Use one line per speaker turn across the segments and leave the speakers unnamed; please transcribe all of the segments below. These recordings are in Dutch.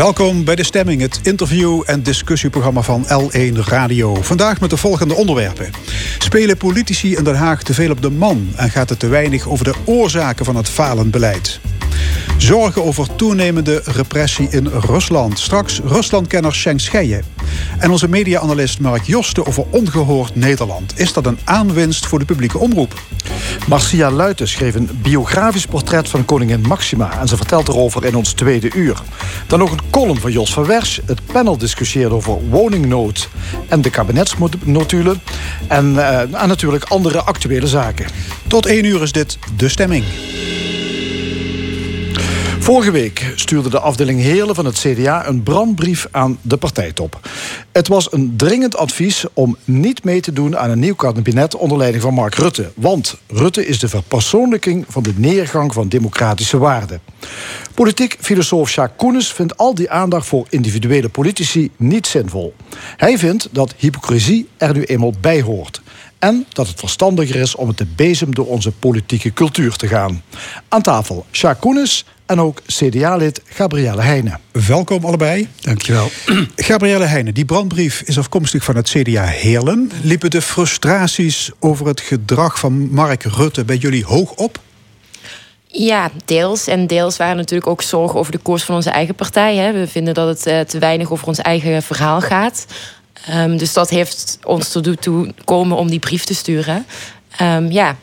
Welkom bij De Stemming, het interview- en discussieprogramma van L1 Radio. Vandaag met de volgende onderwerpen. Spelen politici in Den Haag te veel op de man en gaat het te weinig over de oorzaken van het falend beleid? Zorgen over toenemende repressie in Rusland. Straks Ruslandkenner Schenk Scheijen. En onze media-analyst Mark Josten over ongehoord Nederland. Is dat een aanwinst voor de publieke omroep?
Marcia Luiten schreef een biografisch portret van koningin Maxima... en ze vertelt erover in ons tweede uur. Dan nog een column van Jos van Wersch. Het panel discussieert over woningnood en de kabinetsnotulen. En, uh, en natuurlijk andere actuele zaken.
Tot één uur is dit De Stemming.
Vorige week stuurde de afdeling Heerlen van het CDA een brandbrief aan de partijtop. Het was een dringend advies om niet mee te doen aan een nieuw kabinet onder leiding van Mark Rutte. Want Rutte is de verpersoonlijking van de neergang van democratische waarden. Politiek filosoof Jacques Koenis vindt al die aandacht voor individuele politici niet zinvol. Hij vindt dat hypocrisie er nu eenmaal bij hoort en dat het verstandiger is om het te bezem door onze politieke cultuur te gaan. Aan tafel Jacques Koenis en ook CDA-lid Gabrielle Heijnen.
Welkom allebei.
Dankjewel.
Gabrielle Heijnen, die brandbrief is afkomstig van het CDA Heerlen. Liepen de frustraties over het gedrag van Mark Rutte bij jullie hoog op?
Ja, deels. En deels waren natuurlijk ook zorgen over de koers van onze eigen partij. Hè. We vinden dat het uh, te weinig over ons eigen verhaal gaat. Um, dus dat heeft ons ertoe komen om die brief te sturen. Um, ja,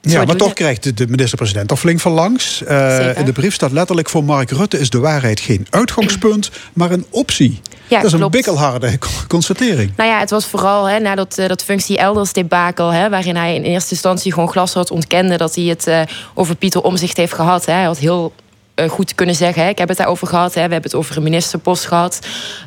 ja, maar toch krijgt de minister-president toch flink van langs. Uh, in de brief staat letterlijk voor Mark Rutte is de waarheid geen uitgangspunt, maar een optie. Ja, dat is een bikkelharde constatering.
Nou ja, het was vooral hè, na dat, uh, dat functie elders debakel... Hè, waarin hij in eerste instantie gewoon glashard ontkende... dat hij het uh, over Pieter Omzicht heeft gehad. Hè. Hij had heel goed kunnen zeggen. Hè. Ik heb het daarover gehad. Hè. We hebben het over een ministerpost gehad.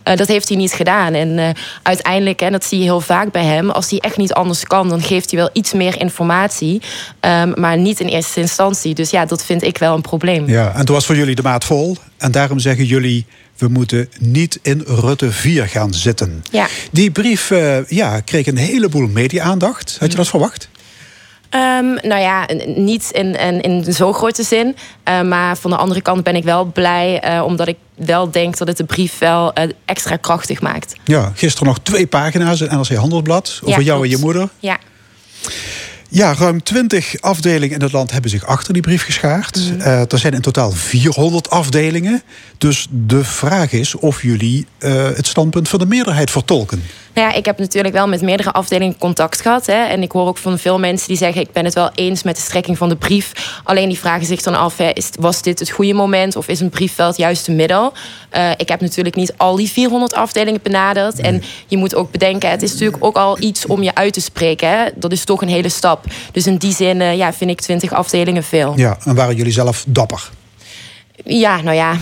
Uh, dat heeft hij niet gedaan. En uh, uiteindelijk, en dat zie je heel vaak bij hem, als hij echt niet anders kan, dan geeft hij wel iets meer informatie. Um, maar niet in eerste instantie. Dus ja, dat vind ik wel een probleem.
Ja, en toen was voor jullie de maat vol. En daarom zeggen jullie. We moeten niet in Rutte 4 gaan zitten.
Ja.
Die brief ja, kreeg een heleboel media-aandacht. Had je dat verwacht?
Um, nou ja, niet in, in, in zo'n grote zin. Uh, maar van de andere kant ben ik wel blij, uh, omdat ik wel denk dat het de brief wel uh, extra krachtig maakt.
Ja, gisteren nog twee pagina's in NRC Handelsblad over
ja,
jou
klopt.
en je moeder.
Ja.
Ja, ruim 20 afdelingen in het land hebben zich achter die brief geschaard. Mm. Uh, er zijn in totaal 400 afdelingen. Dus de vraag is of jullie uh, het standpunt van de meerderheid vertolken.
Nou ja, ik heb natuurlijk wel met meerdere afdelingen contact gehad. Hè, en ik hoor ook van veel mensen die zeggen... ik ben het wel eens met de strekking van de brief. Alleen die vragen zich dan af... Hè, is, was dit het goede moment of is een brief wel het juiste middel? Uh, ik heb natuurlijk niet al die 400 afdelingen benaderd. Nee. En je moet ook bedenken... het is natuurlijk ook al iets om je uit te spreken. Hè. Dat is toch een hele stap. Dus in die zin uh, ja, vind ik 20 afdelingen veel.
Ja, en waren jullie zelf dapper?
Ja, nou ja...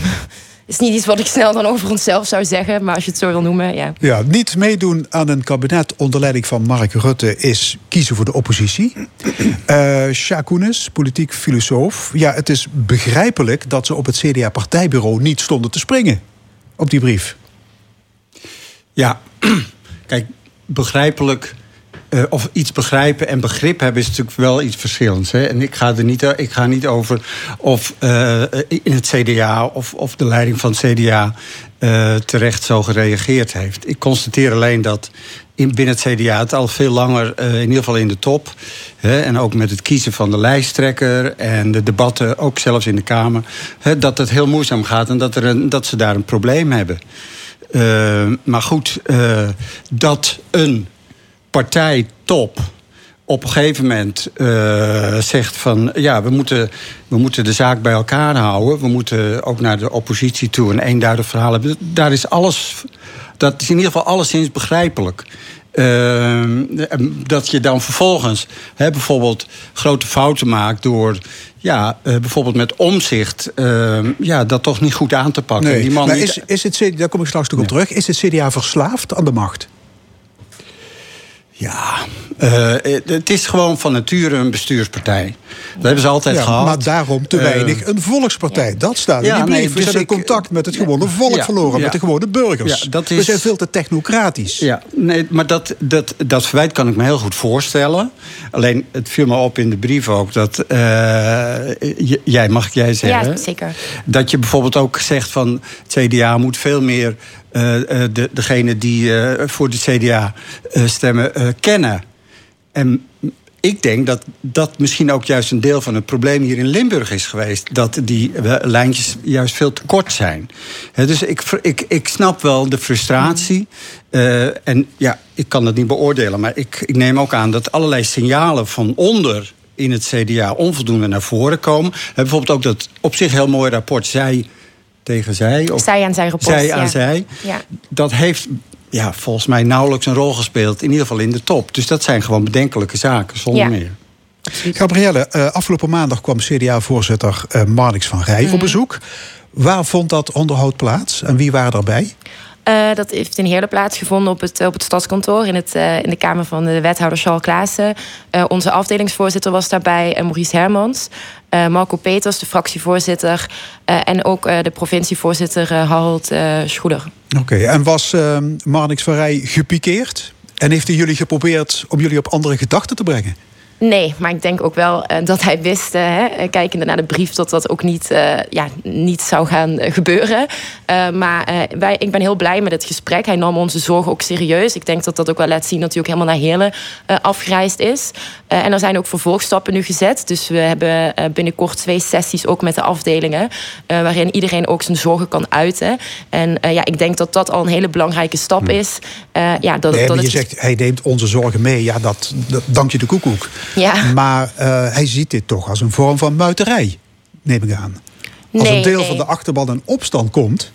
is niet iets wat ik snel dan over onszelf zou zeggen, maar als je het zo wil noemen, ja.
Ja, niet meedoen aan een kabinet onder leiding van Mark Rutte is kiezen voor de oppositie. Uh, politiek filosoof. Ja, het is begrijpelijk dat ze op het CDA-partijbureau niet stonden te springen op die brief.
Ja, kijk, begrijpelijk uh, of iets begrijpen en begrip hebben is natuurlijk wel iets verschillends. Hè? En ik ga er niet, ik ga niet over of uh, in het CDA of, of de leiding van het CDA uh, terecht zo gereageerd heeft. Ik constateer alleen dat in, binnen het CDA het al veel langer, in ieder geval in de top, hè, en ook met het kiezen van de lijsttrekker en de debatten, ook zelfs in de Kamer, hè, dat het heel moeizaam gaat en dat, er een, dat ze daar een probleem hebben. maar goed, dat een partijtop op een gegeven moment uh, zegt van ja, we moeten, we moeten de zaak bij elkaar houden. We moeten ook naar de oppositie toe een eenduidig verhaal hebben. Daar is alles, dat is in ieder geval alleszins begrijpelijk. Uh, dat je dan vervolgens hè, bijvoorbeeld grote fouten maakt door ja, uh, bijvoorbeeld met omzicht uh, ja, dat toch niet goed aan te pakken.
Nee,
Die man
maar
niet...
is, is het, daar kom ik straks toe op terug. Is het CDA verslaafd aan de macht?
Ja, uh, het is gewoon van nature een bestuurspartij. Dat hebben ze altijd
ja,
gehad.
Maar daarom te weinig uh, een volkspartij. Dat staat in die brief. Nee, we dus zijn in contact met het gewone volk ja, verloren, ja, met de gewone burgers. Dat is, we zijn veel te technocratisch.
Ja, nee, maar dat, dat, dat verwijt kan ik me heel goed voorstellen. Alleen, het viel me op in de brief ook dat... Uh, jij, mag ik jij zeggen?
Ja, zeker.
Dat je bijvoorbeeld ook zegt van... het CDA moet veel meer de, degene die voor de CDA stemmen kennen. En ik denk dat dat misschien ook juist een deel van het probleem hier in Limburg is geweest. Dat die lijntjes juist veel te kort zijn. dus ik, ik, ik snap wel de frustratie. Uh, en ja, ik kan dat niet beoordelen. Maar ik, ik neem ook aan dat allerlei signalen van onder in het CDA onvoldoende naar voren komen. bijvoorbeeld ook dat op zich heel mooi rapport zij tegen zij.
Of zij aan zij rapport.
Zij aan zij. Ja. Dat heeft ja, volgens mij nauwelijks een rol gespeeld. In ieder geval in de top. Dus dat zijn gewoon bedenkelijke zaken, zonder meer.
Gabrielle, uh, afgelopen maandag kwam CDA-voorzitter uh, Marnix van Rij op bezoek. Waar vond dat onderhoud plaats en wie waren daarbij?
Uh, dat heeft in Heerlen plaatsgevonden op het, op het stadskantoor... in, het, uh, in de kamer van de wethouder Charles Klaassen. Onze afdelingsvoorzitter was daarbij, Maurice Hermans. Marco Peters, de fractievoorzitter... en ook de provincievoorzitter Harold Schoeder.
Oké, en was Marnix van Rij gepikeerd? En heeft hij jullie geprobeerd om jullie op andere gedachten te brengen?
Nee, maar ik denk ook wel uh, dat hij wist, uh, hè, kijkende naar de brief, dat dat ook niet, uh, ja, niet zou gaan gebeuren. maar wij, ik ben heel blij met het gesprek. Hij nam onze zorgen ook serieus. Ik denk dat dat ook wel laat zien dat hij ook helemaal naar Heerlen afgereisd is. en er zijn ook vervolgstappen nu gezet. Dus we hebben binnenkort twee sessies ook met de afdelingen, waarin iedereen ook zijn zorgen kan uiten. En ja, ik denk dat dat al een hele belangrijke stap hm. is.
ja, dat, nee, dat je het... zegt, hij neemt onze zorgen mee. Ja, dat, dat dank je de koekoek.
Ja.
Maar uh, hij ziet dit toch als een vorm van muiterij, neem ik aan. Als
nee,
een deel
nee.
van de achterban in opstand komt.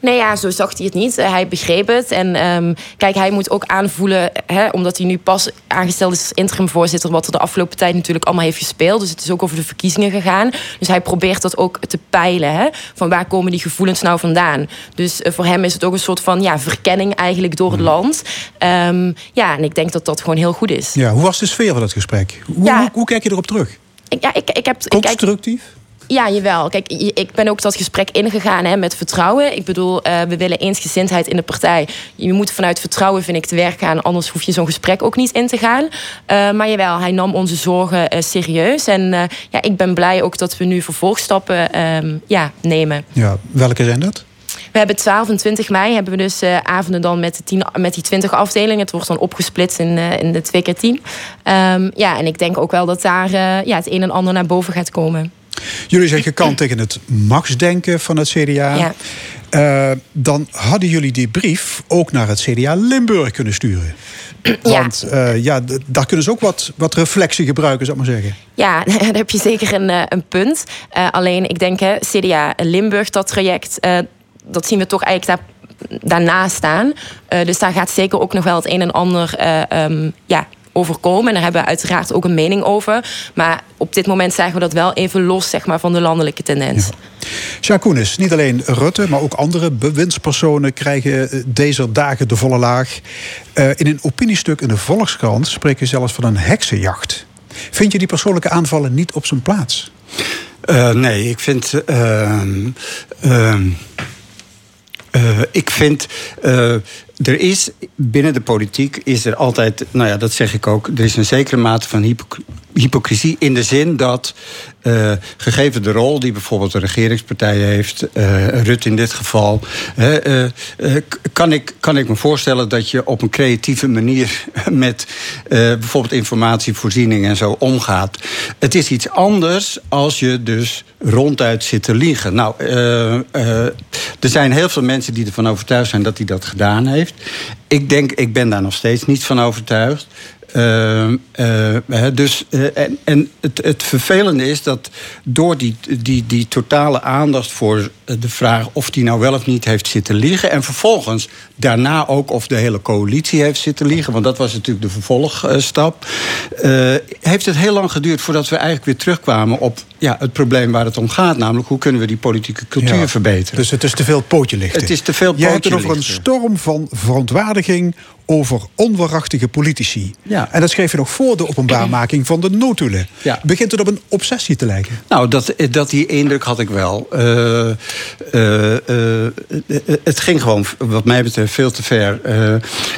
Nee, ja, zo zag hij het niet. Hij begreep het. En um, kijk, hij moet ook aanvoelen, hè, omdat hij nu pas aangesteld is als interimvoorzitter, wat er de afgelopen tijd natuurlijk allemaal heeft gespeeld. Dus het is ook over de verkiezingen gegaan. Dus hij probeert dat ook te peilen. Hè, van waar komen die gevoelens nou vandaan? Dus uh, voor hem is het ook een soort van ja, verkenning eigenlijk door het land. Um, ja, en ik denk dat dat gewoon heel goed is.
Ja, hoe was de sfeer van het gesprek? Hoe,
Ja.
hoe, hoe kijk je erop terug?
Ik, ja, ik, ik heb, ik
Constructief?
Ja, jawel. Kijk, ik ben ook dat gesprek ingegaan hè, met vertrouwen. Ik bedoel, eh, we willen eensgezindheid in de partij. Je moet vanuit vertrouwen, vind ik, te werk gaan. Anders hoef je zo'n gesprek ook niet in te gaan. Eh, maar jawel, hij nam onze zorgen eh, serieus. En ja, ik ben blij ook dat we nu vervolgstappen ehm, ja, nemen.
Ja, welke zijn dat?
We hebben 12 en 20 mei hebben we dus avonden dan met, de 10, met die 20 afdelingen. Het wordt dan opgesplitst in, in de 2 keer 10. Ehm, ja, en ik denk ook wel dat daar ja, het een en ander naar boven gaat komen.
Jullie zijn gekant tegen het machtsdenken van het CDA.
Ja.
Eh, dan hadden jullie die brief ook naar het CDA Limburg kunnen sturen. Want eh, ja, daar kunnen ze ook wat, wat reflectie gebruiken, zou ik maar zeggen.
Ja, daar heb je zeker een, eh, een punt. Alleen, ik denk, hè, CDA Limburg, dat traject, dat zien we toch eigenlijk daar, daarnaast staan. Dus daar gaat zeker ook nog wel het een en ander ehm, ja, overkomen. En daar hebben we uiteraard ook een mening over. Maar op dit moment zeggen we dat wel even los zeg maar, van de landelijke tendens.
Koenis, niet alleen Rutte, maar ook andere bewindspersonen krijgen eh, deze dagen de volle laag. Eh, in een opiniestuk in de Volkskrant spreek je zelfs van een heksenjacht. Vind je die persoonlijke aanvallen niet op zijn plaats?
Uh, nee, ik vind. ehm, ehm, eh, ik vind. Er is binnen de politiek is er altijd, nou ja, dat zeg ik ook, er is een zekere mate van hypoc- hypocrisie in de zin dat, eh, gegeven de rol die bijvoorbeeld de regeringspartij heeft, eh Rutte in dit geval, eh, kan, ik, kan ik me voorstellen dat je op een creatieve manier met bijvoorbeeld informatievoorziening en zo omgaat. Het is iets anders als je dus ronduit zit te liegen. Nou, er zijn heel veel mensen die ervan overtuigd zijn dat hij dat gedaan heeft. Ik denk, ik ben daar nog steeds niet van overtuigd. Ehm, eh, dus, eh, en en het, het vervelende is dat door die, die, die totale aandacht voor de vraag of die nou wel of niet heeft zitten liegen. En vervolgens daarna ook of de hele coalitie heeft zitten liegen. Want dat was natuurlijk de vervolgstap. eh, heeft het heel lang geduurd voordat we eigenlijk weer terugkwamen op ja, het probleem waar het om gaat. Namelijk, hoe kunnen we die politieke cultuur verbeteren?
Dus het is te veel pootje lichten.
Het is te veel
Jij hebt
pootje
het over een storm van verontwaardiging over onwaarachtige politici.
Ja.
En dat schreef je nog voor de openbaarmaking van de notulen.
Ja.
Begint het op een obsessie te lijken?
Nou, dat, dat die indruk had ik wel. Eh, eh, eh, het ging gewoon, wat mij betreft, veel te ver. Eh,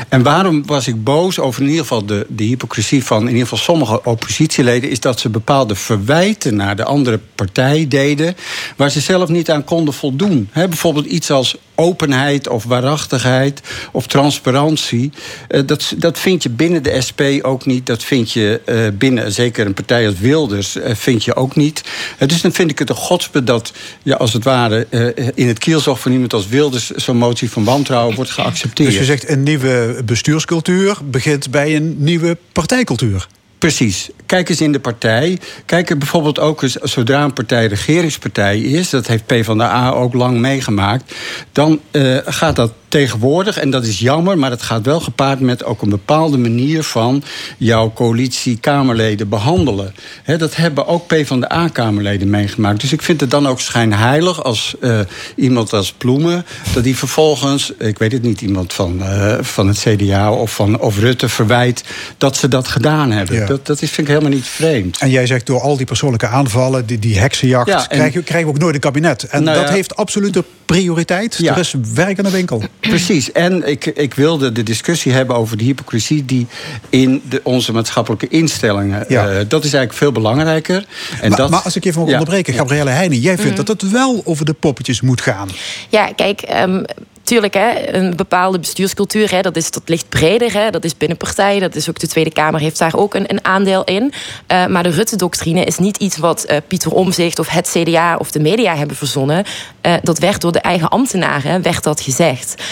en waarom was ik boos over in ieder geval de, de hypocrisie van in ieder geval sommige oppositieleden, is dat ze bepaalde verwijten naar de andere partij deden, waar ze zelf niet aan konden voldoen. Bijvoorbeeld iets als openheid of waarachtigheid of transparantie. Eh, dat, dat vind je binnen de SP ook niet. Dat vind je eh, binnen, zeker een partij als Wilders, eh, vind je ook niet. Dus dan vind ik het een godsbe dat, ja, als het ware, in het kielzog van iemand als Wilders zo'n motie van wantrouwen wordt geaccepteerd.
Dus je zegt een nieuwe bestuurscultuur begint bij een nieuwe partijcultuur.
Precies. Kijk eens in de partij. Kijk er bijvoorbeeld ook eens, zodra een partij regeringspartij is, dat heeft PvdA ook lang meegemaakt, dan eh, gaat dat tegenwoordig, en dat is jammer, maar het gaat wel gepaard met ook een bepaalde manier van jouw coalitie-Kamerleden behandelen. Dat hebben ook PvdA-Kamerleden meegemaakt. Dus ik vind het dan ook schijnheilig als eh, iemand als Ploemen, dat die vervolgens, ik weet het niet, iemand van, eh, van het CDA of, van, of Rutte verwijt dat ze dat gedaan hebben.
Ja.
Dat, dat is, vind ik helemaal niet vreemd.
En jij zegt door al die persoonlijke aanvallen, die, die heksenjacht,
Ja, en-
krijgen, we- ook nooit een kabinet. En
Nou
dat
ja.
heeft absolute prioriteit.
Ja.
Er is werk aan de winkel.
Precies. En ik, ik wilde de discussie hebben over de hypocrisie die in de, onze maatschappelijke instellingen.
Ja.
eh, dat is eigenlijk veel belangrijker. En
maar,
dat,
maar als ik even mag
Ja.
onderbreken, Gabrielle Heijnen, jij vindt
Mhm.
dat het wel over de poppetjes moet gaan.
Ja, kijk, ehm, tuurlijk, hè, een bepaalde bestuurscultuur, hè, dat, is, dat ligt breder. Hè, dat is binnen partijen, dat is ook de Tweede Kamer heeft daar ook een, een aandeel in. Eh, maar de Rutte-doctrine is niet iets wat eh, Pieter Omzicht of het CDA of de media hebben verzonnen. Eh, dat werd door de eigen ambtenaren werd dat gezegd.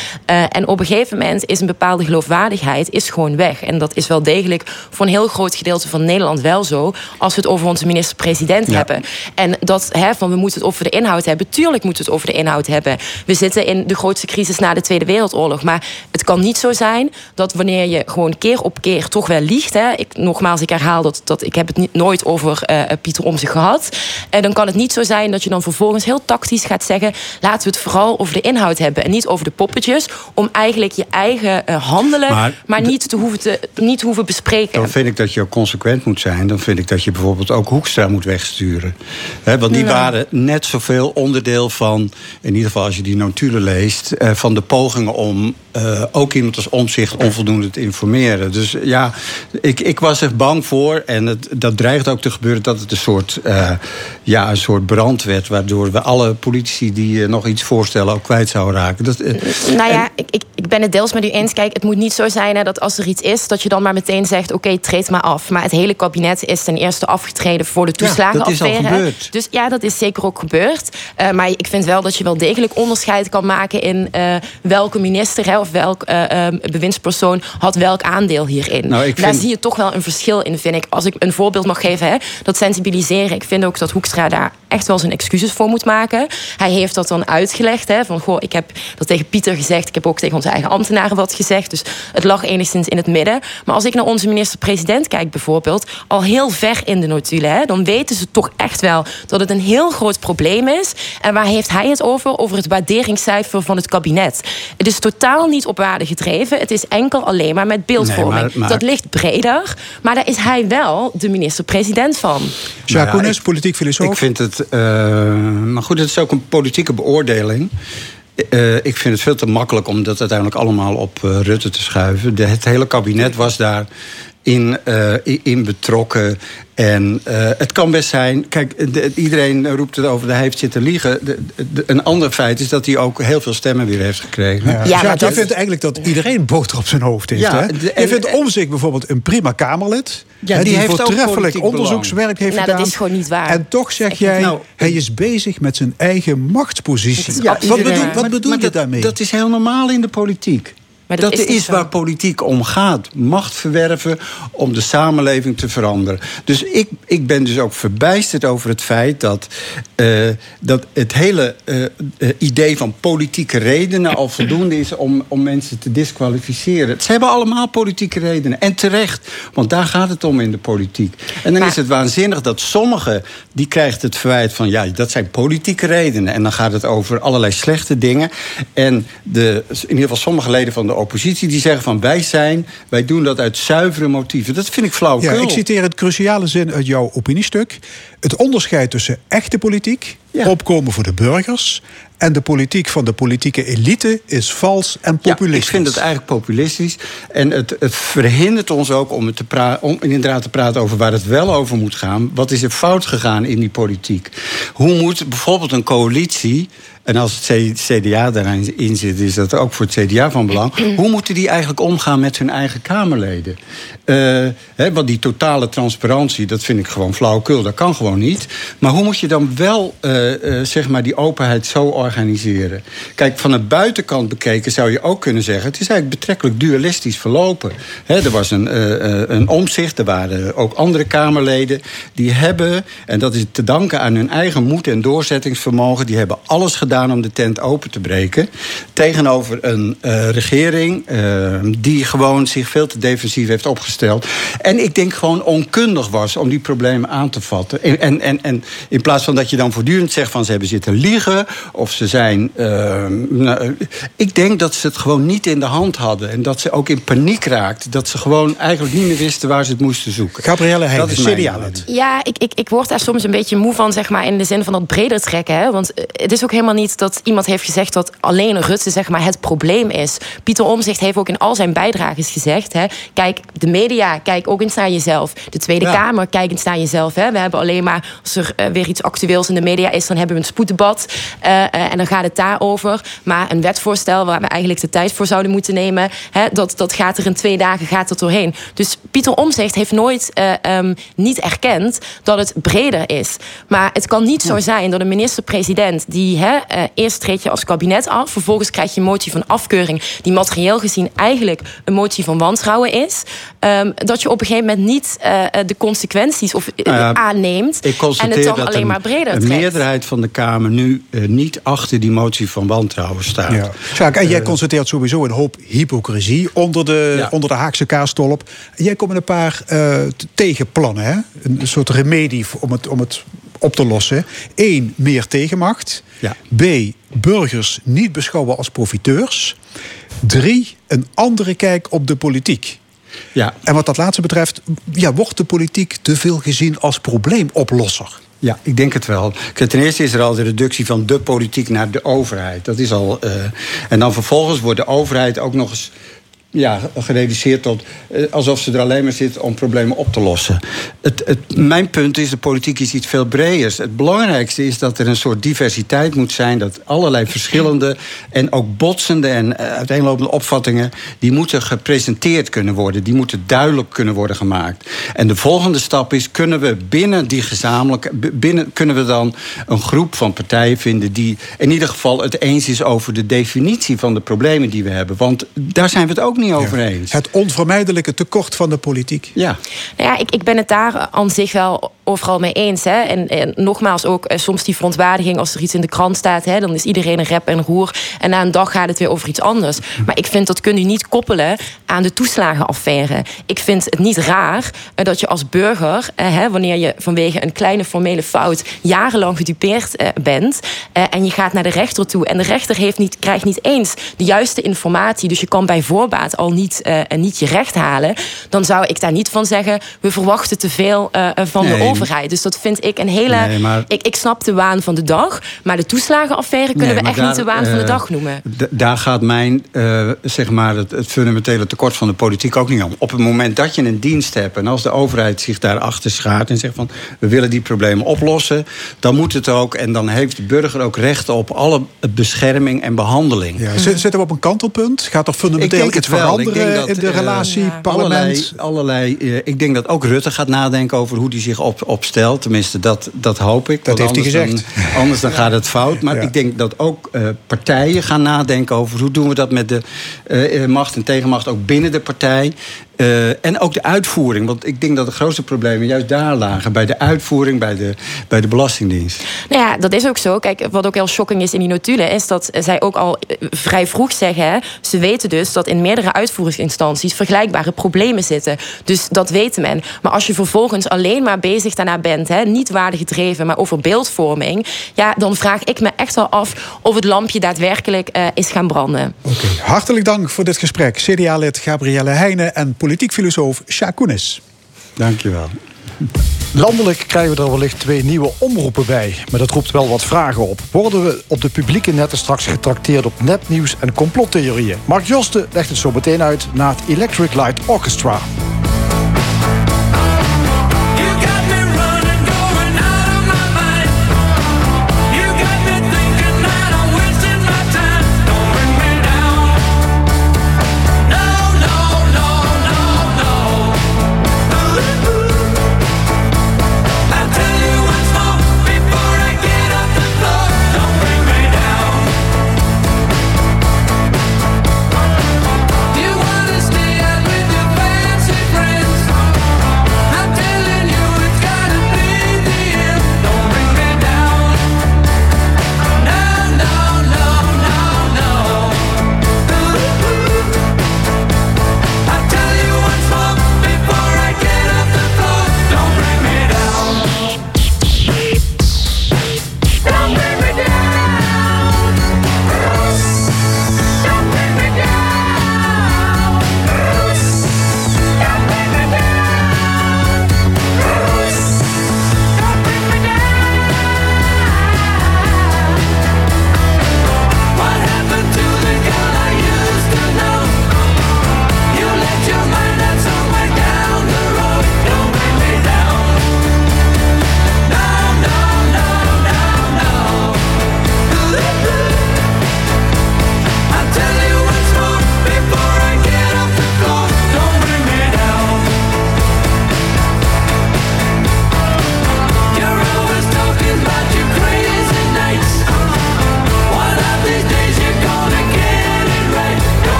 En op een gegeven moment is een bepaalde geloofwaardigheid is gewoon weg. En dat is wel degelijk voor een heel groot gedeelte van Nederland wel zo. Als we het over onze minister-president
Ja.
hebben. En dat hè, van we moeten het over de inhoud hebben. Tuurlijk moeten we het over de inhoud hebben. We zitten in de grootste crisis na de Tweede Wereldoorlog. Maar het kan niet zo zijn dat wanneer je gewoon keer op keer toch wel liegt. Hè, ik, nogmaals, ik herhaal dat, dat ik heb het niet, nooit over eh, Pieter om zich gehad. En dan kan het niet zo zijn dat je dan vervolgens heel tactisch gaat zeggen. Laten we het vooral over de inhoud hebben. En niet over de poppetjes. Om eigenlijk je eigen eh, handelen. Maar,
Maar
niet te hoeven, te, niet hoeven bespreken.
Dan vind ik dat je ook consequent moet zijn. Dan vind ik dat je bijvoorbeeld ook Hoekstra moet wegsturen. Hè, want die waren net zoveel onderdeel van, in ieder geval als je die notulen leest, eh, van de pogingen om eh, ook iemand als omzicht onvoldoende te informeren. Dus ja, ik, ik was er bang voor. En het, dat dreigt ook te gebeuren dat het een soort, eh, ja, een soort brand werd. Waardoor we alle politici die nog iets voorstellen ook kwijt zouden raken. Dat,
Nou ja, ik, ik, ik ben het deels met u eens. Kijk, het moet niet zo zijn hè, dat als er iets is, dat je dan maar meteen zegt: oké, treed maar af. Maar het hele kabinet is ten eerste afgetreden voor de
Ja, dat is al
toeslagenaffaire.
gebeurd.
dus ja, dat is zeker ook gebeurd. Maar ik vind wel dat je wel degelijk onderscheid kan maken in eh, welke minister hè, of welk eh, eh, bewindspersoon had welk aandeel hierin.
Nou,
Daar zie je toch wel een verschil in, vind ik. Als ik een voorbeeld mag geven, hè, dat sensibiliseren. Ik vind ook dat Hoekstra daar echt wel zijn excuses voor moet maken. Hij heeft dat dan uitgelegd. Hè, van, goh, ik heb dat tegen Pieter gezegd. Ik heb ook tegen onze eigen ambtenaren wat gezegd. Dus het lag enigszins in het midden. Maar als ik naar onze minister-president kijk bijvoorbeeld... al heel ver in de notulen... Hè, dan weten ze toch echt wel dat het een heel groot probleem is. En waar heeft hij het over? Over het waarderingscijfer van het kabinet. Het is totaal niet op waarde gedreven. Het is enkel alleen maar met beeldvorming.
Nee, maar- maar-
Dat ligt breder. Maar daar is hij wel de minister-president van.
Jacques
ja,
Koenis,
ik-
politiek filosoof.
Ik vind het. eh, maar goed, het is ook een politieke beoordeling. Eh, ik vind het veel te makkelijk om dat uiteindelijk allemaal op eh, Rutte te schuiven. De, het hele kabinet was daar in, eh, in betrokken. En eh, het kan best zijn. Kijk, de- iedereen roept het over, hij heeft zitten liegen. De- de- een ander feit is dat hij ook heel veel stemmen weer heeft gekregen.
Ja.
Ja,
Ja,
maar
jij
dat-
vindt eigenlijk dat iedereen boter op zijn hoofd heeft.
Ja,
hè?
de-
Je
en-
vindt om zich bijvoorbeeld een prima Kamerlid.
Ja,
hè,
die heeft ook
voortreffelijk onderzoekswerk heeft
Nou, dat
gedaan.
is gewoon niet waar.
En toch zeg jij.
Nou,
hij is bezig met zijn eigen machtspositie.
Ja,
wat bedoel, wat
Maar-
bedoel
maar
je
dat,
daarmee?
Dat is heel normaal in de politiek.
Maar
dat,
is,
is, waar politiek om gaat. Macht verwerven om de samenleving te veranderen. Dus ik, ik ben dus ook verbijsterd over het feit dat, uh, dat het hele uh, idee van politieke redenen al voldoende is om, om mensen te disqualificeren. Ze hebben allemaal politieke redenen. En terecht, want daar gaat het om in de politiek. En dan maar, is het waanzinnig dat sommigen, die krijgt het verwijt van ja, dat zijn politieke redenen. En dan gaat het over allerlei slechte dingen. En de, in ieder geval sommige leden van de oppositie die zeggen van wij zijn, wij doen dat uit zuivere motieven. Dat vind ik flauwkul.
Ja, ik citeer het cruciale zin uit jouw opiniestuk. Het onderscheid tussen echte politiek, ja. opkomen voor de burgers en de politiek van de politieke elite is vals en populistisch.
Ja, ik vind het eigenlijk populistisch. En het, het verhindert ons ook om, het te om inderdaad te praten over waar het wel over moet gaan. Wat is er fout gegaan in die politiek? Hoe moet bijvoorbeeld een coalitie. En als het CDA daarin zit, is dat ook voor het CDA van belang. Hoe moeten die eigenlijk omgaan met hun eigen Kamerleden? Uh, want die totale transparantie, dat vind ik gewoon flauwekul. Dat kan gewoon niet. Maar hoe moet je dan wel uh, uh, zeg maar die openheid zo organiseren? Kijk, van de buitenkant bekeken zou je ook kunnen zeggen... het is eigenlijk betrekkelijk dualistisch verlopen. Er was een, een omzicht, er waren ook andere Kamerleden... die hebben, en dat is te danken aan hun eigen moed en doorzettingsvermogen... die hebben alles gedaan om de tent open te breken... tegenover een regering die gewoon zich veel te defensief heeft opgesteld en ik denk gewoon onkundig was om die problemen aan te vatten. En, en, en in plaats van dat je dan voortdurend zegt van ze hebben zitten liegen of ze zijn. Uh, nou, ik denk dat ze het gewoon niet in de hand hadden. En dat ze ook in paniek raakten. Dat ze gewoon eigenlijk niet meer wisten waar ze het moesten zoeken.
Gabrielle Heijn, dat is CDA.
Ja, ik, ik, ik word daar soms een beetje moe van, zeg maar, in de zin van dat breder trekken. Hè? Want het is ook helemaal niet dat iemand heeft gezegd dat alleen Rutte zeg maar, het probleem is. Pieter Omzicht heeft ook in al zijn bijdrages gezegd: hè, kijk, de media media, kijk ook eens naar jezelf. De Tweede ja. Kamer, kijk eens naar jezelf. Hè. We hebben alleen maar, als er uh, weer iets actueels in de media is... dan hebben we een spoeddebat uh, uh, en dan gaat het daarover. Maar een wetvoorstel waar we eigenlijk de tijd voor zouden moeten nemen... Hè, dat, dat gaat er in twee dagen gaat er doorheen. Dus Pieter Omzicht heeft nooit um, niet erkend dat het breder is. Maar het kan niet ja. zo zijn dat een minister-president... die hè, eerst treed je als kabinet af... vervolgens krijg je een motie van afkeuring... die materieel gezien eigenlijk een motie van wantrouwen is... Um, dat je op een gegeven moment niet uh, de consequenties of, uh, nou aanneemt. en het dan alleen
een,
maar breder
trekt. De meerderheid van de Kamer nu uh, niet achter die motie van wantrouwen staat. Ja.
Jacques, en jij constateert sowieso een hoop hypocrisie onder de, ja. onder de Haagse kaastolp. Jij komt met een paar tegenplannen, hè? een soort remedie om het, om het op te lossen. Eén, meer tegenmacht.
Ja.
B, burgers niet beschouwen als profiteurs. Drie, een andere kijk op de politiek.
Ja.
En wat dat laatste betreft, ja, wordt de politiek te veel gezien als probleemoplosser?
Ja, ik denk het wel. Ten eerste is er al de reductie van de politiek naar de overheid. Dat is al. Uh, en dan vervolgens wordt de overheid ook nog eens ja, gereduceerd tot uh, alsof ze er alleen maar zit om problemen op te lossen. Het, het, mijn punt is, de politiek is iets veel breders. Het belangrijkste is dat er een soort diversiteit moet zijn... dat allerlei verschillende en ook botsende en uh, uiteenlopende opvattingen... die moeten gepresenteerd kunnen worden. Die moeten duidelijk kunnen worden gemaakt. En de volgende stap is, kunnen we binnen die gezamenlijke... binnen kunnen we dan een groep van partijen vinden... die in ieder geval het eens is over de definitie van de problemen die we hebben. Want daar zijn we het ook niet over eens.
Het onvermijdelijke tekort van de politiek.
Ja,
nou ja ik, ik ben het daar aan zich wel overal mee eens. Hè. En, en nogmaals, ook eh, soms die verontwaardiging als er iets in de krant staat, hè, dan is iedereen een rep en roer. En na een dag gaat het weer over iets anders. Maar ik vind dat kun je niet koppelen aan de toeslagenaffaire. Ik vind het niet raar eh, dat je als burger, eh, hè, wanneer je vanwege een kleine formele fout jarenlang gedupeerd eh, bent, eh, en je gaat naar de rechter toe en de rechter heeft niet, krijgt niet eens de juiste informatie, dus je kan bij voorbaat al niet, uh, niet je recht halen, dan zou ik daar niet van zeggen, we verwachten te veel uh, van nee, de overheid. Dus dat vind ik een hele.
Nee, maar...
ik, ik snap de waan van de dag, maar de toeslagenaffaire kunnen nee, we echt daar, niet de waan uh, van de dag noemen.
Daar gaat mijn, zeg maar, het, het, fundamentele tekort van de politiek ook niet om. Op het moment dat je een dienst hebt en als de overheid zich daarachter schaart en zegt van we willen die problemen oplossen, dan moet het ook en dan heeft de burger ook recht op alle bescherming en behandeling.
Ja, zitten we op een kantelpunt? Gaat er fundamenteel iets veranderen in de relatie
ja.
parlement?
Allerlei, allerlei uh, ik denk dat ook Rutte gaat nadenken over hoe hij zich op, opstelt. Tenminste, dat, dat hoop ik.
Dat heeft hij gezegd.
Dan, anders dan gaat het fout. Maar ik denk dat ook partijen gaan nadenken over hoe doen we dat met de macht en tegenmacht ook binnen de partij. Uh, en ook de uitvoering. Want ik denk dat de grootste problemen juist daar lagen. Bij de uitvoering, bij de, bij de Belastingdienst.
Nou ja, dat is ook zo. Kijk, wat ook heel shocking is in die notulen... is dat zij ook al eh, vrij vroeg zeggen... Hè, ze weten dus dat in meerdere uitvoeringsinstanties... vergelijkbare problemen zitten. Dus dat weet men. Maar als je vervolgens alleen maar bezig daarna bent... Hè, niet waardegedreven, maar over beeldvorming... ja, dan vraag ik me echt wel af... of het lampje daadwerkelijk uh, is gaan branden.
Oké, hartelijk dank voor dit gesprek. CDA-lid Gabrielle Heijnen en politiek filosoof Sjaak
Dankjewel.
Landelijk krijgen we er wellicht twee nieuwe omroepen bij. Maar dat roept wel wat vragen op. Worden we op de publieke netten straks getrakteerd op nepnieuws en complottheorieën? Mark Josten legt het zo meteen uit na het Electric Light Orchestra.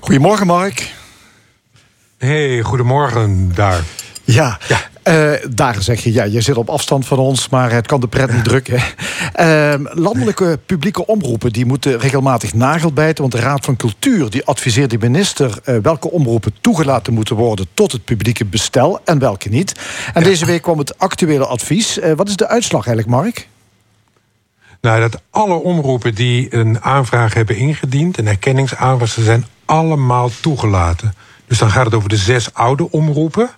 Goedemorgen, Mark.
Hey, goedemorgen daar.
Ja, ja.
Uh, daar zeg je, ja, je zit op afstand van ons, maar het kan de pret niet drukken. Uh, landelijke publieke omroepen die moeten regelmatig nagelbijten, want de Raad van Cultuur die adviseert de minister uh, welke omroepen toegelaten moeten worden tot het publieke bestel en welke niet. En ja. deze week kwam het actuele advies. Uh, wat is de uitslag eigenlijk, Mark?
Nou, dat alle omroepen die een aanvraag hebben ingediend, een erkenningsaanvraag, ze zijn allemaal toegelaten. Dus dan gaat het over de zes oude omroepen.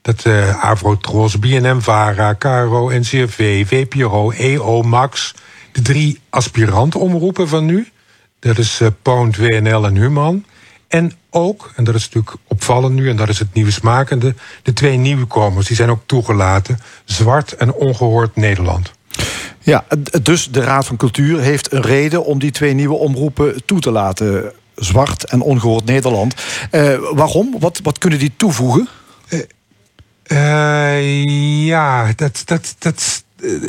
Dat uh, Avro, Tros, BNM, VARA, KRO, NCRV, VPRO, EO, Max. De drie aspirantomroepen van nu. Dat is uh, Poont, WNL en Human. En ook, en dat is natuurlijk opvallend nu, en dat is het nieuwsmakende... de twee nieuwkomers, die zijn ook toegelaten. Zwart en Ongehoord Nederland.
Ja, dus de Raad van Cultuur heeft een reden om die twee nieuwe omroepen toe te laten. Zwart en Ongehoord Nederland. Uh, waarom? Wat, wat kunnen die toevoegen?
Uh, uh, ja, dat, dat, dat,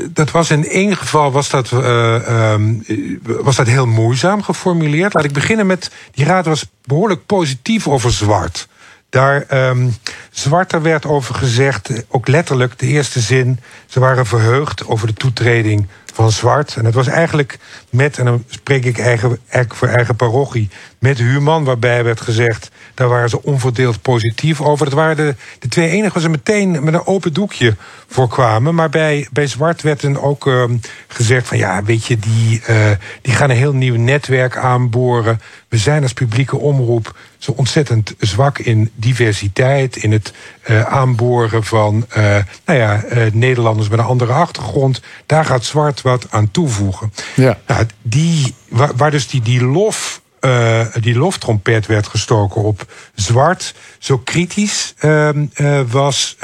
dat was in één geval was dat, um, was dat heel moeizaam geformuleerd. Laat ik beginnen met. Die raad was behoorlijk positief over zwart. Daar um, Zwarter werd over gezegd, ook letterlijk de eerste zin. Ze waren verheugd over de toetreding van Zwart. En het was eigenlijk met, en dan spreek ik eigen, voor eigen parochie, met Human, waarbij werd gezegd, daar waren ze onverdeeld positief over. Dat waren de, de twee enigen waar ze meteen met een open doekje voor kwamen. Maar bij, bij Zwart werd dan ook uh, gezegd van ja, weet je, die, uh, die gaan een heel nieuw netwerk aanboren. We zijn als publieke omroep zo ontzettend zwak in diversiteit, in het uh, aanboren van uh, nou ja, Nederlanders met een andere achtergrond. Daar gaat Zwart wat aan toevoegen.
Ja.
Nou, die, waar, waar dus die, die lof uh, die loftrompet werd gestoken op zwart. Zo kritisch uh, uh, was,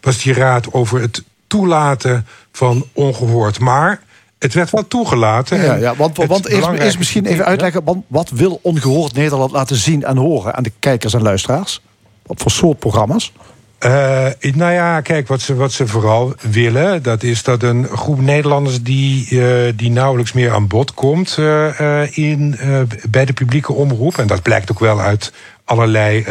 was die raad over het toelaten van ongehoord. Maar het werd wel toegelaten.
Ja, ja want, want is, is misschien even uitleggen... Want wat wil ongehoord Nederland laten zien en horen... aan de kijkers en luisteraars? Wat voor soort programma's?
Uh, nou ja, kijk, wat ze, wat ze vooral willen, dat is dat een groep Nederlanders die, uh, die nauwelijks meer aan bod komt uh, in, bij de publieke omroep. En dat blijkt ook wel uit allerlei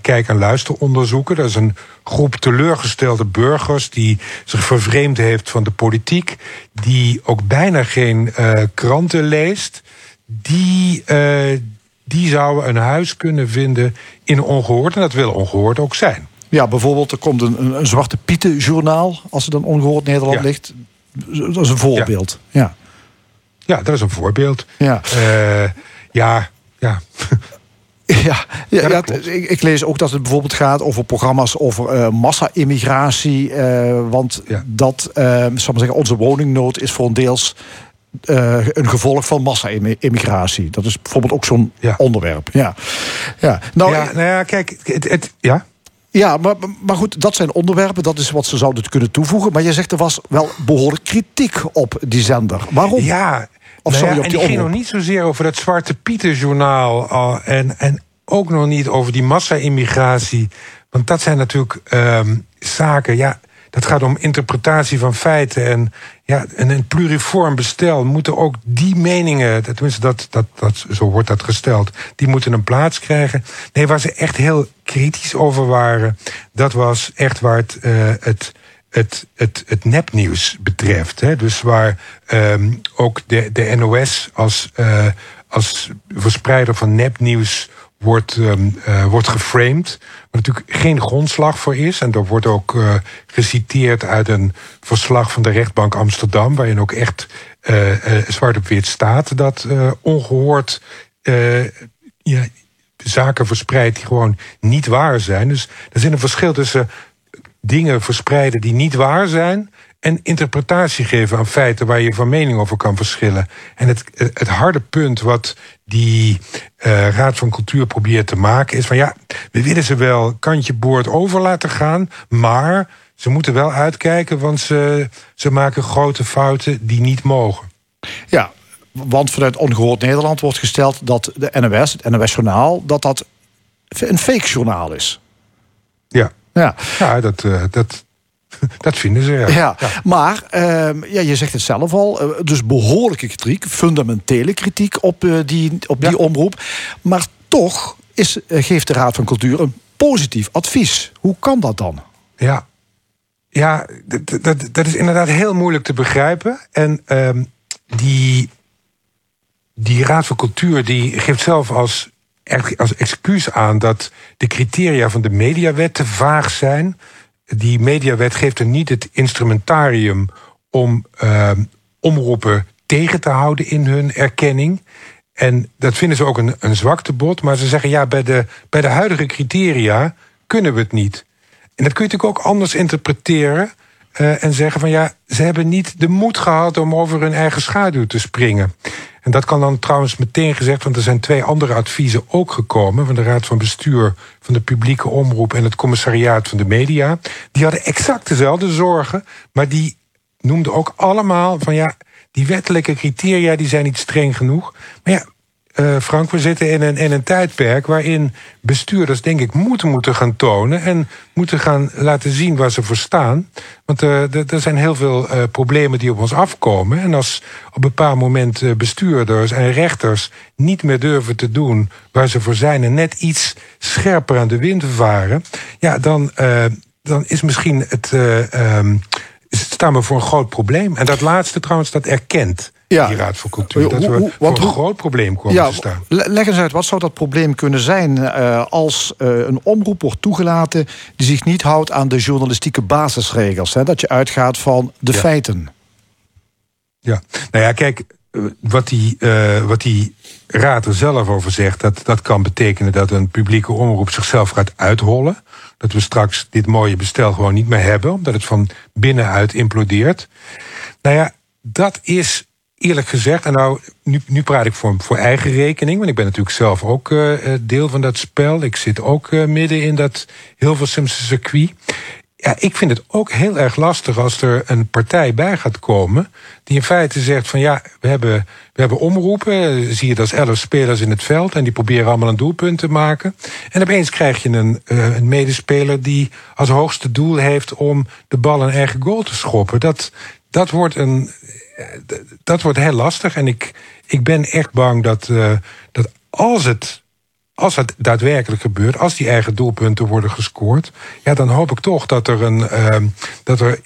kijk- en luisteronderzoeken. Dat is een groep teleurgestelde burgers die zich vervreemd heeft van de politiek, die ook bijna geen kranten leest. Die, die zouden een huis kunnen vinden in ongehoord. En dat wil ongehoord ook zijn.
Ja, bijvoorbeeld er komt een, een, een Zwarte Pieten-journaal... als het dan ongehoord Nederland ja. ligt. Dat is een voorbeeld. Ja,
ja. ja dat is een voorbeeld.
Ja,
uh, ja, ja.
Ja, ja, ja ik, ik, lees ook dat het bijvoorbeeld gaat over programma's over uh, massa-immigratie. Uh, want ja. dat, uh, maar zeggen, onze woningnood is voor een deels een gevolg van massa-immigratie. Dat is bijvoorbeeld ook zo'n onderwerp. Ja.
Ja. Nou, ja, nou ja, kijk, het, het ja.
Ja, maar, maar goed, dat zijn onderwerpen. Dat is wat ze zouden kunnen toevoegen. Maar je zegt er was wel behoorlijk kritiek op die zender. Waarom?
Ja,
of
nou ja,
op
en
die
die ging nog niet zozeer over dat Zwarte Pieter-journaal. En, en ook nog niet over die massa-immigratie. Want dat zijn natuurlijk um, zaken. Ja, dat gaat om interpretatie van feiten. En, ja, en een pluriform bestel moeten ook die meningen, tenminste dat, dat, dat, zo wordt dat gesteld, die moeten een plaats krijgen. Nee, waar ze echt heel kritisch over waren, dat was echt waar het, uh, het het, het, het nepnieuws betreft. Hè? Dus waar um, ook de, de NOS als, uh, als verspreider van nepnieuws wordt, um, uh, wordt geframed. Waar natuurlijk geen grondslag voor is. En er wordt ook uh, geciteerd uit een verslag van de rechtbank Amsterdam. Waarin ook echt uh, zwart op wit staat dat ongehoord ja, zaken verspreidt die gewoon niet waar zijn. Dus er zit een verschil tussen dingen verspreiden die niet waar zijn en interpretatie geven aan feiten waar je van mening over kan verschillen. En het, het harde punt wat die uh, Raad van Cultuur probeert te maken is van ja, we willen ze wel kantje boord over laten gaan, maar ze moeten wel uitkijken, want ze, ze maken grote fouten die niet mogen.
Ja, want vanuit Ongehoord Nederland wordt gesteld dat de NOS, het NOS-journaal, dat dat een fake journaal is.
Ja.
Ja,
ja dat, uh, dat, dat vinden ze, ja.
ja, ja. Maar uh, ja, je zegt het zelf al, uh, dus behoorlijke kritiek, fundamentele kritiek op, uh, die, op die ja. omroep. Maar toch is, geeft de Raad van Cultuur een positief advies. Hoe kan dat dan?
Ja, Ja, dat, dat, dat is inderdaad heel moeilijk te begrijpen. En ehm, die, die Raad van Cultuur die geeft zelf als, als excuus aan dat de criteria van de mediawet te vaag zijn. Die mediawet geeft er niet het instrumentarium om ehm, omroepen tegen te houden in hun erkenning. En dat vinden ze ook een, een zwaktebod. Maar ze zeggen ja, bij de, bij de huidige criteria kunnen we het niet. En dat kun je natuurlijk ook anders interpreteren. Uh, en zeggen van ja, ze hebben niet de moed gehad om over hun eigen schaduw te springen. En dat kan dan trouwens meteen gezegd, want er zijn twee andere adviezen ook gekomen van de Raad van Bestuur van de Publieke Omroep en het Commissariaat van de Media. Die hadden exact dezelfde zorgen, maar die noemden ook allemaal van ja, die wettelijke criteria die zijn niet streng genoeg. Maar ja, uh, Frank, we zitten in een, in een tijdperk waarin bestuurders, denk ik, moeten moeten gaan tonen en moeten gaan laten zien waar ze voor staan. Want uh, er zijn heel veel uh, problemen die op ons afkomen. En als op een bepaald moment bestuurders en rechters niet meer durven te doen waar ze voor zijn en net iets scherper aan de wind varen, ja, dan, dan is misschien het. Um, staan we voor een groot probleem. En dat laatste trouwens, dat erkent ja. die Raad voor Cultuur. Dat we voor een groot probleem komen
ja,
te staan.
Leg eens uit, wat zou dat probleem kunnen zijn... Uh, als uh, een omroep wordt toegelaten... die zich niet houdt aan de journalistieke basisregels? Hè, dat je uitgaat van de
ja.
feiten.
Ja, nou ja, kijk, eh, wat die, uh, wat die raad er zelf over zegt... Dat, dat kan betekenen dat een publieke omroep zichzelf gaat uithollen dat we straks dit mooie bestel gewoon niet meer hebben, omdat het van binnenuit implodeert. Nou ja, dat is eerlijk gezegd, en nou, nu, nu praat ik voor, voor eigen rekening, want ik ben natuurlijk zelf ook uh, deel van dat spel. Ik zit ook uh, midden in dat Hilversumse circuit. Ja, ik vind het ook heel erg lastig als er een partij bij gaat komen. die in feite zegt: van ja, we hebben, we hebben omroepen. Zie je dat als elf spelers in het veld. en die proberen allemaal een doelpunt te maken. En opeens krijg je een, uh, een medespeler die als hoogste doel heeft. om de bal een eigen goal te schoppen. Dat, dat, wordt, een, dat wordt heel lastig. En ik, ik ben echt bang dat, uh, dat als het als het daadwerkelijk gebeurt, als die eigen doelpunten worden gescoord, ja, dan hoop ik toch dat er een, uh, dat er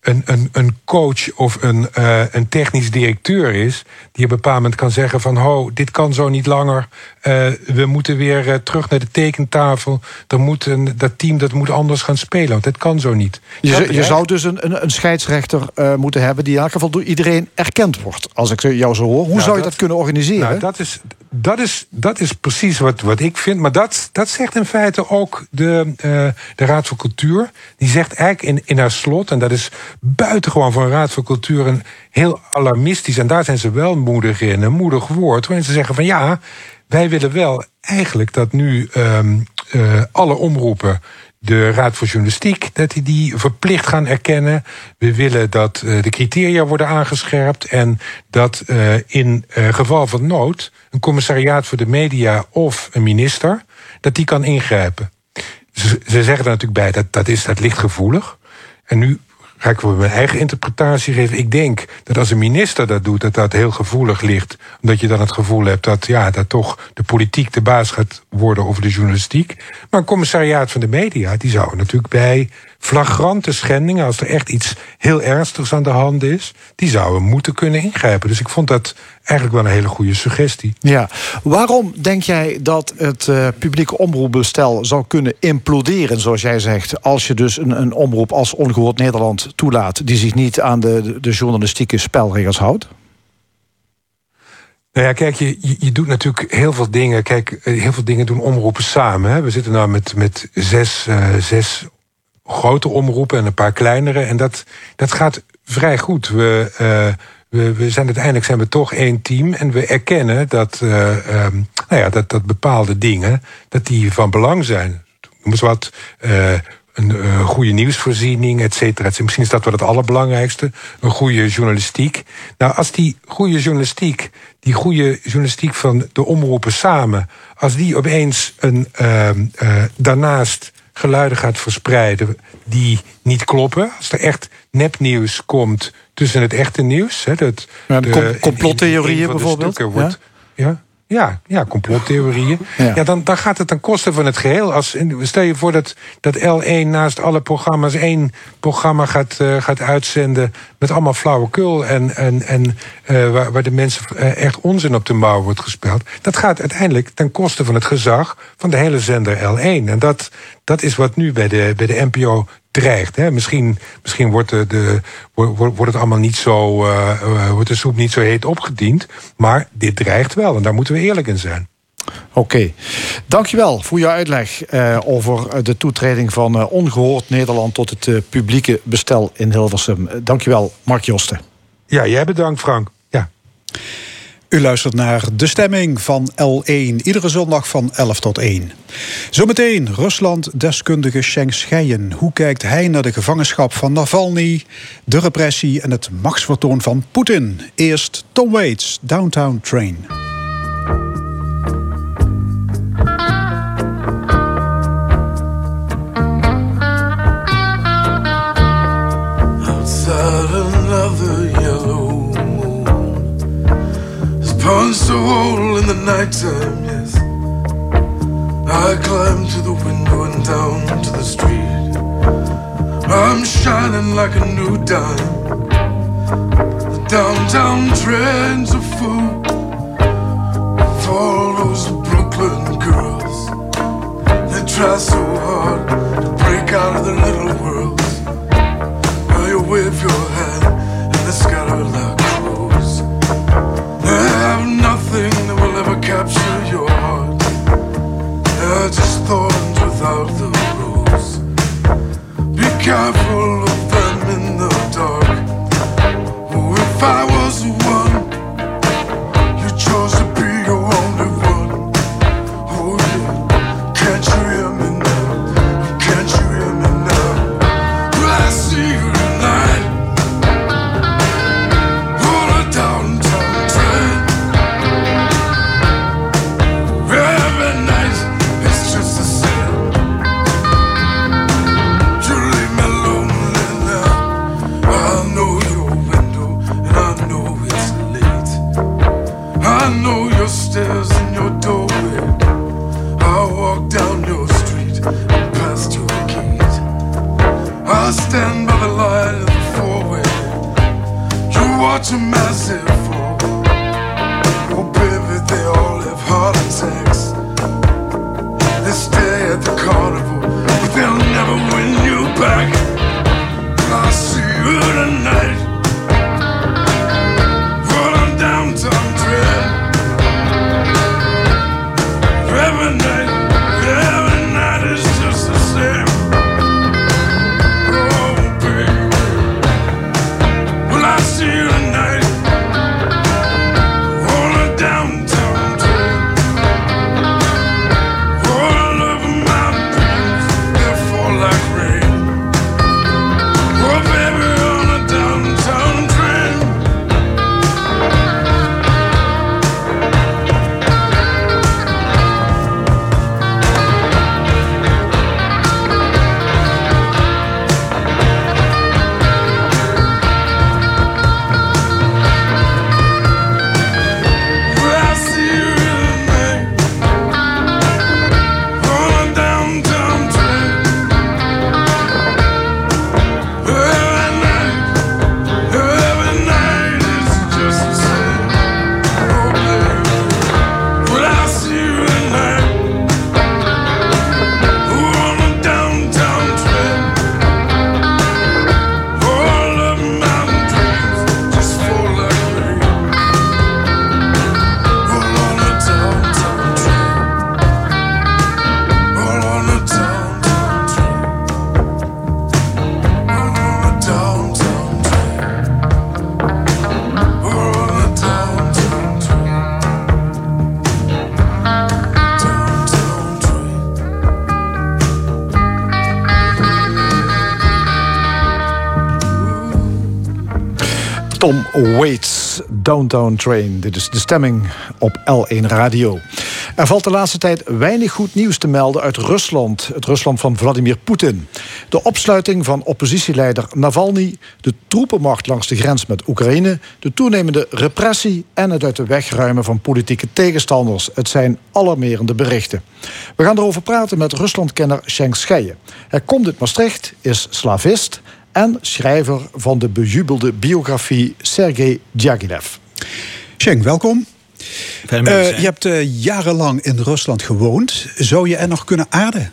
een, een, een coach of een, uh, een technisch directeur is, die op een bepaald moment kan zeggen van, ho, dit kan zo niet langer, uh, we moeten weer terug naar de tekentafel, er moet een, dat team dat moet anders gaan spelen, want het kan zo niet.
Je, je zou dus een, een, een scheidsrechter moeten hebben die in elk geval door iedereen erkend wordt, als ik jou zo hoor. Hoe nou, zou je dat, dat kunnen organiseren?
Nou, dat is, dat is, dat is precies wat, wat ik vind. Maar dat, dat zegt in feite ook de, uh, de Raad voor Cultuur. Die zegt eigenlijk in, in haar slot, en dat is buitengewoon voor een Raad voor Cultuur een heel alarmistisch. En daar zijn ze wel moedig in, een moedig woord. Waarin ze zeggen van ja, wij willen wel eigenlijk dat nu um, uh, alle omroepen de Raad voor Journalistiek, dat die die verplicht gaan erkennen. We willen dat uh, de criteria worden aangescherpt en dat uh, in uh, geval van nood een commissariaat voor de media of een minister, dat die kan ingrijpen. Ze, ze zeggen er natuurlijk bij dat dat, is, dat ligt gevoelig. En nu ga ik wel mijn eigen interpretatie geven. Ik denk dat als een minister dat doet, dat dat heel gevoelig ligt. Omdat je dan het gevoel hebt dat, ja, dat toch de politiek de baas gaat worden over de journalistiek. Maar een commissariaat van de media, die zou natuurlijk bij flagrante schendingen, als er echt iets heel ernstigs aan de hand is, die zouden moeten kunnen ingrijpen. Dus ik vond dat eigenlijk wel een hele goede suggestie.
Ja, waarom denk jij dat het uh, publieke omroepbestel zou kunnen imploderen, zoals jij zegt, als je dus een, een omroep als Ongehoord Nederland toelaat, die zich niet aan de, de journalistieke spelregels houdt?
Nou ja, kijk, je, je doet natuurlijk heel veel dingen. Kijk, eh, heel veel dingen doen omroepen samen. Hè. We zitten nou met, met zes, uh, zes grote omroepen en een paar kleinere. En dat, dat gaat vrij goed. We, uh, we, we zijn uiteindelijk zijn we toch één team. En we erkennen dat, uh, um, nou ja, dat, dat bepaalde dingen dat die van belang zijn. Noem eens wat. Uh, een goede nieuwsvoorziening, et cetera. Misschien is dat wel het allerbelangrijkste. Een goede journalistiek. Nou, als die goede journalistiek, die goede journalistiek van de omroepen samen, als die opeens een, uh, uh, daarnaast geluiden gaat verspreiden die niet kloppen. Als er echt nepnieuws komt tussen het echte nieuws. Hè, dat
ja, de, complottheorieën bijvoorbeeld.
Wordt, ja? ja? Ja, ja complottheorieën. Ja.
Ja.
dan, dan gaat het ten koste van het geheel. Als, stel je voor dat, dat L1 naast alle programma's één programma gaat, eh, gaat uitzenden. met allemaal flauwekul. en, en, en eh, waar, waar de mensen eh, echt onzin op de mouw wordt gespeeld. Dat gaat uiteindelijk ten koste van het gezag van de hele zender L1. En dat, dat is wat nu bij de, bij de NPO dreigt. Hè. Misschien, misschien wordt, de, de, wordt, wordt het allemaal niet zo. eh, eh, wordt de soep niet zo heet opgediend. Maar dit dreigt wel. En daar moeten we eerlijk in zijn.
Oké, dankjewel voor je uitleg eh, over de toetreding van eh, Ongehoord Nederland tot het publieke bestel in Hilversum. Dankjewel, Mark Josten.
Ja, jij bedankt, Frank. Ja.
U luistert naar De Stemming van L1, iedere zondag van 11 tot 1. Zometeen Rusland-deskundige Schenk Scheijen. Hoe kijkt hij naar de gevangenschap van Navalny, de repressie en het machtsvertoon van Poetin? Eerst Tom Waits, Downtown Train.
Punched a in the nighttime, yes. I climb to the window and down to the street. I'm shining like a new dime. The downtown trends are full for all those Brooklyn girls. They try so hard to break out of their little worlds. Now you wave your hand capture your heart. They're just thorns without the rose. Be careful of them in the dark. Oh, if I was You watch
Waits Downtown Train. Dit is de stemming op L1 Radio. Er valt de laatste tijd weinig goed nieuws te melden uit Rusland. Het Rusland van Vladimir Poetin. De opsluiting van oppositieleider Navalny... de troepenmacht langs de grens met Oekraïne... de toenemende repressie en het uit de weg ruimen van politieke tegenstanders. Het zijn alarmerende berichten. We gaan erover praten met Ruslandkenner Schenk Scheijen. Hij komt uit Maastricht, is slavist en schrijver van de bejubelde biografie Sergei Diaghilev.
Schenk, welkom.
Je
Eh, je hebt eh, jarenlang in Rusland gewoond. Zou je er nog kunnen aarden?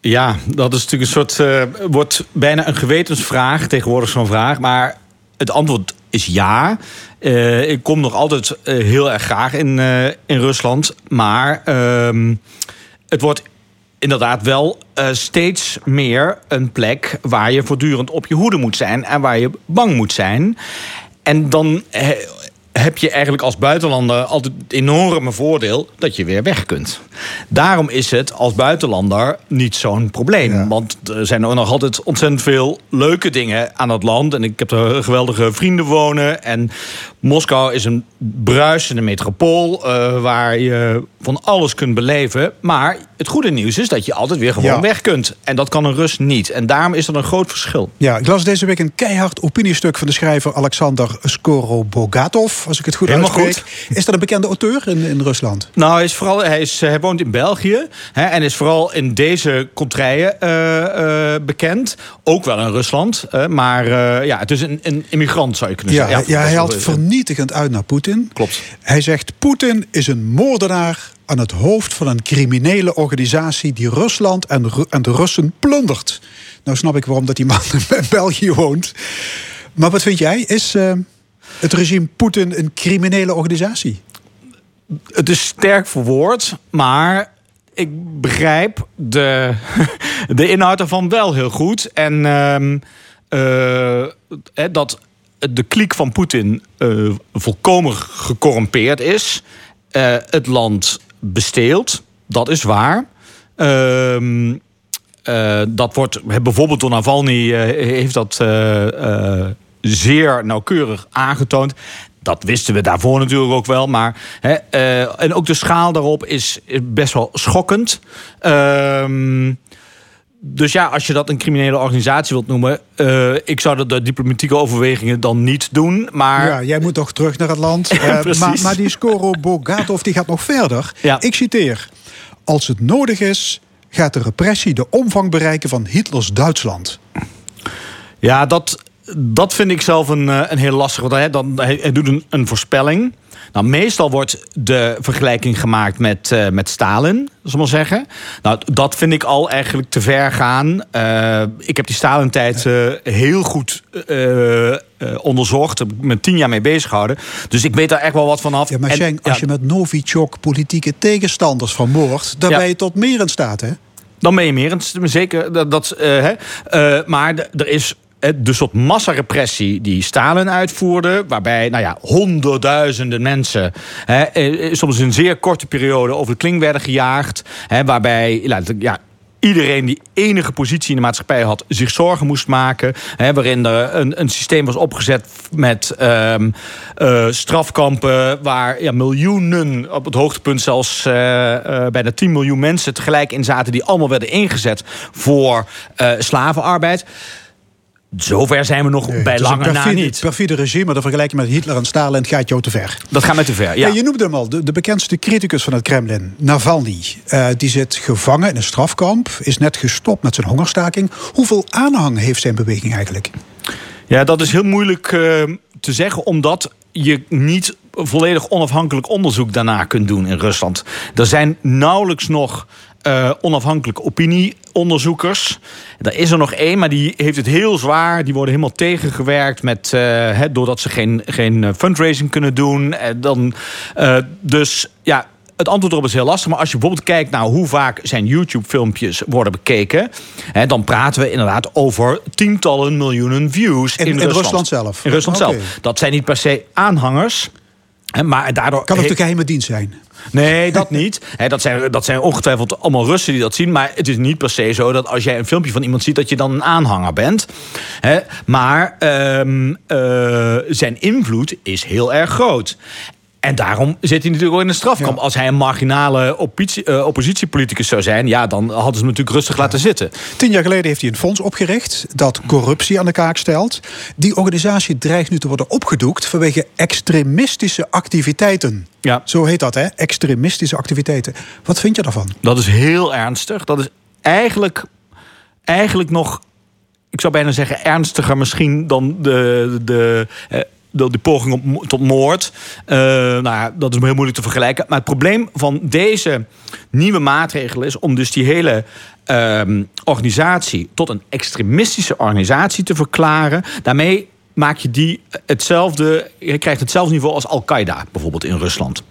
Ja, dat is natuurlijk een soort. eh, wordt bijna een gewetensvraag, tegenwoordig zo'n vraag. Maar het antwoord is ja. Eh, ik kom nog altijd heel erg graag in, eh, in Rusland. Maar ehm, het wordt inderdaad wel eh, steeds meer een plek waar je voortdurend op je hoede moet zijn en waar je bang moet zijn. En dan he- heb je eigenlijk als buitenlander altijd het enorme voordeel dat je weer weg kunt. Daarom is het als buitenlander niet zo'n probleem. Want er zijn ook nog altijd ontzettend veel leuke dingen aan het land. En ik heb er geweldige vrienden wonen. En Moskou is een bruisende metropool eh, waar je van alles kunt beleven. Maar het goede nieuws is dat je altijd weer gewoon
Ja.
weg kunt. En dat kan een Rus niet. En daarom is er een groot verschil.
Ja, ik las deze week een keihard opiniestuk van de schrijver Alexander Skorobogatov, als ik het goed
Helemaal
uitspreek. Is dat een bekende auteur in, in Rusland?
Nou, hij, is vooral, hij, is, hij woont in België hè, en is vooral in deze contraien eh, eh, bekend. Ook wel in Rusland, maar ja, het is een, een immigrant zou je kunnen
Ja,
zeggen.
ja, hij
dat
haalt
is wel-
vernietigend uit naar Poetin.
Klopt.
Hij zegt: Poetin is een moordenaar aan het hoofd van een criminele organisatie die Rusland en, Ru- en de Russen plundert. Nou snap ik waarom dat die man in België woont. Maar wat vind jij? Is eh, het regime Poetin een criminele organisatie?
Het is sterk verwoord, maar ik begrijp de, de inhoud ervan wel heel goed. En ehm, eh, dat de kliek van Poetin eh, volkomen gecorrumpeerd is. Eh, het land besteelt, dat is waar. Ehm, eh, dat wordt bijvoorbeeld door Navalny heeft dat zeer nauwkeurig aangetoond. Dat wisten we daarvoor natuurlijk ook wel. Maar, hè, en ook de schaal daarop is, is best wel schokkend. Ehm, dus ja, als je dat een criminele organisatie wilt noemen... eh, ik zou dat de diplomatieke overwegingen dan niet doen. Maar
Ja, jij moet toch terug naar het land. Eh, maar, maar die Skorobogatov die gaat nog verder.
Ja.
Ik citeer: Als het nodig is, gaat de repressie de omvang bereiken van Hitlers Duitsland.
Ja, dat, dat vind ik zelf een, eh, een heel lastig. Want hij, dan, hij doet een, een voorspelling. Nou, meestal wordt de vergelijking gemaakt met, eh, met Stalin, we maar zeggen. Nou, dat vind ik al eigenlijk te ver gaan. Eh, ik heb die Stalin-tijd eh, heel goed onderzocht. Heb ik me tien jaar mee bezig gehouden. Dus ik weet daar echt wel wat van af.
Ja, maar
En-
Schenk, als
ja,
je met Novichok politieke tegenstanders vermoordt, dan
Ja.
ben je tot meer in staat, hè?
Dan ben je meer. Zeker. Dat, dat, hè. Maar er is de soort massarepressie die Stalin uitvoerde. Waarbij nou ja, honderdduizenden mensen hè, eh, soms in een zeer korte periode over de kling werden gejaagd. Hè, waarbij ja, iedereen die enige positie in de maatschappij had zich zorgen moest maken. Hè, waarin er een, een systeem was opgezet met ehm, eh, strafkampen waar ja, miljoenen, op het hoogtepunt zelfs eh, eh, bijna 10 miljoen mensen tegelijk in zaten die allemaal werden ingezet voor eh, slavenarbeid. Zover zijn we nog bij lange
een
na
perfide,
niet.
perfide regime, maar de vergelijking met Hitler en Stalin gaat jou te ver.
Dat gaat met te ver. Ja.
Ja. je noemde hem al, de, de bekendste criticus van het Kremlin, Navalny. Eh, die zit gevangen in een strafkamp, is net gestopt met zijn hongerstaking. Hoeveel aanhang heeft zijn beweging eigenlijk?
Ja, dat is heel moeilijk eh, te zeggen, omdat je niet volledig onafhankelijk onderzoek daarna kunt doen in Rusland. Er zijn nauwelijks nog eh, onafhankelijke opinieonderzoekers. Er is er nog één, maar die heeft het heel zwaar. Die worden helemaal tegengewerkt met, hè, doordat ze geen, geen eh, fundraising kunnen doen. Eh, dan, dus ja. Het antwoord erop is heel lastig. Maar als je bijvoorbeeld kijkt naar hoe vaak zijn YouTube-filmpjes worden bekeken. Hè, dan praten we inderdaad over tientallen miljoenen views
In-
in,
in
Rusland.
Rusland zelf?
In Rusland zelf. Dat zijn niet per se aanhangers. Maar daardoor
Kan ook
he-
de geheime dienst zijn.
Nee, dat niet. Dat, zijn, dat zijn ongetwijfeld allemaal Russen die dat zien. Maar het is niet per se zo dat als jij een filmpje van iemand ziet... dat je dan een aanhanger bent. Maar ehm, eh, zijn invloed is heel erg groot. En daarom zit hij natuurlijk ook in de strafkamp. Als hij een marginale oppositie, eh, oppositiepoliticus zou zijn... ja, dan hadden ze hem natuurlijk rustig laten zitten.
Tien jaar geleden heeft hij een fonds opgericht dat corruptie aan de kaak stelt. Die organisatie dreigt nu te worden opgedoekt vanwege extremistische activiteiten.
Ja.
Zo heet dat, hè? Extremistische activiteiten. Wat vind je daarvan?
Dat is heel ernstig. Dat is eigenlijk, eigenlijk nog, ik zou bijna zeggen, ernstiger misschien dan de. de eh, de, de poging tot moord. Eh, nou ja, dat is heel moeilijk te vergelijken. Maar het probleem van deze nieuwe maatregel is om dus die hele ehm, organisatie tot een extremistische organisatie te verklaren. Daarmee maak je die hetzelfde, je krijgt hetzelfde niveau als Al-Qaeda bijvoorbeeld in Rusland.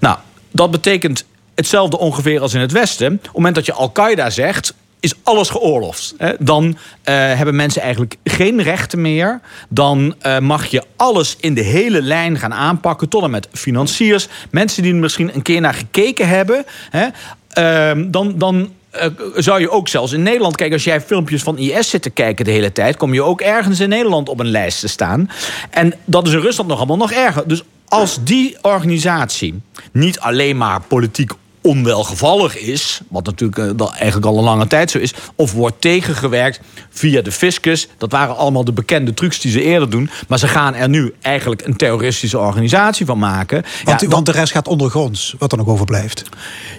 Nou, dat betekent hetzelfde ongeveer als in het Westen. Op het moment dat je Al-Qaeda zegt, is alles geoorloofd. Dan eh, hebben mensen eigenlijk geen rechten meer. Dan eh, mag je alles in de hele lijn gaan aanpakken. Tot en met financiers. Mensen die er misschien een keer naar gekeken hebben. Hè? Ehm, dan... dan eh, zou je ook zelfs in Nederland... Kijk, als jij filmpjes van IS zit te kijken de hele tijd... kom je ook ergens in Nederland op een lijst te staan. En dat is in Rusland nog allemaal nog erger. Dus als die organisatie niet alleen maar politiek onwelgevallig is, wat natuurlijk dat eigenlijk al een lange tijd zo is, of wordt tegengewerkt via de fiscus. Dat waren allemaal de bekende trucs die ze eerder doen. Maar ze gaan er nu eigenlijk een terroristische organisatie van maken.
Want,
Ja,
want de rest gaat ondergronds, wat er nog overblijft.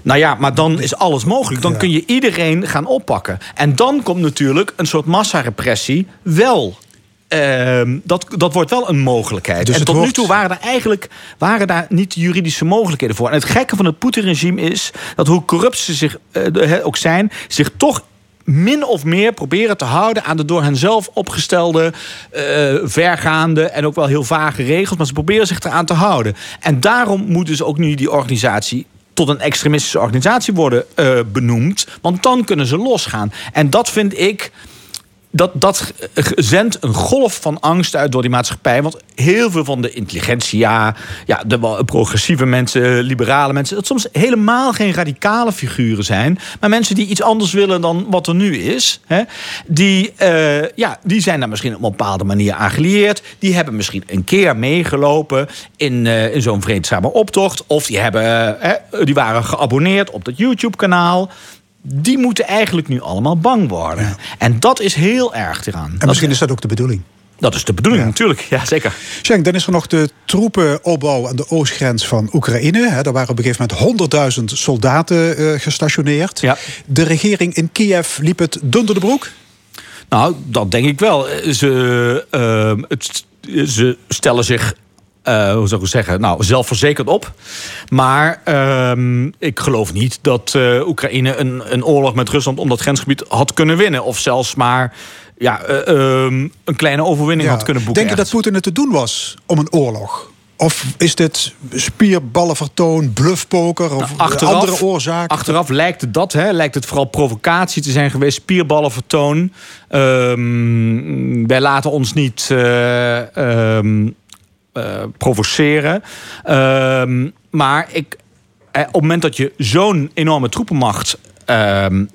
nou ja, maar dan is alles mogelijk. Dan kun je iedereen gaan oppakken. En dan komt natuurlijk een soort massarepressie wel. Ehm, dat, dat wordt wel een mogelijkheid.
Dus
en tot nu toe waren er eigenlijk waren daar niet juridische mogelijkheden voor. En het gekke van het Poetin-regime is dat hoe corrupt ze zich eh, ook zijn, zich toch min of meer proberen te houden aan de door hen zelf opgestelde, eh, vergaande en ook wel heel vage regels. Maar ze proberen zich eraan te houden. En daarom moet dus ook nu die organisatie tot een extremistische organisatie worden eh, benoemd. Want dan kunnen ze losgaan. En dat vind ik. Dat, dat zendt een golf van angst uit door die maatschappij. Want heel veel van de intelligentie, ja, de progressieve mensen, liberale mensen, dat soms helemaal geen radicale figuren zijn. Maar mensen die iets anders willen dan wat er nu is. Hè, die, eh, ja, die zijn daar misschien op een bepaalde manier aan gelieerd. Die hebben misschien een keer meegelopen in, eh, in zo'n vreedzame optocht. Of die, hebben, eh, die waren geabonneerd op dat YouTube-kanaal die moeten eigenlijk nu allemaal bang worden. En dat is heel erg eraan.
En misschien is dat ook de bedoeling.
Dat is de bedoeling, natuurlijk. Ja, zeker.
Schenk, dan is er nog de troepenopbouw aan de oostgrens van Oekraïne. Hè, Daar waren op een gegeven moment 100.000 soldaten eh, gestationeerd.
Ja.
De regering in Kiev liep het dun door de broek.
Nou, dat denk ik wel. Ze, ehm, het, ze stellen zich. Eh, hoe zou ik het zeggen? Nou, zelfverzekerd op. Maar ehm, ik geloof niet dat eh, Oekraïne een, een oorlog met Rusland om dat grensgebied had kunnen winnen. Of zelfs maar ja, eh, ehm, een kleine overwinning had kunnen boeken.
Denk je dat. Poetin het te doen was om een oorlog? Of is dit spierballenvertoon, bluffpoker of andere oorzaken?
Achteraf lijkt het dat, hè, lijkt het vooral provocatie te zijn geweest, spierballenvertoon. Ehm, wij laten ons niet provoceren. Ehm, maar ik, eh, op het moment dat je zo'n enorme troepenmacht ehm,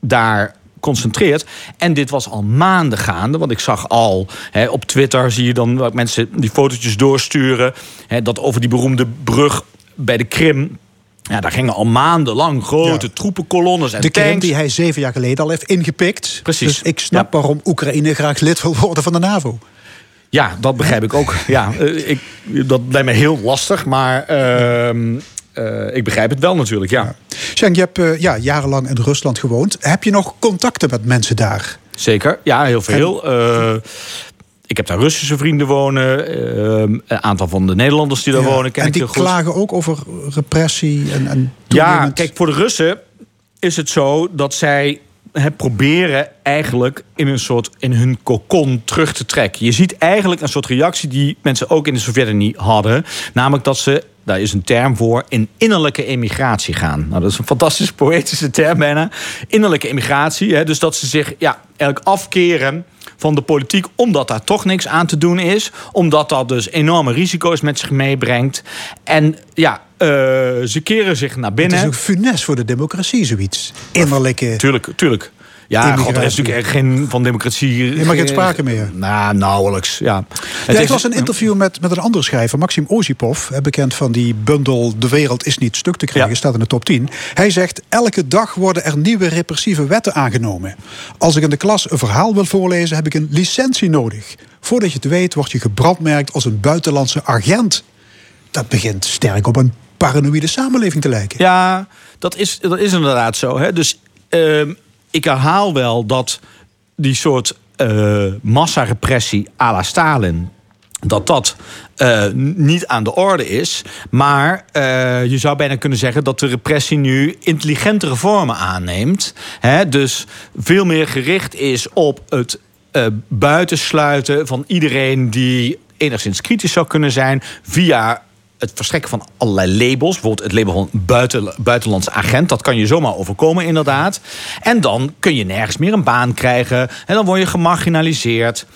daar concentreert. En dit was al maanden gaande. Want ik zag al hè, op Twitter zie je dan wat mensen die fotootjes doorsturen. Hè, dat over die beroemde brug bij de Krim. Ja, daar gingen al maandenlang grote
Ja.
troepenkolonnes en
de Krim
tanks.
die hij zeven jaar geleden al heeft ingepikt.
Precies.
Dus ik snap
Ja.
waarom Oekraïne graag lid wil worden van de NAVO.
Ja, dat begrijp ik ook. Ja, eh, ik, dat lijkt me heel lastig, maar ehm, eh, ik begrijp het wel natuurlijk. Ja,
je hebt eh, ja, jarenlang in Rusland gewoond. Heb je nog contacten met mensen daar?
zeker. Ja, heel veel. Ik heb daar Russische vrienden wonen. eh, een aantal van de Nederlanders die daar
Ja.
wonen ken
en
ik
die
heel goed.
klagen ook over repressie en, en
Ja, kijk, voor de Russen is het zo dat zij proberen eigenlijk in een soort in hun kokon terug te trekken. Je ziet eigenlijk een soort reactie die mensen ook in de Sovjet-Unie hadden, namelijk dat ze daar is een term voor, in innerlijke emigratie gaan. Nou, dat is een fantastische poëtische term bijna. Innerlijke emigratie, dus dat ze zich ja, eigenlijk afkeren van de politiek, omdat daar toch niks aan te doen is. Omdat dat dus enorme risico's met zich meebrengt. En ja, eh, ze keren zich naar binnen.
Het is ook funest voor de democratie, zoiets. Innerlijke...
Tuurlijk, tuurlijk. Ja, god, er is natuurlijk echt geen van democratie.
Helemaal geen sprake meer.
Nou, nauwelijks. Ja.
Het ja, was een interview met, met een andere schrijver, Maxim Ozipov, bekend van die bundel De wereld is niet stuk te krijgen, staat in de top 10. Hij zegt: elke dag worden er nieuwe repressieve wetten aangenomen. Als ik in de klas een verhaal wil voorlezen, heb ik een licentie nodig. Voordat je het weet, word je gebrandmerkt als een buitenlandse agent. Dat begint sterk op een paranoïde samenleving te lijken.
Ja, dat is, dat is inderdaad zo. Hè? Dus. Uh, ik herhaal wel dat die soort uh, massarepressie à la Stalin dat dat uh, niet aan de orde is. Maar uh, je zou bijna kunnen zeggen dat de repressie nu intelligentere vormen aanneemt. Hè? Dus veel meer gericht is op het buitensluiten van iedereen die enigszins kritisch zou kunnen zijn via het verstrekken van allerlei labels. Bijvoorbeeld het label van buiten, buitenlands agent. Dat kan je zomaar overkomen, inderdaad. En dan kun je nergens meer een baan krijgen. En dan word je gemarginaliseerd.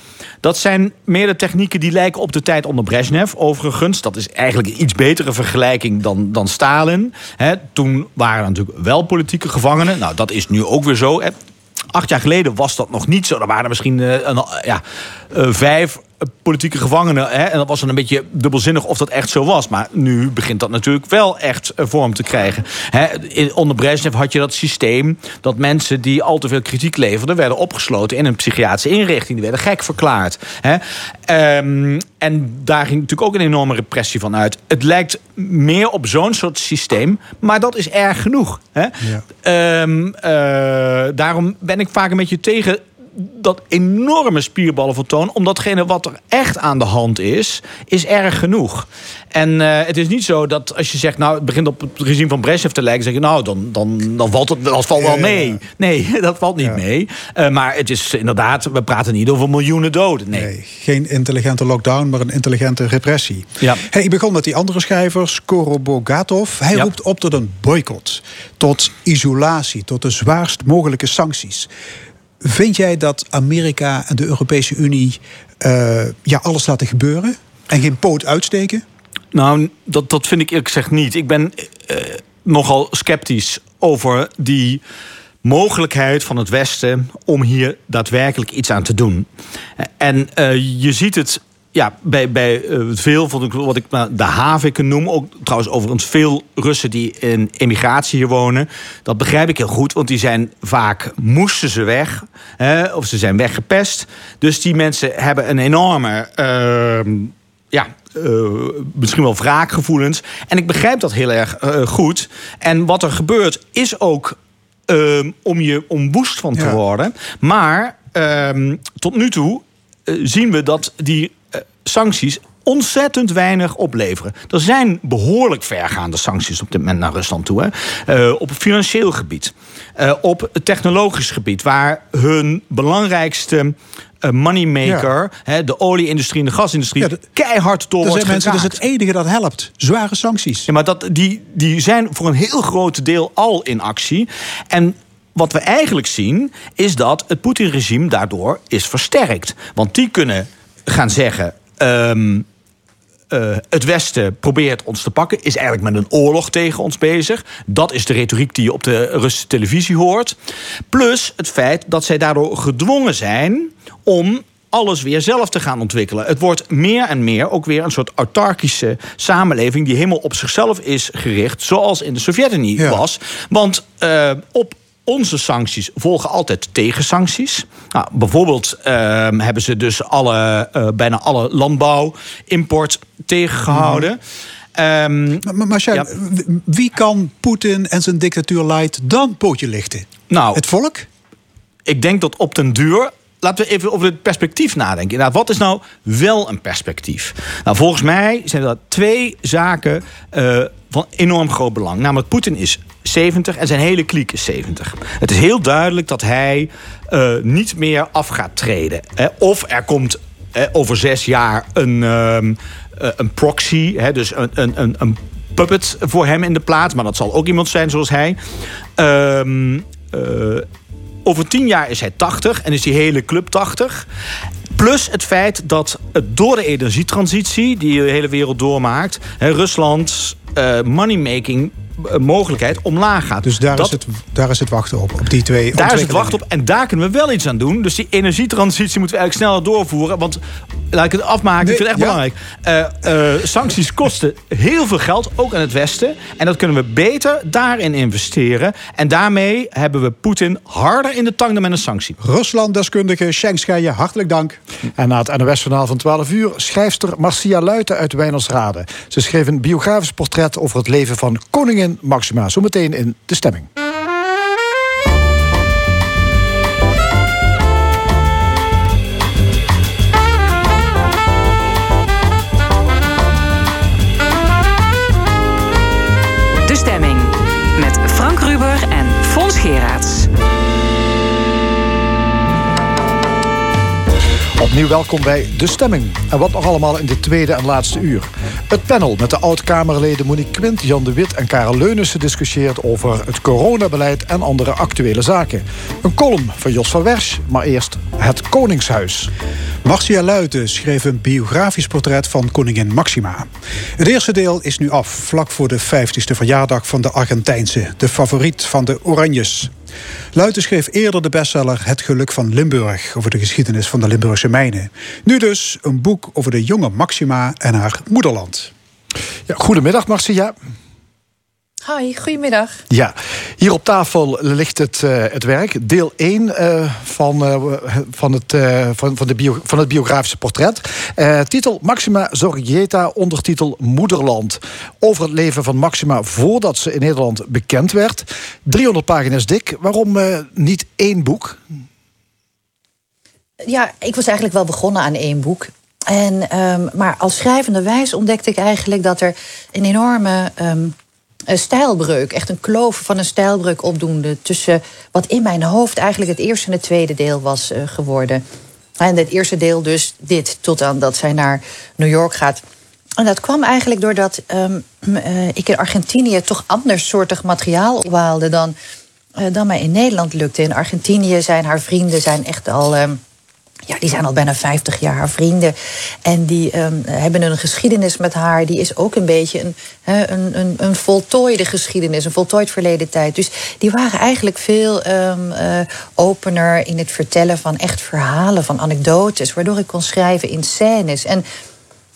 Dat zijn meer de technieken die lijken op de tijd onder Brezhnev. Overigens, dat is eigenlijk een iets betere vergelijking dan, dan Stalin. toen waren er natuurlijk wel politieke gevangenen. Nou, dat is nu ook weer zo. Acht jaar geleden was dat nog niet zo. Er waren misschien uh, een, ja, uh, vijf politieke gevangenen. Hè, en dat was dan een beetje dubbelzinnig of dat echt zo was. Maar nu begint dat natuurlijk wel echt vorm te krijgen. Hè, onder Brezhnev had je dat systeem dat mensen die al te veel kritiek leverden... werden opgesloten in een psychiatrische inrichting. Die werden gek verklaard. Hè. Um, en daar ging natuurlijk ook een enorme repressie van uit. Het lijkt meer op zo'n soort systeem, maar dat is erg genoeg. Hè? Ja. Um, uh, daarom ben ik vaak een beetje tegen dat enorme spierballen vertoon. Omdat datgene wat er echt aan de hand is, is erg genoeg. En uh, het is niet zo dat als je zegt, nou, het begint op het regime van Brezhnev te lijken, zeg je, nou, dan, dan, dan valt het dat valt wel mee. Nee, dat valt niet ja. mee. Uh, maar het is inderdaad, we praten niet over miljoenen doden. Nee. nee.
geen intelligente lockdown, maar een intelligente repressie.
Ja.
Hey, ik begon met die andere schrijver, Bogatov. Hij ja. roept op tot een boycott, tot isolatie, tot de zwaarst mogelijke sancties. Vind jij dat Amerika en de Europese Unie uh, ja, alles laten gebeuren en geen poot uitsteken?
Nou, dat, dat vind ik eerlijk gezegd niet. Ik ben uh, nogal sceptisch over die mogelijkheid van het Westen om hier daadwerkelijk iets aan te doen. En uh, je ziet het ja, bij, bij uh, veel van wat ik maar de haviken noem, ook trouwens overigens veel Russen die in emigratie hier wonen, dat begrijp ik heel goed, want die zijn vaak moesten ze weg, hè, of ze zijn weggepest. Dus die mensen hebben een enorme, uh, ja, uh, misschien wel wraakgevoelens. En ik begrijp dat heel erg uh, goed. En wat er gebeurt is ook uh, om je om woest van te ja. worden. Maar ehm, tot nu toe zien we dat die sancties ontzettend weinig opleveren. Er zijn behoorlijk vergaande sancties op dit moment naar Rusland toe. Hè. Uh, op financieel gebied. Uh, op het technologisch gebied. Waar hun belangrijkste uh, moneymaker, ja. de olieindustrie en de gasindustrie, ja, keihard door wordt
mensen, Dat is het enige dat helpt. Zware sancties.
Ja, maar dat, die, die zijn voor een heel groot deel al in actie. En wat we eigenlijk zien, is dat het Poetin-regime daardoor is versterkt. Want die kunnen gaan zeggen Um, uh, het Westen probeert ons te pakken, is eigenlijk met een oorlog tegen ons bezig. Dat is de retoriek die je op de Russische televisie hoort. Plus het feit dat zij daardoor gedwongen zijn om alles weer zelf te gaan ontwikkelen. Het wordt meer en meer ook weer een soort autarkische samenleving die helemaal op zichzelf is gericht, zoals in de Sovjet-Unie ja. was. Want uh, op onze sancties volgen altijd tegensancties. Nou, bijvoorbeeld uh, hebben ze dus alle, uh, bijna alle landbouwimport tegengehouden.
Um, maar, ja. wie kan Poetin en zijn dictatuur light dan pootje lichten?
Nou,
het volk?
Ik denk dat op den duur laten we even over het perspectief nadenken. Inderdaad, wat is nou wel een perspectief? Nou, volgens mij zijn dat twee zaken uh, van enorm groot belang. Namelijk, Poetin is 70 en zijn hele kliek is 70. Het is heel duidelijk dat hij uh, niet meer af gaat treden. Hè? Of er komt uh, over zes jaar een, uh, een proxy, hè? dus een, een, een puppet voor hem in de plaats. Maar dat zal ook iemand zijn zoals hij. Ehm, over tien jaar is hij 80 en is die hele club 80. Plus het feit dat door de energietransitie die de hele wereld doormaakt, hè, Rusland uh, moneymaking eh, mogelijkheid omlaag gaat.
Dus daar, is, het, daar is het wachten op, op die twee
Daar is het wachten op en daar kunnen we wel iets aan doen. Dus die energietransitie moeten we eigenlijk sneller doorvoeren. Want, laat ik het afmaken, ik vind het echt belangrijk. Uh, uh, sancties kosten heel veel geld, ook aan het Westen. En dat kunnen we beter daarin investeren. En daarmee hebben we Poetin harder in de tang dan met een sanctie.
Rusland-deskundige Schenk Scheijen, hartelijk dank.
En na het NOS-journaal van 12 uur... schrijfster Marcia Luiten uit Wijnersrade. Ze schreef een biografisch portret over het leven van koningin Maxima. Zometeen in de stemming.
De stemming met Frank Ruber en Fons Geraerts.
Opnieuw welkom bij De Stemming. En wat nog allemaal in de tweede en laatste uur. Het panel met de oud-Kamerleden Monique Quint, Jan de Wit en Karel Leunissen discussieert over het coronabeleid en andere actuele zaken. Een column van Jos van Wersch, maar eerst het Koningshuis.
Marcia Luiten schreef een biografisch portret van koningin Maxima. Het eerste deel is nu af, vlak voor de 50ste verjaardag van de Argentijnse, de favoriet van de Oranjes. Luiten schreef eerder de bestseller Het Geluk van Limburg... over de geschiedenis van de Limburgse mijnen. Nu dus een boek over de jonge Maxima en haar moederland.
Ja, goedemiddag, Marcia.
Hoi, goedemiddag.
Ja, hier op tafel ligt het, uh, het werk. Deel 1 uh, van, uh, van, het, van, van, de bio, van het biografische portret. titel Maxima Zorgieta, ondertitel Moederland. Over het leven van Maxima voordat ze in Nederland bekend werd. 300 pagina's dik. Waarom niet één boek?
Ja, ik was eigenlijk wel begonnen aan één boek. En, um, maar als schrijvende wijs ontdekte ik eigenlijk dat er een enorme... Um, een stijlbreuk, echt een kloof van een stijlbreuk opdoende tussen wat in mijn hoofd eigenlijk het eerste en het tweede deel was uh, geworden. En het eerste deel dus dit, tot aan dat zij naar New York gaat. En dat kwam eigenlijk doordat um, uh, ik in Argentinië toch andersoortig materiaal ophaalde dan, uh, dan mij in Nederland lukte. In Argentinië zijn haar vrienden zijn echt al. Um, ja, die zijn al bijna 50 jaar vrienden. En die um, hebben een geschiedenis met haar. Die is ook een beetje een, een, een, een voltooide geschiedenis, een voltooid verleden tijd. Dus die waren eigenlijk veel um, uh, opener in het vertellen van echt verhalen, van anekdotes. Waardoor ik kon schrijven in scènes. En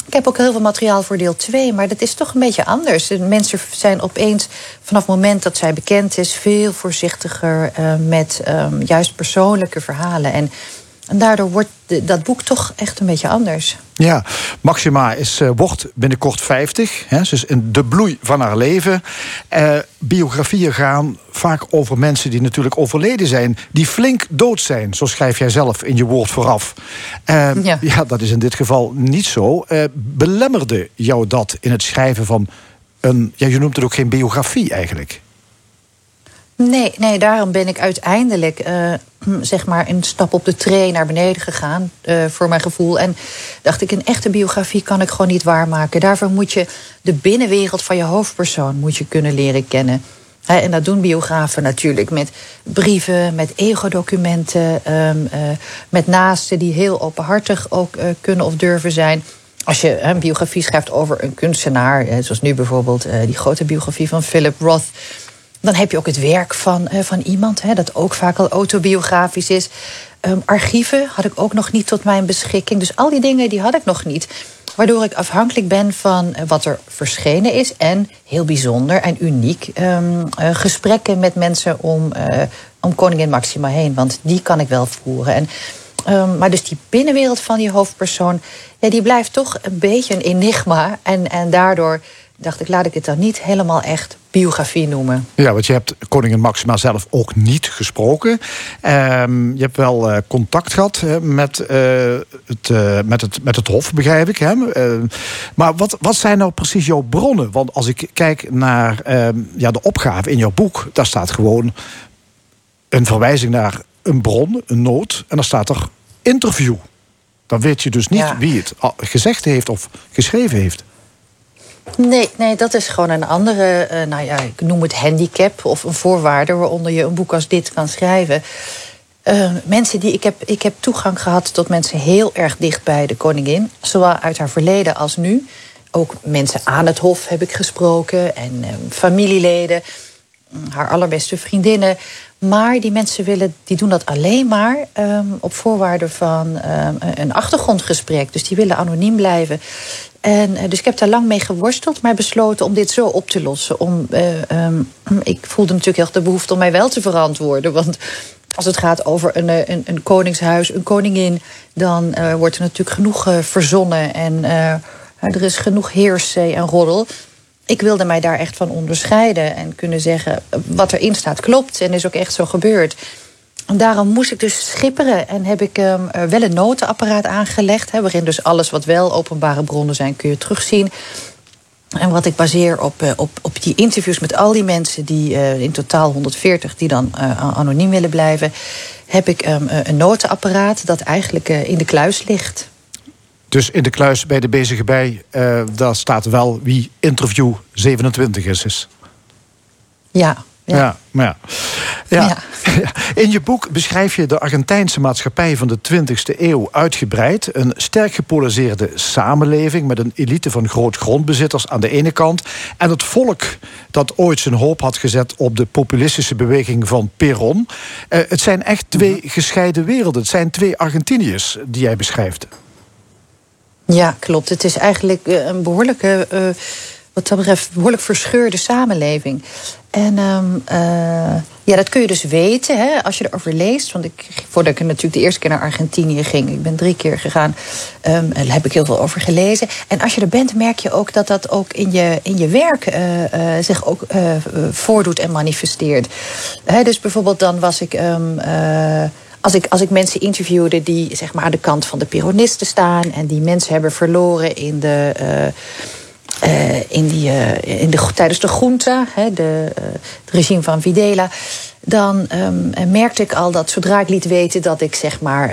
ik heb ook heel veel materiaal voor deel 2, maar dat is toch een beetje anders. De mensen zijn opeens, vanaf het moment dat zij bekend is, veel voorzichtiger uh, met um, juist persoonlijke verhalen. En en daardoor wordt de, dat boek toch echt een beetje anders.
Ja, Maxima is, uh, wordt binnenkort 50. Hè, ze is in de bloei van haar leven. Uh, biografieën gaan vaak over mensen die natuurlijk overleden zijn. Die flink dood zijn, zo schrijf jij zelf in je woord vooraf. Uh, ja. ja. dat is in dit geval niet zo. belemmerde jou dat in het schrijven van een... Ja, je noemt het ook geen biografie eigenlijk.
Nee, nee, daarom ben ik uiteindelijk uh, zeg maar een stap op de tree naar beneden gegaan, uh, voor mijn gevoel. En dacht ik, een echte biografie kan ik gewoon niet waarmaken. Daarvoor moet je de binnenwereld van je hoofdpersoon moet je kunnen leren kennen. En dat doen biografen natuurlijk met brieven, met ego-documenten, um, uh, met naasten die heel openhartig ook kunnen of durven zijn. Als je een biografie schrijft over een kunstenaar, zoals nu bijvoorbeeld die grote biografie van Philip Roth dan heb je ook het werk van, uh, van iemand, hè, dat ook vaak al autobiografisch is. Um, archieven had ik ook nog niet tot mijn beschikking. Dus al die dingen die had ik nog niet. Waardoor ik afhankelijk ben van uh, wat er verschenen is. En heel bijzonder en uniek um, uh, gesprekken met mensen om, om Koningin Maxima heen. Want die kan ik wel voeren. En, um, maar dus die binnenwereld van die hoofdpersoon, ja, die blijft toch een beetje een enigma. En, en daardoor dacht ik, laat ik het dan niet helemaal echt biografie noemen.
Ja, want je hebt koningin Maxima zelf ook niet gesproken. Um, je hebt wel uh, contact gehad uh, met, uh, het, met, het, met het Hof, begrijp ik. Hè? maar wat, wat zijn nou precies jouw bronnen? Want als ik kijk naar ehm, ja, de opgave in jouw boek, daar staat gewoon een verwijzing naar een bron, een noot, en dan staat er interview. Dan weet je dus niet ja. wie het gezegd heeft of geschreven heeft.
Nee, nee, dat is gewoon een andere, uh, nou ja, ik noem het handicap of een voorwaarde waaronder je een boek als dit kan schrijven. eh, mensen die ik heb, ik heb toegang gehad tot mensen heel erg dicht bij de koningin, zowel uit haar verleden als nu. Ook mensen aan het hof heb ik gesproken en eh, familieleden, haar allerbeste vriendinnen. Maar die mensen willen, die doen dat alleen maar ehm, op voorwaarde van ehm, een achtergrondgesprek. Dus die willen anoniem blijven. En, eh, dus ik heb daar lang mee geworsteld, maar besloten om dit zo op te lossen. Om, eh, ehm, ik voelde natuurlijk echt de behoefte om mij wel te verantwoorden. Want als het gaat over een, eh, een, een koningshuis, een koningin, dan wordt er natuurlijk genoeg verzonnen. En er is genoeg heerszee en roddel. Ik wilde mij daar echt van onderscheiden en kunnen zeggen: wat erin staat klopt en is ook echt zo gebeurd. En daarom moest ik dus schipperen en heb ik um, wel een notenapparaat aangelegd. Hè, waarin dus alles wat wel openbare bronnen zijn, kun je terugzien. En wat ik baseer op, uh, op, op die interviews met al die mensen, die uh, in totaal 140, die dan uh, anoniem willen blijven, heb ik um, een notenapparaat dat eigenlijk in de kluis ligt.
Dus in de kluis bij de bezige bij, daar staat wel wie interview 27 is. is.
Ja,
ja, ja, ja. ja. In je boek beschrijf je de Argentijnse maatschappij van de 20e eeuw uitgebreid. Een sterk gepolariseerde samenleving met een elite van grootgrondbezitters aan de ene kant. En het volk dat ooit zijn hoop had gezet op de populistische beweging van Perón. Eh, het zijn echt twee mhm. gescheiden werelden. Het zijn twee Argentiniërs die jij beschrijft.
Ja, klopt. Het is eigenlijk eh, een behoorlijke. Uh, wat dat betreft behoorlijk verscheurde samenleving. En um, uh, ja, dat kun je dus weten hè, als je erover leest. Want ik, voordat ik natuurlijk de eerste keer naar Argentinië ging, ik ben drie keer gegaan, um, daar heb ik heel veel over gelezen. En als je er bent, merk je ook dat dat ook in je, in je werk uh, uh, zich ook voordoet en manifesteert. Hè, dus bijvoorbeeld dan was ik. Um, als ik, als ik mensen interviewde die zeg maar, aan de kant van de Peronisten staan en die mensen hebben verloren in de. Uh, in die, uh, in de, tijdens de junta, hè, de, uh, het regime van Videla, dan um, merkte ik al dat zodra ik liet weten dat ik zeg maar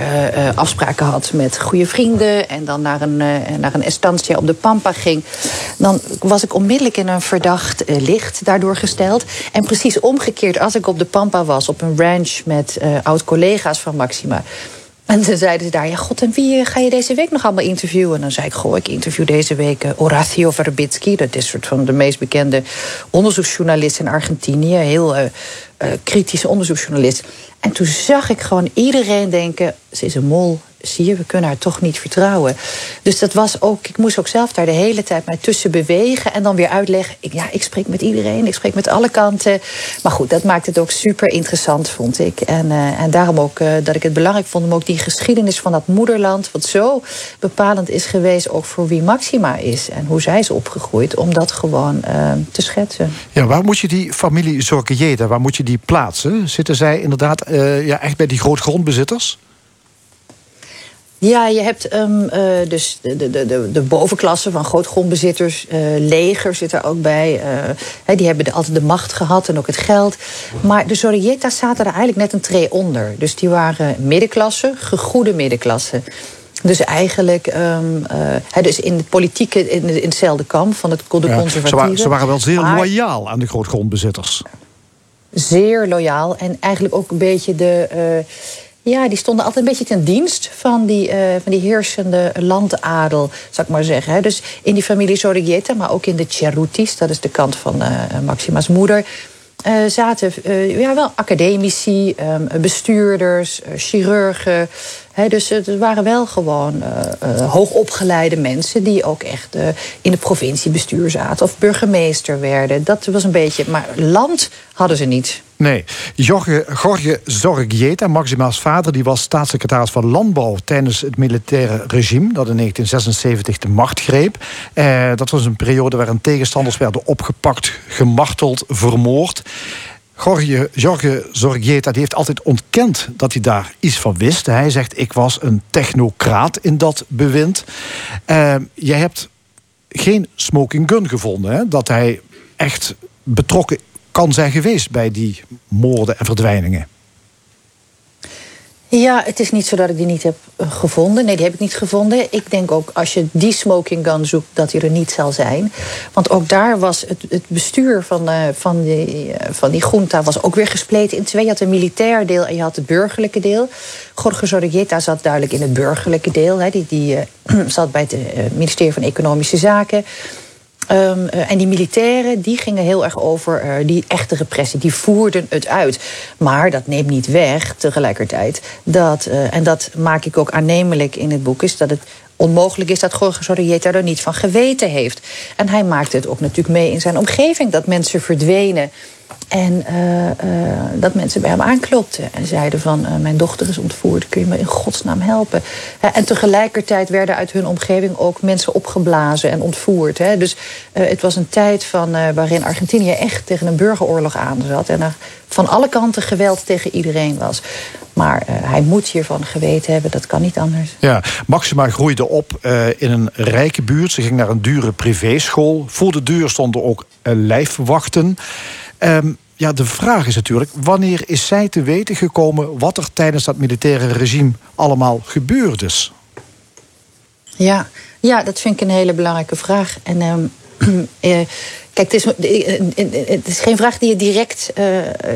afspraken had met goede vrienden en dan naar een, naar een estancia op de Pampa ging, dan was ik onmiddellijk in een verdacht licht daardoor gesteld. En precies omgekeerd, als ik op de Pampa was, op een ranch met oud-collega's van Maxima en toen zeiden ze daar, ja god, en wie ga je deze week nog allemaal interviewen? En dan zei ik, goh, ik interview deze week uh, Horacio Verbitsky. Dat is soort van de meest bekende onderzoeksjournalist in Argentinië. Heel uh, kritische onderzoeksjournalist. En toen zag ik gewoon iedereen denken, ze is een mol, zie we kunnen haar toch niet vertrouwen. Dus dat was ook, ik moest ook zelf daar de hele tijd mij tussen bewegen en dan weer uitleggen. Ik, ja, ik spreek met iedereen, ik spreek met alle kanten. Maar goed, dat maakt het ook super interessant, vond ik. En, uh, en daarom ook uh, dat ik het belangrijk vond om ook die geschiedenis van dat moederland, wat zo bepalend is geweest ook voor wie Maxima is en hoe zij is opgegroeid, om dat gewoon uh, te schetsen.
Ja, waar moet je die familie Zorgejeda, waar moet je die plaatsen? Zitten zij inderdaad ja, echt bij die grootgrondbezitters?
Ja, je hebt um, uh, dus de, de, de, de bovenklasse van grootgrondbezitters. Uh, leger zit er ook bij. Uh, he, die hebben de, altijd de macht gehad en ook het geld. Maar de Zorietas zaten er eigenlijk net een tree onder. Dus die waren middenklasse, gegoede middenklasse. Dus eigenlijk, um, uh, dus in de politieke, in, in hetzelfde kamp van het, de conservatieven. Ze,
waren, ze waren wel zeer maar, loyaal aan de grootgrondbezitters.
Zeer loyaal. En eigenlijk ook een beetje de... Uh, ja, die stonden altijd een beetje ten dienst van die, uh, van die heersende landadel, zou ik maar zeggen. Dus in die familie Sorrieta, maar ook in de Cerrutis, dat is de kant van uh, Maxima's moeder. Uh, zaten ja, wel academici, um, bestuurders, chirurgen. Dus het waren wel gewoon hoogopgeleide mensen die ook echt in de provinciebestuur zaten of burgemeester werden. Dat was een beetje. Maar land hadden ze niet.
Nee. Jorge, Jorge Zorgieta, Maxima's vader, die was staatssecretaris van Landbouw tijdens het militaire regime dat in 1976 de macht greep. Eh, dat was een periode waarin tegenstanders werden opgepakt, gemarteld, vermoord. Jorge, Jorge Zorgieta heeft altijd ontkend dat hij daar iets van wist. Hij zegt: Ik was een technocraat in dat bewind. Uh, jij hebt geen smoking gun gevonden, hè? dat hij echt betrokken kan zijn geweest bij die moorden en verdwijningen?
Ja, het is niet zo dat ik die niet heb eh, gevonden. Nee, die heb ik niet gevonden. Ik denk ook als je die smoking gun zoekt, dat die er niet zal zijn. Want ook daar was het, het bestuur van, uh, van, die, uh, van die junta was ook weer gespleten in twee. Je had een militair deel en je had het burgerlijke deel. Jorge Zorreguieta zat duidelijk in het burgerlijke deel. Hè. Die, die zat bij het ministerie van Economische Zaken. Um, uh, en die militairen die gingen heel erg over uh, die echte repressie. Die voerden het uit. Maar dat neemt niet weg tegelijkertijd dat, uh, en dat maak ik ook aannemelijk in het boek, is dat het onmogelijk is dat Jorge Sorrieta er niet van geweten heeft. En hij maakte het ook natuurlijk mee in zijn omgeving dat mensen verdwenen. En uh, uh, dat mensen bij hem aanklopten en zeiden van... Uh, mijn dochter is ontvoerd, kun je me in godsnaam helpen? en tegelijkertijd werden uit hun omgeving ook mensen opgeblazen en ontvoerd. Hè. Dus het was een tijd van, waarin Argentinië echt tegen een burgeroorlog aan zat... en er van alle kanten geweld tegen iedereen was. Maar hij moet hiervan geweten hebben, dat kan niet anders.
Ja, Maxima groeide op in een rijke buurt. Ze ging naar een dure privéschool. Voor de deur stonden ook lijfwachten... Um, ja, de vraag is natuurlijk, wanneer is zij te weten gekomen... wat er tijdens dat militaire regime allemaal gebeurd is?
Ja, ja dat vind ik een hele belangrijke vraag. En um, eh, kijk, het is, het is, geen vraag die je direct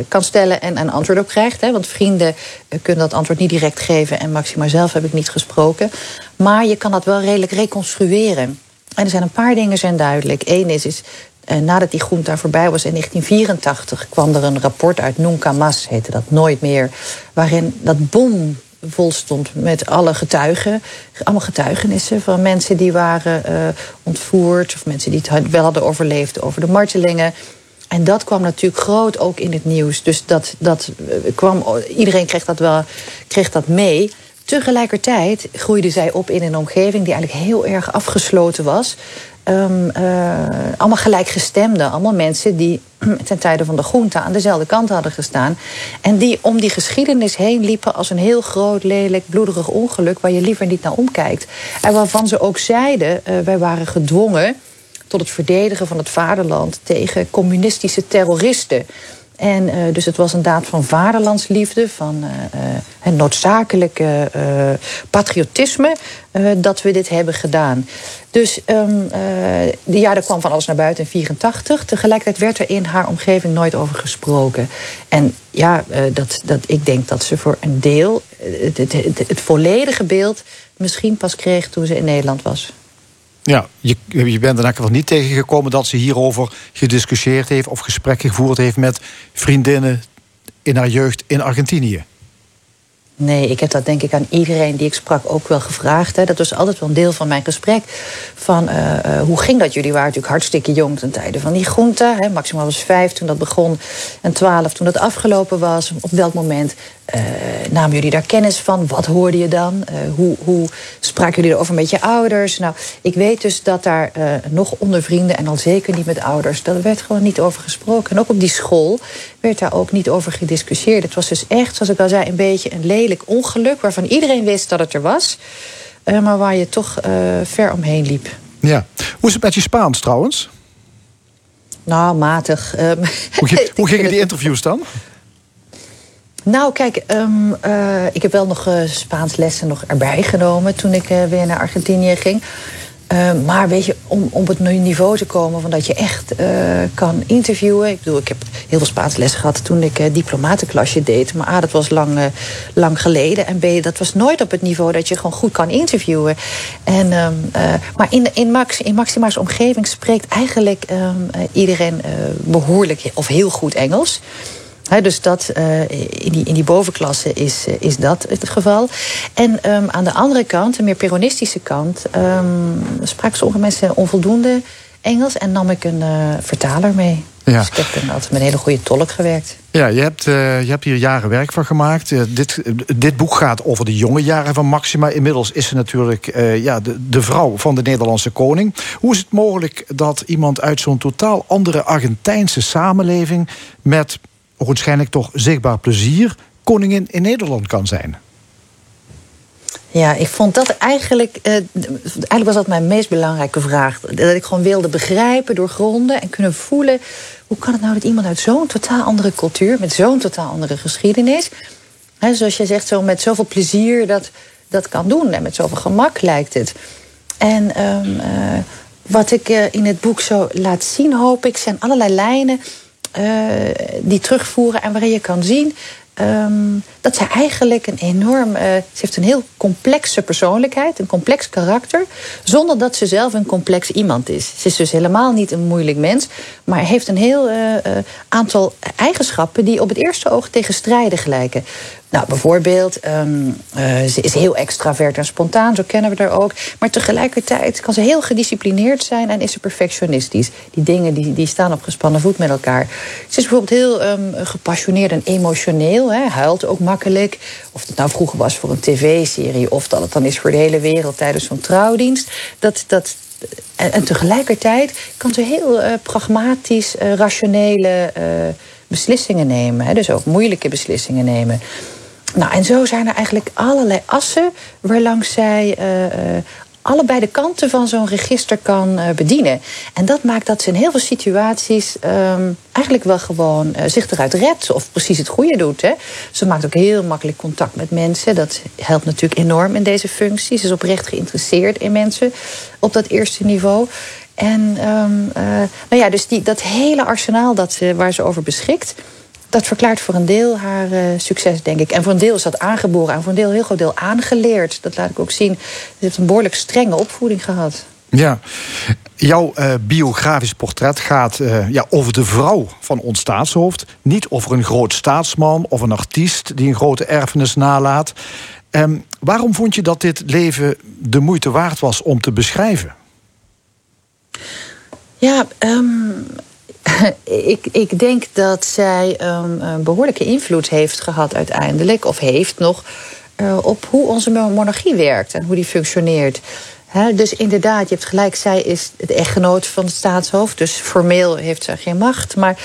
kan stellen en een antwoord op krijgt. Hè, want vrienden kunnen dat antwoord niet direct geven... en Maxima zelf heb ik niet gesproken. Maar je kan dat wel redelijk reconstrueren. En er zijn een paar dingen zijn duidelijk. Eén is, is nadat die junta voorbij was in 1984 kwam er een rapport uit Nunca Mas, heette dat nooit meer, waarin dat bom vol stond met alle getuigen. Allemaal getuigenissen van mensen die waren uh, ontvoerd... of mensen die het wel hadden overleefd over de martelingen. En dat kwam natuurlijk groot ook in het nieuws. Dus dat, dat kwam, iedereen kreeg dat, wel, kreeg dat mee. Tegelijkertijd groeide zij op in een omgeving die eigenlijk heel erg afgesloten was. Um, uh, allemaal gelijkgestemden. Allemaal mensen die ten tijde van de groente aan dezelfde kant hadden gestaan. En die om die geschiedenis heen liepen als een heel groot, lelijk, bloederig ongeluk... waar je liever niet naar omkijkt. En waarvan ze ook zeiden, uh, wij waren gedwongen tot het verdedigen van het vaderland... tegen communistische terroristen... En uh, dus het was een daad van vaderlandsliefde, van uh, noodzakelijke patriotisme, dat we dit hebben gedaan. Dus um, de jaar kwam van alles naar buiten in 84. Tegelijkertijd werd er in haar omgeving nooit over gesproken. En ja, dat, dat, ik denk dat ze voor een deel het, het, het volledige beeld misschien pas kreeg toen ze in Nederland was.
Ja, je, je bent er in geval niet tegengekomen dat ze hierover gediscussieerd heeft of gesprekken gevoerd heeft met vriendinnen in haar jeugd in Argentinië.
Nee, ik heb dat denk ik aan iedereen die ik sprak ook wel gevraagd. Hè. Dat was altijd wel een deel van mijn gesprek. Van uh, uh, hoe ging dat? Jullie waren natuurlijk hartstikke jong ten tijde van die groente. Hè. Maximaal was vijf toen dat begon en twaalf toen dat afgelopen was. Op welk moment uh, namen jullie daar kennis van? Wat hoorde je dan? hoe, hoe spraken jullie erover met je ouders? Nou, ik weet dus dat daar nog onder vrienden en al zeker niet met ouders... daar werd gewoon niet over gesproken. En ook op die school werd daar ook niet over gediscussieerd. Het was dus echt, zoals ik al zei, een beetje een lelijk ongeluk... waarvan iedereen wist dat het er was, maar waar je toch ver omheen liep.
Ja. Hoe is het met je Spaans trouwens?
Nou, matig. Um,
hoe, hoe gingen die interviews dan?
Nou, kijk, um, uh, ik heb wel nog uh, Spaans lessen nog erbij genomen toen ik uh, weer naar Argentinië ging. Uh, maar weet je, om op het niveau te komen van dat je echt kan interviewen. Ik bedoel, ik heb heel veel Spaans les gehad toen ik diplomatenklasje deed. Maar A, dat was lang, lang geleden. En B, dat was nooit op het niveau dat je gewoon goed kan interviewen. En, um, maar in, in, Max, in Maxima's omgeving spreekt eigenlijk iedereen behoorlijk of heel goed Engels. He, dus dat, uh, in, die, in die bovenklasse is, uh, is dat het geval. En um, aan de andere kant, een meer peronistische kant... Um, spraken sommige mensen onvoldoende Engels... en nam ik een uh, vertaler mee.
Ja.
Dus ik heb dan altijd met een hele goede tolk gewerkt.
Ja, je hebt, je hebt hier jaren werk van gemaakt. dit, dit boek gaat over de jonge jaren van Maxima. Inmiddels is ze natuurlijk ja, de, de vrouw van de Nederlandse koning. Hoe is het mogelijk dat iemand uit zo'n totaal andere Argentijnse samenleving... met waarschijnlijk toch zichtbaar plezier koningin in Nederland kan zijn.
Ja, ik vond dat eigenlijk. Uh, eigenlijk was dat mijn meest belangrijke vraag. Dat ik gewoon wilde begrijpen, doorgronden en kunnen voelen. Hoe kan het nou dat iemand uit zo'n totaal andere cultuur, met zo'n totaal andere geschiedenis. hè, zoals je zegt, zo met zoveel plezier dat, dat kan doen. En met zoveel gemak lijkt het. En ehm, eh, wat ik eh, in het boek zo laat zien, hoop ik, zijn allerlei lijnen eh, die terugvoeren en waarin je kan zien ehm, dat zij eigenlijk een enorm. eh, ze heeft een heel complexe persoonlijkheid, een complex karakter, zonder dat ze zelf een complex iemand is. Ze is dus helemaal niet een moeilijk mens, maar heeft een heel eh, eh, aantal eigenschappen die op het eerste oog tegenstrijdig lijken. Nou, bijvoorbeeld, ehm, eh, ze is heel extravert en spontaan, zo kennen we haar ook. Maar tegelijkertijd kan ze heel gedisciplineerd zijn en is ze perfectionistisch. Die dingen die, die staan op gespannen voet met elkaar. Ze is bijvoorbeeld heel ehm, gepassioneerd en emotioneel, hè, huilt ook makkelijk. Of het nou vroeger was voor een tv-serie of dat het dan is voor de hele wereld tijdens zo'n trouwdienst. Dat, dat, en, tegelijkertijd kan ze heel eh, pragmatisch, eh, rationele beslissingen nemen. Dus ook moeilijke beslissingen nemen. Nou, en zo zijn er eigenlijk allerlei assen waarlangs zij eh, eh, allebei de kanten van zo'n register kan eh, bedienen. En dat maakt dat ze in heel veel situaties ehm, eigenlijk wel gewoon zich eruit redt of precies het goede doet. Hè. Ze maakt ook heel makkelijk contact met mensen. Dat helpt natuurlijk enorm in deze functie. Ze is oprecht geïnteresseerd in mensen op dat eerste niveau. En ehm, eh, nou ja, dus die, dat hele arsenaal dat ze, waar ze over beschikt, dat verklaart voor een deel haar eh, succes, denk ik. En voor een deel is dat aangeboren en voor een deel een heel groot deel aangeleerd. Dat laat ik ook zien. Ze heeft een behoorlijk strenge opvoeding gehad.
Ja, jouw eh, biografisch portret gaat eh, ja, over de vrouw van ons staatshoofd. Niet over een groot staatsman of een artiest die een grote erfenis nalaat. Ehm, waarom vond je dat dit leven de moeite waard was om te beschrijven?
Ja, ehm, ik, ik denk dat zij ehm, een behoorlijke invloed heeft gehad uiteindelijk, of heeft nog, eh, op hoe onze monarchie werkt en hoe die functioneert. Dus inderdaad, je hebt gelijk, zij is het echtgenoot van het staatshoofd. Dus formeel heeft zij geen macht. Maar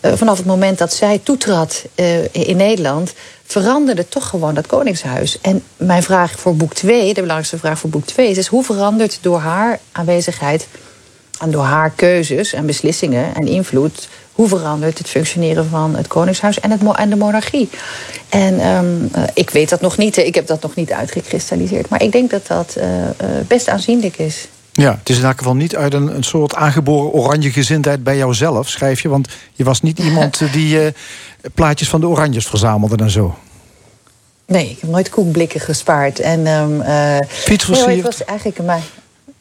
eh, vanaf het moment dat zij toetrad eh, in Nederland, veranderde toch gewoon dat koningshuis. En mijn vraag voor boek 2, de belangrijkste vraag voor boek 2, is, is hoe verandert door haar aanwezigheid en door haar keuzes en beslissingen en invloed, hoe verandert het functioneren van het Koningshuis en, het, en de monarchie? En ehm, eh, ik weet dat nog niet, ik heb dat nog niet uitgekristalliseerd. Maar ik denk dat dat eh, eh, best aanzienlijk is.
Ja, het is in elk geval niet uit een, een soort aangeboren oranje gezindheid bij jouzelf, schrijf je. Want je was niet iemand die plaatjes van de oranjes verzamelde en zo.
Nee, ik heb nooit koekblikken gespaard. En, nee, hoor, het was eigenlijk maar.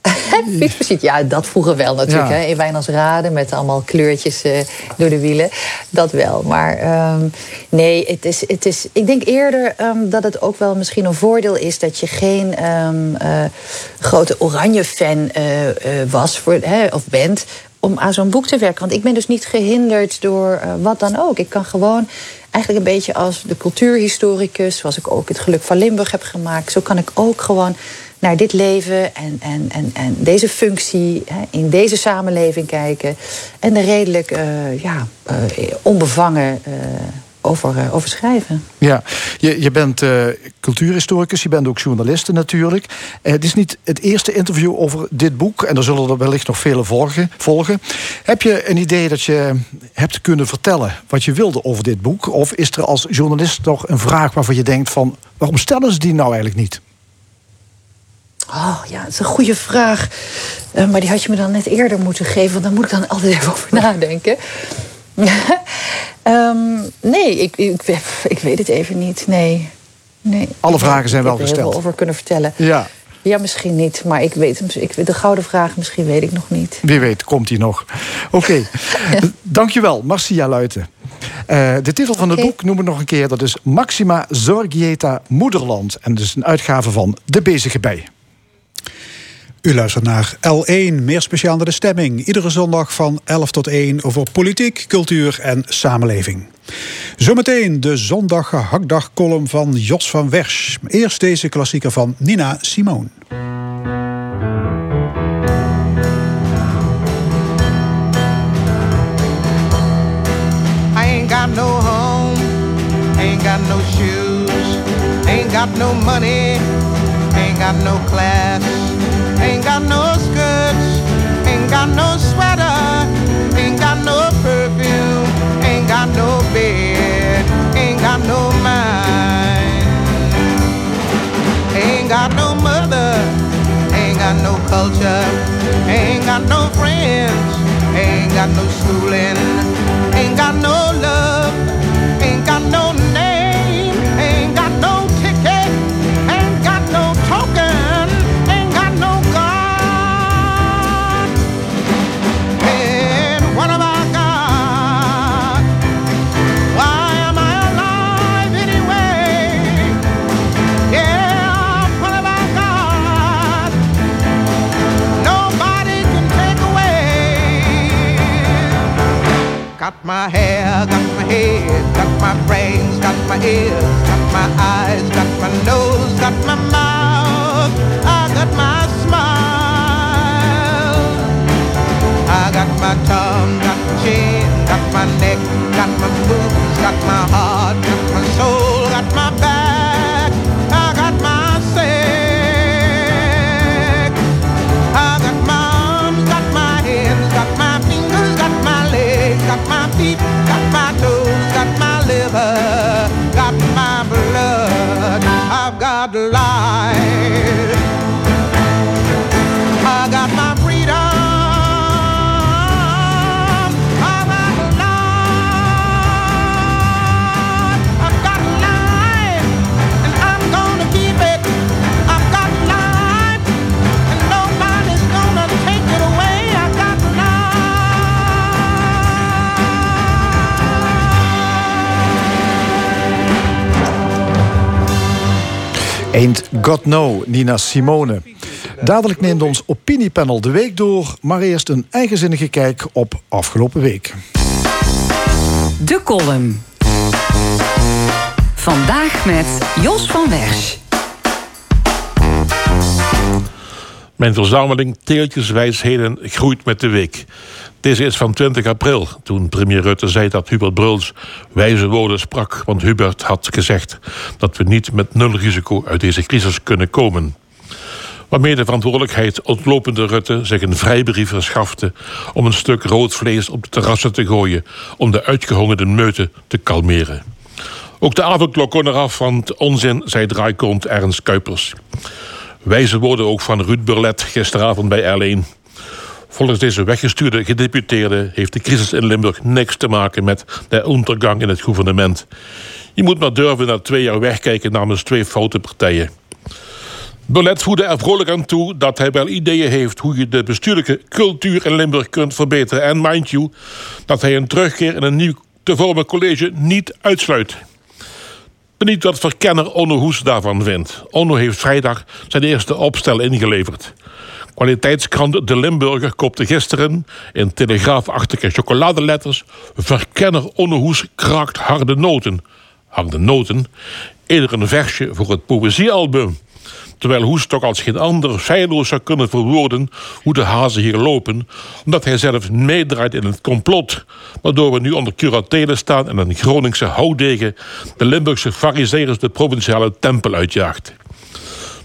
Ja, dat vroeger wel natuurlijk.
Ja.
Hè. In Wijnandsrade met allemaal kleurtjes eh, door de wielen. Dat wel. Maar ehm, nee, het is, het is, ik denk eerder ehm, dat het ook wel misschien een voordeel is... dat je geen ehm, eh, grote oranje-fan eh, was voor, hè, of bent om aan zo'n boek te werken. Want ik ben dus niet gehinderd door wat dan ook. Ik kan gewoon eigenlijk een beetje als de cultuurhistoricus... zoals ik ook het Geluk van Limburg heb gemaakt... zo kan ik ook gewoon naar dit leven en, en, en, en deze functie hè, in deze samenleving kijken. En er redelijk eh, ja, eh, onbevangen eh, over, over schrijven.
Ja, je, je bent cultuurhistoricus, je bent ook journaliste natuurlijk. Het is niet het eerste interview over dit boek... en er zullen er wellicht nog vele volgen, volgen. Heb je een idee dat je hebt kunnen vertellen wat je wilde over dit boek? Of is er als journalist nog een vraag waarvan je denkt van... waarom stellen ze die nou eigenlijk niet?
Oh ja, dat is een goede vraag. Eh, maar die had je me dan net eerder moeten geven, want daar moet ik dan altijd even over nadenken. Ehm, nee, ik, ik, ik weet het even niet. Nee. nee.
Alle vragen zijn
Ik
wel
heb er heel
gesteld.
veel over kunnen vertellen.
Ja,
Ja, misschien niet, maar ik weet hem. Ik, de gouden vraag misschien weet ik nog niet.
wie weet komt die nog. Oké, dankjewel Marcia Luiten. Eh, de titel van het boek noemen we nog een keer. Dat is Maxima Zorgieta Moederland. En dat is een uitgave van De Bezige Bij.
U luistert naar L1, meer speciaal naar de stemming. Iedere zondag van 11 tot 1 over politiek, cultuur en samenleving. Zometeen de zondag gehaktdag column van Jos van Wersch. Eerst deze klassieker van Nina Simone.
I ain't got no home, ain't got no shoes, ain't got no money, ain't got no class, got no skirts, ain't got no sweater, ain't got no perfume, ain't got no bed, ain't got no mind, ain't got no mother, ain't got no culture, ain't got no friends, ain't got no schooling, ain't got no my ears, got my eyes, got my nose, got my mouth, I got my smile. I got my tongue,
Ain't God No, Nina Simone. Dadelijk neemt ons opiniepanel de week door, maar eerst een eigenzinnige kijk op afgelopen week.
De column. Vandaag met Jos van Wersch.
Mijn verzameling teeltjeswijsheden groeit met de week. Deze is van 20 april, toen premier Rutte zei dat Hubert Bruls wijze woorden sprak. Want Hubert had gezegd dat we niet met nul risico uit deze crisis kunnen komen. Waarmee de verantwoordelijkheid ontlopende Rutte zich een vrijbrief verschafte om een stuk rood vlees op de terrassen te gooien om de uitgehongerde meute te kalmeren. Ook de avondklok kon eraf, want onzin, zei draaikont Ernst Kuipers. Wijze woorden ook van Ruud Burlet gisteravond bij L1. Volgens deze weggestuurde gedeputeerde heeft de crisis in Limburg niks te maken met de ondergang in het gouvernement. Je moet maar durven na twee jaar wegkijken namens twee foute partijen. Burlet voerde er vrolijk aan toe dat hij wel ideeën heeft hoe je de bestuurlijke cultuur in Limburg kunt verbeteren. En mind you, dat hij een terugkeer in een nieuw te vormen college niet uitsluit. Benieuwd wat verkenner Onno Hoes daarvan vindt. Onno heeft vrijdag zijn eerste opstel ingeleverd. Kwaliteitskrant De Limburger kopte gisteren in telegraafachtige chocoladeletters... Verkenner Onno Hoes kraakt harde noten. Harde noten? Eerder een versje voor het poëziealbum. Terwijl Hoes toch als geen ander feilloos zou kunnen verwoorden hoe de hazen hier lopen, omdat hij zelf meedraait in het complot, waardoor we nu onder curatele staan en een Groningse houdegen de Limburgse fariseërs de provinciale tempel uitjaagt.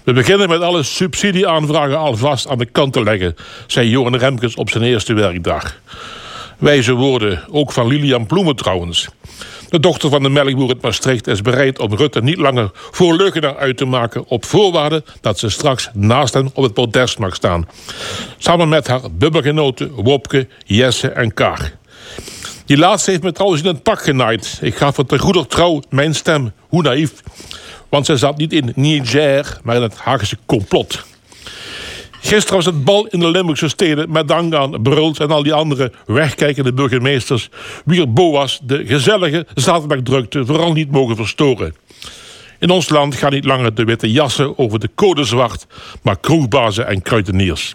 We beginnen met alle subsidieaanvragen alvast aan de kant te leggen, zei Johan Remkes op zijn eerste werkdag. Wijze woorden, ook van Lilian Ploemen trouwens. De dochter van de melkboer uit Maastricht is bereid om Rutte niet langer voor leugenaar uit te maken... op voorwaarde dat ze straks naast hem op het podest mag staan. Samen met haar bubbelgenoten Wopke, Jesse en Kaar. Die laatste heeft me trouwens in het pak genaaid. Ik gaf het te goeder trouw mijn stem. Hoe naïef. Want ze zat niet in Niger, maar in het Haagse complot. Gisteren was het bal in de Limburgse steden met dank aan Bruls en al die andere wegkijkende burgemeesters. Wier Boas de gezellige zaterdagdrukte vooral niet mogen verstoren. In ons land gaan niet langer de witte jassen over de code zwart, maar kroegbazen en kruideniers.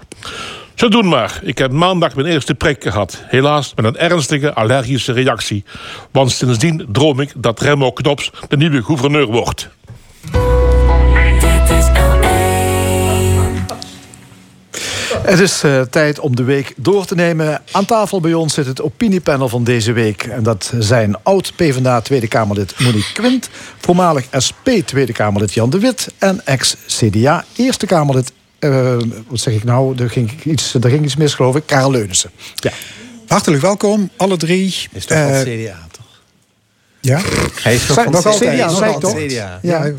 Zo doen maar. Ik heb maandag mijn eerste prik gehad. Helaas met een ernstige allergische reactie. Want sindsdien droom ik dat Remo Knops de nieuwe gouverneur wordt.
Het is uh, tijd om de week door te nemen. Aan tafel bij ons zit het opiniepanel van deze week. En dat zijn oud PvdA Tweede Kamerlid Monique Quint... voormalig SP Tweede Kamerlid Jan de Wit... en ex-CDA Eerste Kamerlid... Uh, wat zeg ik nou? Er ging iets, er ging iets mis, geloof ik. Karel Leunissen. Ja.
Hartelijk welkom, alle drie.
Is toch uh, wel CDA, toch?
Ja?
Hij is toch
van
CDA,
CDA,
altijd
toch?
CDA.
Ja.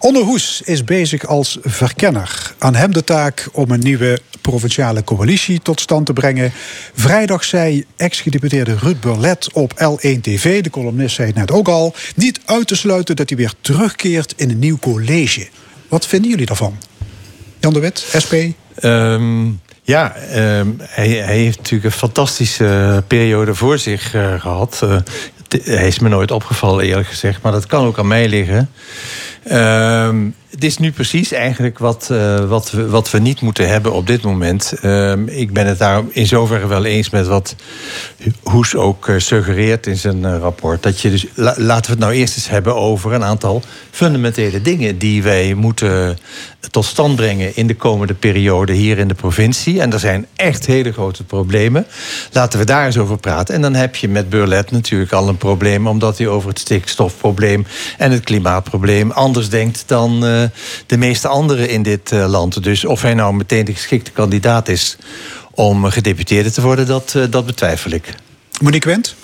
Hoes is bezig als verkenner. Aan hem de taak om een nieuwe provinciale coalitie tot stand te brengen. Vrijdag zei ex-gedeputeerde Ruud Burlet op L1 TV, de columnist zei het net ook al, niet uit te sluiten dat hij weer terugkeert in een nieuw college. Wat vinden jullie daarvan? Jan de Wit, SP?
Ehm, ja, ehm, hij, hij heeft natuurlijk een fantastische periode voor zich eh, gehad. Eh, t- hij is me nooit opgevallen, eerlijk gezegd. Maar dat kan ook aan mij liggen. Ehm, het is nu precies eigenlijk wat, eh, wat, we, wat we niet moeten hebben op dit moment. Ehm, ik ben het daar in zoverre wel eens met wat Hoes ook eh, suggereert in zijn eh, rapport. Dat je dus, la- laten we het nou eerst eens hebben over een aantal fundamentele dingen die wij moeten tot stand brengen in de komende periode hier in de provincie. En er zijn echt hele grote problemen. Laten we daar eens over praten. En dan heb je met Burlet natuurlijk al een probleem, omdat hij over het stikstofprobleem en het klimaatprobleem anders denkt dan de meeste anderen in dit eh, land. Dus of hij nou meteen de geschikte kandidaat is om gedeputeerde te worden, dat, eh, dat betwijfel ik.
Monique Wendt?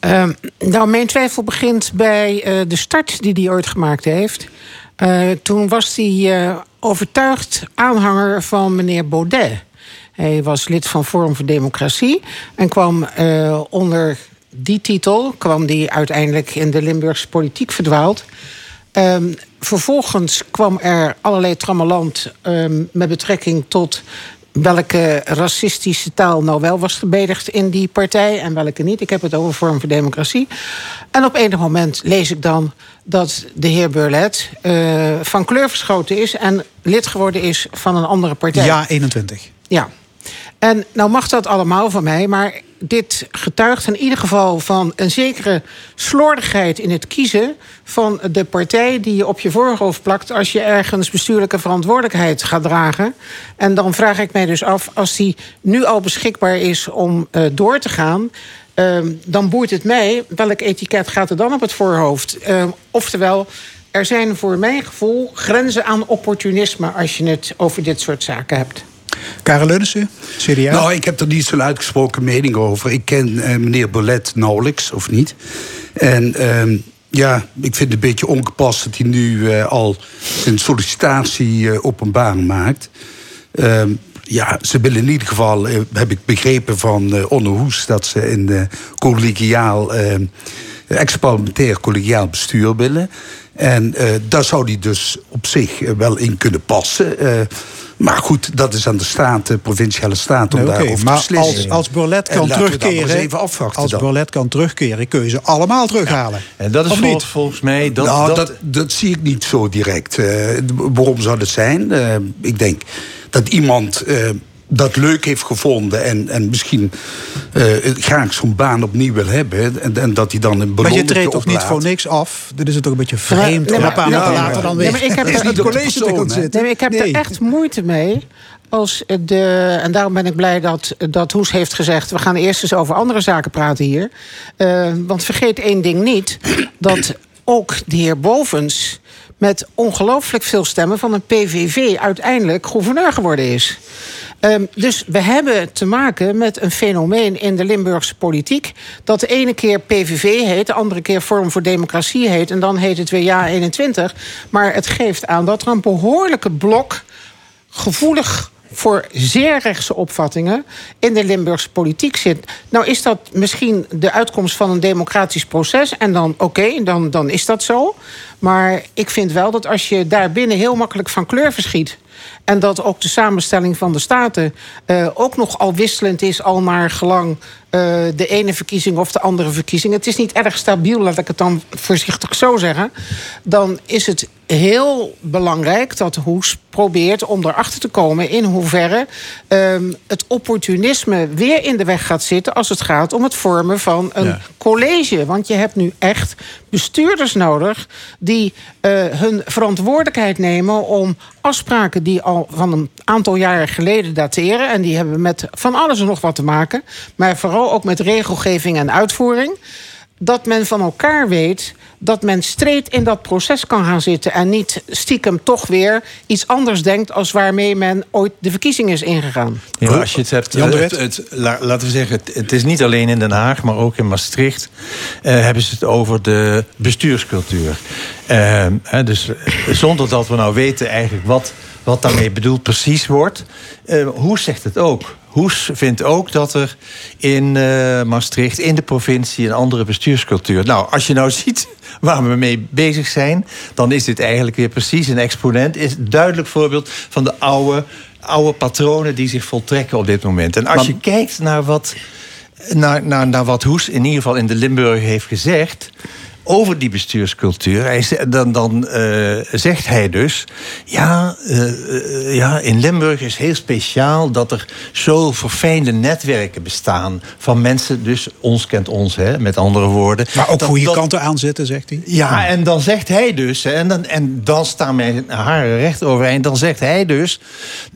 Ehm, nou, mijn twijfel begint bij eh, de start die hij ooit gemaakt heeft. Eh, toen was hij eh, overtuigd aanhanger van meneer Baudet. Hij was lid van Forum voor Democratie en kwam eh, onder die titel kwam hij uiteindelijk in de Limburgse politiek verdwaald. Ehm, vervolgens kwam er allerlei trammeland ehm, met betrekking tot welke racistische taal nou wel was gebedigd in die partij en welke niet. Ik heb het over Vorm voor Democratie. En op enig moment lees ik dan dat de heer Burlet eh, van kleur verschoten is en lid geworden is van een andere partij.
Ja, 21.
Ja. En nou mag dat allemaal van mij, maar dit getuigt in ieder geval van een zekere slordigheid in het kiezen van de partij die je op je voorhoofd plakt als je ergens bestuurlijke verantwoordelijkheid gaat dragen. En dan vraag ik mij dus af, als die nu al beschikbaar is om eh, door te gaan. ehm, dan boeit het mij welk etiket gaat er dan op het voorhoofd. Ehm, oftewel, er zijn voor mijn gevoel grenzen aan opportunisme als je het over dit soort zaken hebt.
Karel Leunissen, CDA?
Nou, ik heb er niet zo'n uitgesproken mening over. Ik ken eh, meneer Bolet nauwelijks, of niet. En ehm, ja, ik vind het een beetje ongepast dat hij nu eh, al zijn sollicitatie eh, openbaar maakt. Ehm, ja, ze willen in ieder geval, heb ik begrepen van Onno Hoes... dat ze een collegiaal, eh, ex-parlementair collegiaal bestuur willen. En daar zou hij dus op zich wel in kunnen passen. Maar goed, dat is aan de staat, de provinciale staat, om
Nee,
daarover te
maar
beslissen.
als, als Burlet
En
kan terugkeren,
eens even afwachten
als
dan.
Burlet kan terugkeren, kun je ze allemaal terughalen.
En dat is
Of
vol-
niet?
volgens mij. Dat,
nou,
dat,
dat, dat, zie ik niet zo direct. Eh, waarom zou dat zijn? Eh, ik denk dat iemand eh, dat leuk heeft gevonden... en, en misschien eh, graag zo'n baan opnieuw wil hebben... en, en dat hij dan een
Maar je treedt toch niet voor niks af? Dit is het toch een beetje vreemd
Nee,
om
maar-
een paar maanden later dan
nee,
weer
maar ik heb
in
er-
het college te gaan zitten.
Nee, ik heb
Nee.
er echt moeite mee. Als de, en daarom ben ik blij dat, dat Hoes heeft gezegd... we gaan eerst eens over andere zaken praten hier. Eh, want vergeet één ding niet. Dat ook de heer Bovens met ongelooflijk veel stemmen... van een PVV uiteindelijk gouverneur geworden is. Ehm, dus we hebben te maken met een fenomeen in de Limburgse politiek... dat de ene keer PVV heet, de andere keer Vorm voor Democratie heet... en dan heet het weer Ja 21. Maar het geeft aan dat er een behoorlijke blok gevoelig voor zeer rechtse opvattingen in de Limburgse politiek zit. Nou is dat misschien de uitkomst van een democratisch proces... en dan oké, dan, dan is dat zo. Maar ik vind wel dat als je daarbinnen heel makkelijk van kleur verschiet... en dat ook de samenstelling van de staten eh, ook nog al wisselend is... al naar gelang eh, de ene verkiezing of de andere verkiezing... het is niet erg stabiel, laat ik het dan voorzichtig zo zeggen... dan is het heel belangrijk dat Hoes probeert om erachter te komen... in hoeverre ehm, het opportunisme weer in de weg gaat zitten... als het gaat om het vormen van een
Ja.
college. Want je hebt nu echt bestuurders nodig... die eh, hun verantwoordelijkheid nemen om afspraken... die al van een aantal jaren geleden dateren... en die hebben met van alles en nog wat te maken... maar vooral ook met regelgeving en uitvoering dat men van elkaar weet dat men streed in dat proces kan gaan zitten en niet stiekem toch weer iets anders denkt als waarmee men ooit de verkiezing is ingegaan.
Ja, maar als je het hebt,
Jan de
het,
Wet?
het- la- laten we zeggen, het, het is niet alleen in Den Haag, maar ook in Maastricht eh, hebben ze het over de bestuurscultuur. Eh, hè, dus eh, zonder dat we nou weten eigenlijk wat, wat daarmee bedoeld precies wordt. Eh, Hoes zegt het ook. Hoes vindt ook dat er in eh, Maastricht, in de provincie, een andere bestuurscultuur. Nou, als je nou ziet waar we mee bezig zijn, dan is dit eigenlijk weer precies een exponent. Is een duidelijk voorbeeld van de oude, oude patronen die zich voltrekken op dit moment. En als
Maar-
je kijkt naar wat, naar, naar, naar wat Hoes in ieder geval in de Limburg heeft gezegd over die bestuurscultuur. Hij, dan dan eh, zegt hij dus... Ja, eh, eh, ja, in Limburg is heel speciaal dat er zo verfijnde netwerken bestaan... van mensen, dus ons kent ons, hè, met andere woorden.
Maar ook
Dat-
goede
dat-
kanten aanzetten, zegt hij.
ja, en dan zegt hij dus, hè, en dan, en dan staan mijn haren recht overeind, dan zegt hij dus...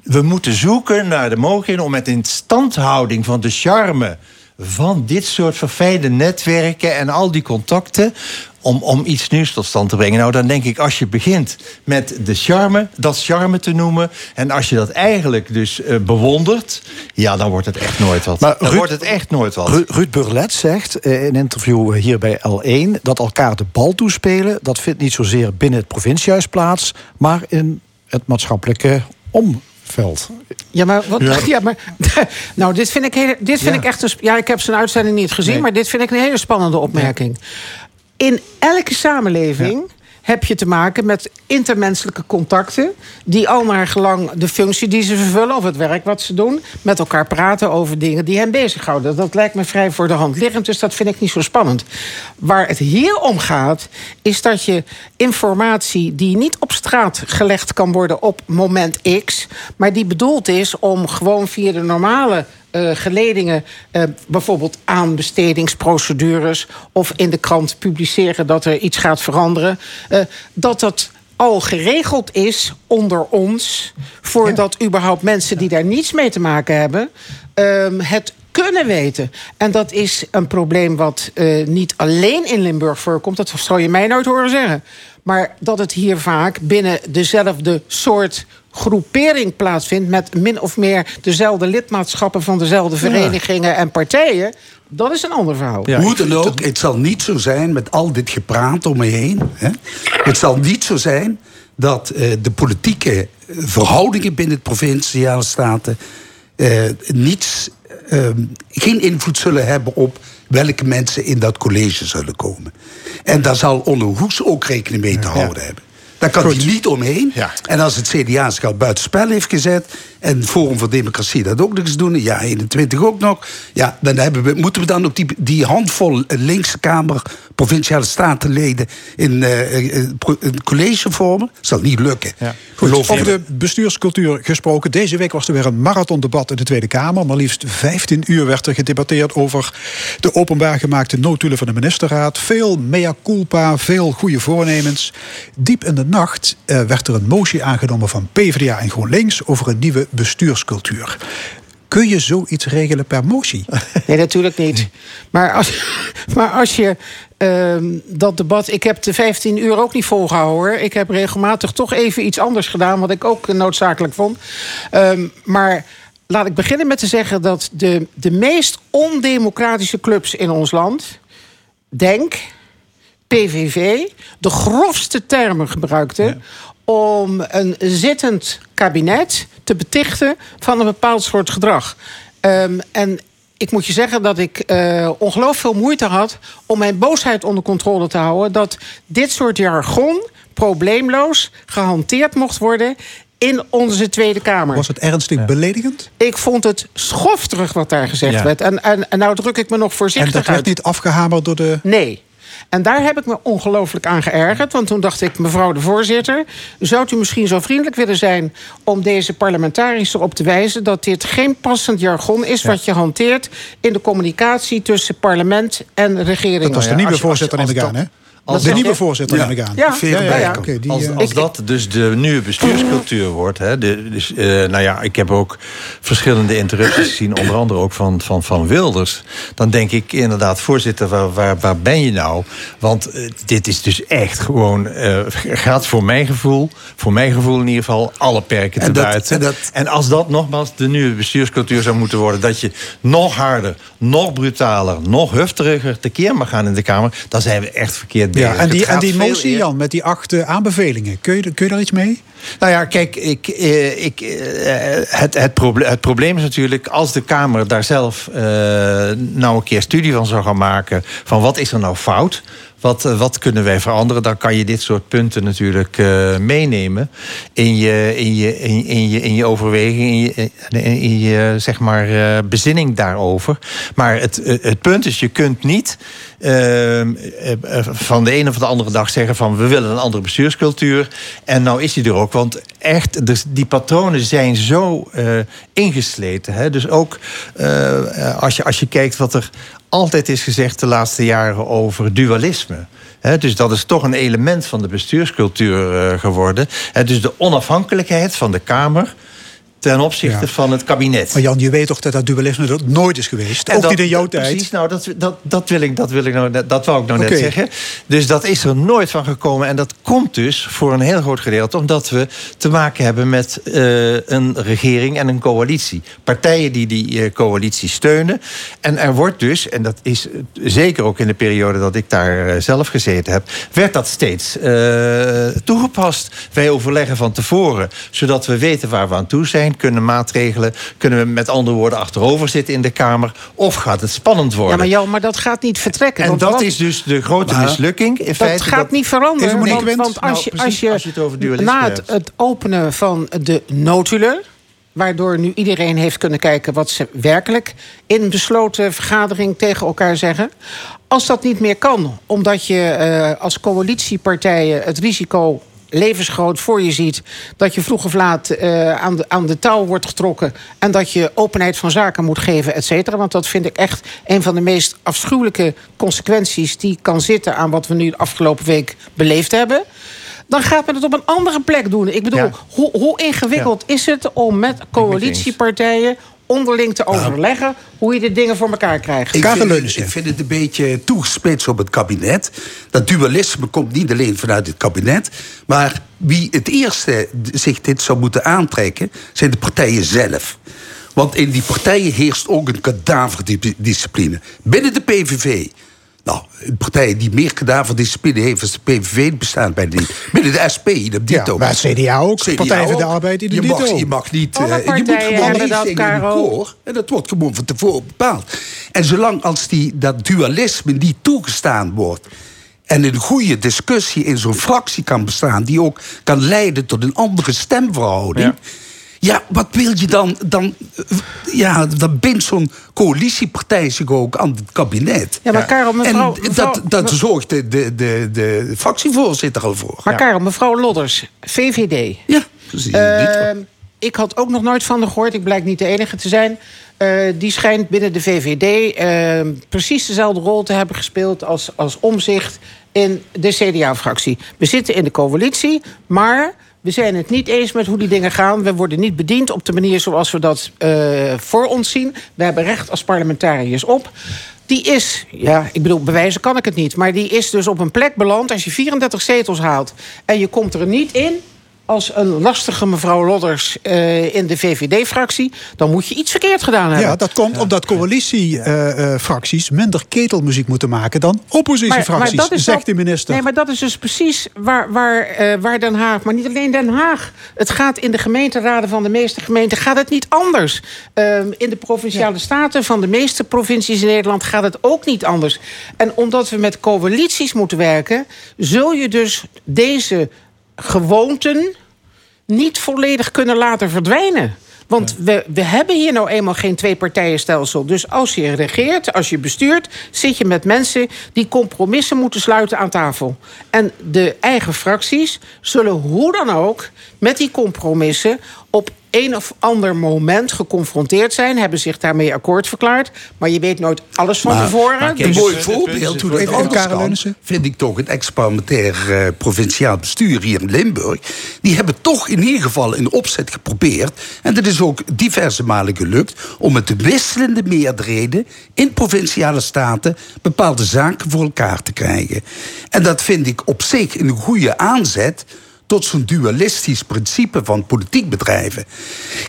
we moeten zoeken naar de mogelijkheden om met instandhouding van de charme... van dit soort verfijnde netwerken en al die contacten... Om, om iets nieuws tot stand te brengen. Nou, dan denk ik, als je begint met de charme, dat charme te noemen... en als je dat eigenlijk dus eh, bewondert... ja, dan wordt het echt nooit wat.
Maar
dan
Ruud-
wordt het echt nooit wat.
Ru- Ruud Burlet zegt eh, in een interview hier bij L1 dat elkaar de bal toespelen. Dat vindt niet zozeer binnen het provinciehuis plaats, maar in het maatschappelijke omveld.
Ja, maar, wat,
Ja.
ja. maar nou, dit vind ik, heel, dit vind
Ja.
ik echt een. Ja, ik heb zijn uitzending niet gezien,
Nee.
maar dit vind ik een hele spannende opmerking. In elke samenleving heb je te maken met intermenselijke contacten. die al naar gelang de functie die ze vervullen of het werk wat ze doen. met elkaar praten over dingen die hen bezighouden. Dat lijkt me vrij voor de hand liggend, dus dat vind ik niet zo spannend. Waar het hier om gaat, is dat je informatie die niet op straat gelegd kan worden op moment X. maar die bedoeld is om gewoon via de normale eh, geledingen, eh, bijvoorbeeld aanbestedingsprocedures of in de krant publiceren dat er iets gaat veranderen, eh, dat dat al geregeld is onder ons, voordat überhaupt mensen die daar niets mee te maken hebben, ehm, het kunnen weten. En dat is een probleem wat eh, niet alleen in Limburg voorkomt. Dat zal je mij nooit horen zeggen. Maar dat het hier vaak binnen dezelfde soort groepering plaatsvindt... met min of meer dezelfde lidmaatschappen van dezelfde verenigingen en partijen... dat is een ander verhaal.
Hoe dan ook, het zal niet zo zijn met al dit gepraat om me heen. Hè? Het zal niet zo zijn dat eh, de politieke verhoudingen binnen het provinciale staten eh, niets, eh, geen invloed zullen hebben op welke mensen in dat college zullen komen. En daar zal Onno Hoes ook rekening mee te houden hebben. Daar kan hij niet omheen. En als het CDA zich al buitenspel heeft gezet... en Forum voor Democratie dat ook nog eens doen... ja, 21 ook nog... ja, dan hebben we, moeten we dan ook die, die handvol linkse Kamer... provinciale statenleden in eh, eh, pro- een college vormen? Dat zal niet lukken.
Goed,
Geloof
over de bestuurscultuur gesproken. Deze week was er weer een marathondebat in de Tweede Kamer. Maar liefst 15 uur werd er gedebatteerd over de openbaar gemaakte notulen van de ministerraad. Veel mea culpa, veel goede voornemens. Diep in de nacht eh, werd er een motie aangenomen van PvdA en GroenLinks over een nieuwe bestuurscultuur. Kun je zoiets regelen per motie?
Nee, natuurlijk niet. Maar als, maar als je ehm, dat debat. Ik heb de 15 uur ook niet volgehouden hoor. Ik heb regelmatig toch even iets anders gedaan, wat ik ook noodzakelijk vond. Ehm, maar laat ik beginnen met te zeggen dat de, de meest ondemocratische clubs in ons land. Denk, PVV, de grofste termen gebruikte. Om een zittend kabinet te betichten van een bepaald soort gedrag. Ehm, en ik moet je zeggen dat ik eh ongelooflijk veel moeite had om mijn boosheid onder controle te houden. Dat dit soort jargon probleemloos gehanteerd mocht worden in onze Tweede Kamer.
Was het ernstig beledigend?
Ik vond het schofterig wat daar gezegd
Ja.
werd. En, en, en nou druk ik me nog
En
voorzichtig
dat werd
uit.
niet afgehamerd door de...
Nee. En daar heb ik me ongelooflijk aan geërgerd. Want toen dacht ik, mevrouw de voorzitter... zou u misschien zo vriendelijk willen zijn... om deze parlementariërs erop te wijzen... dat dit geen passend jargon is wat je hanteert... in de communicatie tussen parlement en regering.
Dat was de nieuwe voorzitter, neem ik aan, hè? Als de nieuwe voorzitter, neem ik aan.
Ja,
ja, ja, ja.
Oké,
die,
als,
eh,
als dat dus de nieuwe bestuurscultuur wordt. Hè, de, dus, eh, nou ja, ik heb ook verschillende interrupties gezien, onder andere ook van, van, van Wilders. Dan denk ik inderdaad, voorzitter, waar, waar, waar ben je nou? Want eh, dit is dus echt gewoon, eh, gaat voor mijn gevoel, voor mijn gevoel in ieder geval, alle perken te
En dat-
buiten.
en dat-
En als dat nogmaals de nieuwe bestuurscultuur zou moeten worden, dat je nog harder, nog brutaler, nog hufteriger tekeer mag gaan in de Kamer, dan zijn we echt verkeerd.
Ja, en die, en die motie,
eer-
Jan, met die acht aanbevelingen. Kun je, kun je daar iets mee?
nou ja, kijk, ik, eh, ik, eh, het, het, proble- het probleem is natuurlijk... als de Kamer daar zelf eh, nou een keer studie van zou gaan maken... van wat is er nou fout... Wat, eh, wat kunnen wij veranderen? Dan kan je dit soort punten natuurlijk eh, meenemen in je, in, je, in, in je, in je overweging, in je, in, in je zeg maar, eh, bezinning daarover. Maar het, eh, het punt is, je kunt niet eh, eh, van de ene of de andere dag zeggen van we willen een andere bestuurscultuur. En nou is die er ook. Want echt, dus die patronen zijn zo eh, ingesleten. Hè? Dus ook eh, als, je, als je kijkt wat er altijd is gezegd de laatste jaren over dualisme. Dus dat is toch een element van de bestuurscultuur eh, geworden. Dus de onafhankelijkheid van de Kamer ten opzichte
Ja.
van het kabinet.
Maar Jan, je weet toch dat dat dualisme er nooit is geweest?
En
Ook
dat-
niet in jouw tijd.
Precies, nou, dat, dat, dat, wil ik, dat, wil ik nou, net- dat wou ik nou net zeggen. Dus dat is er nooit van gekomen. En dat komt dus voor een heel groot gedeelte... omdat we te maken hebben met eh, een regering en een coalitie. Partijen die die eh, coalitie steunen. En er wordt dus, en dat is eh, zeker ook in de periode... dat ik daar zelf gezeten heb... werd dat steeds toegepast. Wij overleggen van tevoren, zodat we weten waar we aan toe zijn... kunnen maatregelen, kunnen we met andere woorden achterover zitten in de Kamer... of gaat het spannend worden?
Ja, maar, Jan, maar dat gaat niet vertrekken.
En dat
wat-
is dus de grote
Maar-
mislukking. In
dat
feite,
gaat niet veranderen. Want, als,
Nou,
je, als je,
als je het over dualisme
na het, openen van de notulen... waardoor nu iedereen heeft kunnen kijken... wat ze werkelijk in een besloten vergadering tegen elkaar zeggen... als dat niet meer kan, omdat je eh, als coalitiepartijen... het risico levensgroot voor je ziet... dat je vroeg of laat eh, aan, de, aan de touw wordt getrokken... en dat je openheid van zaken moet geven, et cetera. Want dat vind ik echt een van de meest afschuwelijke consequenties... die kan zitten aan wat we nu de afgelopen week beleefd hebben... dan gaat men het op een andere plek doen. Ik bedoel,
Ja.
hoe, hoe ingewikkeld is het om met coalitiepartijen... onderling te overleggen hoe je de dingen voor elkaar krijgt?
Ik vind, het, ik vind het een beetje toegespitst op het kabinet. Dat dualisme komt niet alleen vanuit het kabinet. Maar wie het eerste zich dit zou moeten aantrekken, zijn de partijen zelf. Want in die partijen heerst ook een kadaverdiscipline. Binnen de PVV. Nou, een partij die meer kadaverdiscipline heeft als de PVV bestaat bij niet. Binnen de SP, dat dito.
maar het CDA ook. Partij van de Arbeid, die
je
doet
mag,
dito.
je mag niet...
Alle
eh, je moet gewoon meezingen in koor. En dat wordt gewoon van tevoren bepaald. En zolang als die, dat dualisme niet toegestaan wordt... en een goede discussie in zo'n fractie kan bestaan... die ook kan leiden tot een andere stemverhouding... Ja. Wat wil je dan? Dan, eh, ja, dan bindt zo'n coalitiepartij zich ook aan het kabinet.
Ja, maar Karel, mevrouw-
en dat, dat zorgt de, de, de, de fractievoorzitter al voor.
Maar Karel, mevrouw Lodders, VVD.
Ja, precies.
Ehm, ik had ook nog nooit van haar gehoord. Ik blijk niet de enige te zijn. Eh, die schijnt binnen de VVD ehm, precies dezelfde rol te hebben gespeeld als, als omzicht in de CDA-fractie. We zitten in de coalitie, maar we zijn het niet eens met hoe die dingen gaan. We worden niet bediend op de manier zoals we dat eh, voor ons zien. We hebben recht als parlementariërs op. Die is, ja, ik bedoel, bewijzen kan ik het niet... maar die is dus op een plek beland als je 34 zetels haalt... en je komt er niet in als een lastige mevrouw Lodders eh, in de VVD-fractie... dan moet je iets verkeerd gedaan hebben.
Ja, dat komt omdat coalitiefracties minder ketelmuziek moeten maken dan oppositiefracties,
dat is
zegt
dat-
de minister.
Nee, maar dat is dus precies waar, waar, eh, waar Den Haag... maar niet alleen Den Haag. Het gaat in de gemeenteraden van de meeste gemeenten gaat het niet anders. Ehm, in de provinciale staten van de meeste provincies in Nederland... gaat het ook niet anders. En omdat we met coalities moeten werken... zul je dus deze gewoonten niet volledig kunnen laten verdwijnen. Want we, we hebben hier nou eenmaal geen twee-partijenstelsel. Dus als je regeert, als je bestuurt... zit je met mensen die compromissen moeten sluiten aan tafel. En de eigen fracties zullen hoe dan ook met die compromissen... op een of ander moment geconfronteerd zijn, hebben zich daarmee akkoord verklaard. Maar je weet nooit alles van tevoren.
een
Dus-
mooi voorbeeld hoe dat anders kan, vind ik toch het experimentair eh, provinciaal bestuur hier in Limburg. Die hebben toch in ieder geval in opzet geprobeerd. En dat is ook diverse malen gelukt om met de wisselende meerderheden in provinciale staten bepaalde zaken voor elkaar te krijgen. En dat vind ik op zich een goede aanzet tot zo'n dualistisch principe van politiek bedrijven.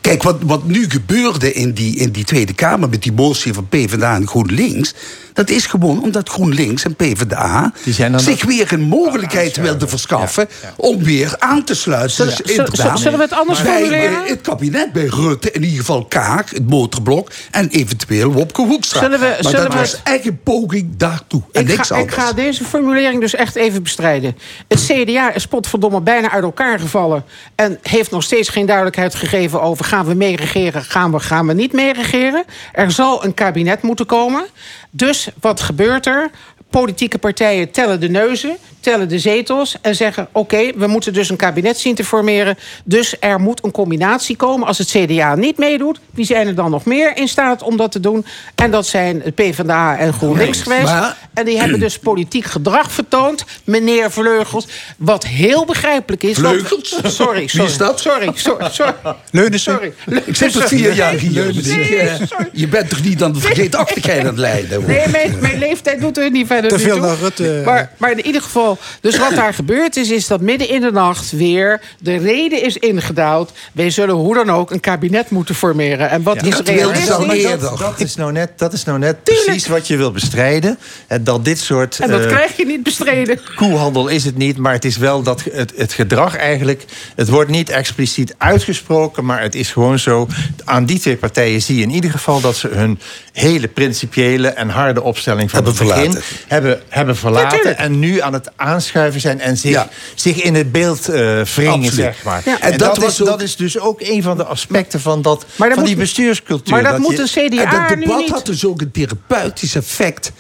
Kijk, wat, wat nu gebeurde in die, in die Tweede Kamer met die motie van PvdA en GroenLinks. Dat is gewoon omdat GroenLinks en PvdA zich
dat-
weer een mogelijkheid wilden verschaffen om weer aan te sluiten.
Zullen-
Dus
zullen-
inderdaad,
zullen we het anders
bij,
formuleren?
Het kabinet bij Rutte, in ieder geval Kaag, het motorblok en eventueel Wopke Hoekstra.
Zullen we-
maar
zullen
dat
we
was een poging daartoe. En
Ik
niks
ga, ik
anders.
ga deze formulering dus echt even bestrijden. Het CDA is potverdomme bijna uit elkaar gevallen... en heeft nog steeds geen duidelijkheid gegeven over... gaan we meeregeren, gaan we, gaan we niet meeregeren. Er zal een kabinet moeten komen. Dus wat gebeurt er? Politieke partijen tellen de neuzen, tellen de zetels... en zeggen, oké, we moeten dus een kabinet zien te formeren... dus er moet een combinatie komen. Als het CDA niet meedoet, wie zijn er dan nog meer in staat om dat te doen? En dat zijn het PvdA en GroenLinks geweest.
Maar-
En die hebben dus politiek gedrag vertoond, meneer Vleugels. Wat heel begrijpelijk is. want-
Vleugels?
Sorry,
Wie
sorry.
is dat?
Sorry, sorry, sorry.
Leunissen.
sorry.
Ik zit er vier jaar hier.
Leunissen.
dus ik, je bent toch niet aan de vergeetachtigheid aan het leiden? hoor.
Nee, mijn, mijn leeftijd doet er niet verder
Te veel naar Rutte.
Maar, maar in ieder geval, dus wat daar gebeurd is... is dat midden in de nacht weer de reden is ingedaald... wij zullen hoe dan ook een kabinet moeten formeren. En wat is
dat
realistisch?
eerder.
dat, dat is nou net, dat is nou net precies wat je wil bestrijden. En dat dit soort
En dat
eh,
krijg je niet bestreden.
koehandel is het niet, maar het is wel dat het, het gedrag eigenlijk. Het wordt niet expliciet uitgesproken, maar het is gewoon zo. Aan die twee partijen zie je in ieder geval dat ze hun hele principiële en harde opstelling van
Hebben
het begin
verlaten.
Hebben, hebben verlaten. En nu aan het aanschuiven zijn en zich,
Ja.
zich in het beeld eh wringen, zeg maar.
Ja.
En,
En
dat,
dat was
is,
ook-
dat is dus ook een van de aspecten van, dat,
Maar dat
van die
moet-
bestuurscultuur.
Maar dat, moet
je-
een CDA
En dat
nu
debat
niet.
had dus ook een therapeutisch effect.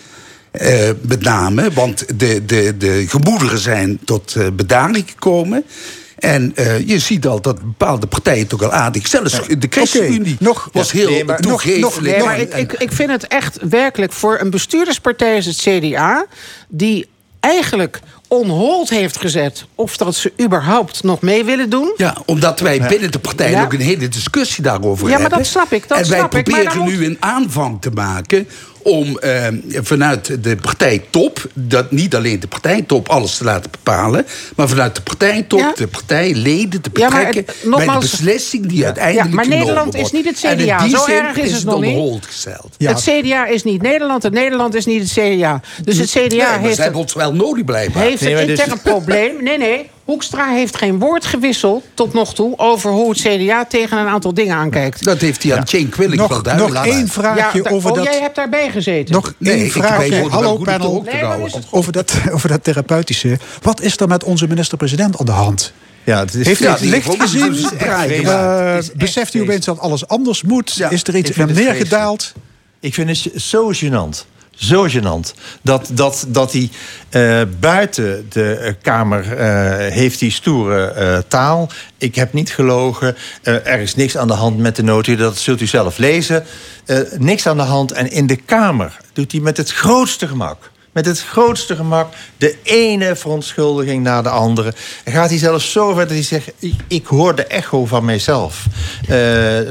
eh, met name, want de, de, de gemoederen zijn tot bedaring gekomen. En eh, je ziet al dat bepaalde partijen toch al aardig. Zelfs de ChristenUnie
nog-
was
ja,
heel
nee, maar-
nog-
Nee, maar
En-
ik, ik, ik vind het echt werkelijk voor een bestuurderspartij als het CDA... die eigenlijk onhold heeft gezet of dat ze überhaupt nog mee willen doen.
Ja, omdat wij binnen de partij
Ja.
ook een hele discussie daarover
Ja, maar
hebben.
dat snap ik, dat
en wij
snap ik, maar
proberen nu een aanvang te maken om eh, vanuit de partijtop, dat niet alleen de partijtop alles te laten bepalen, maar vanuit de partijtop,
Ja.
de partijleden te
Ja, maar
betrekken
het-
bij de
nogmaals-
beslissing die uiteindelijk
Ja, maar
genomen
Nederland is niet het CDA. Zo erg is het nog niet.
hold gesteld.
Ja.
Het CDA is niet Nederland en Nederland is niet het CDA. Dus het CDA
Nee, maar
heeft,
ze hebben ons wel nodig blijkbaar.
heeft
Nee,
een
maar dus-
intern probleem. Nee, nee. Hoekstra heeft geen woord gewisseld tot nog toe... over hoe het CDA tegen een aantal dingen aankijkt.
Dat heeft hij aan Jane Quilling wel duidelijk
nog één vraagje over
oh,
dat...
jij hebt daarbij gezeten.
Nog
Nee,
één vraagje. Hallo panel.
Nee,
Over dat, over dat therapeutische. Wat is er met onze minister-president aan de hand?
Ja, het is,
Heeft
ja,
hij het licht gezien? Eh,
echt
beseft hij opeens dat alles anders moet?
Ja,
is er iets naar
het
neergedaald?
Ik vind het zo gênant. Zo gênant. Dat, dat, dat hij eh, buiten de eh, Kamer eh, heeft die stoere taal. Ik heb niet gelogen. Er is niks aan de hand met de nota. Dat zult u zelf lezen. Niks aan de hand. En in de Kamer doet hij met het grootste gemak. Met het grootste gemak de ene verontschuldiging na de andere. En gaat hij zelfs zo ver dat hij zegt... ik, ik hoor de echo van mijzelf. Eh,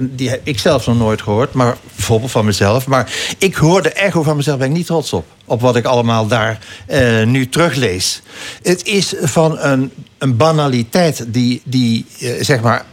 die heb ik zelf nog nooit gehoord, maar bijvoorbeeld van mezelf. Maar ik hoor de echo van mezelf, ben ik niet trots op. Op wat ik allemaal daar eh, nu teruglees. Het is van een, een banaliteit die, die eh, zeg maar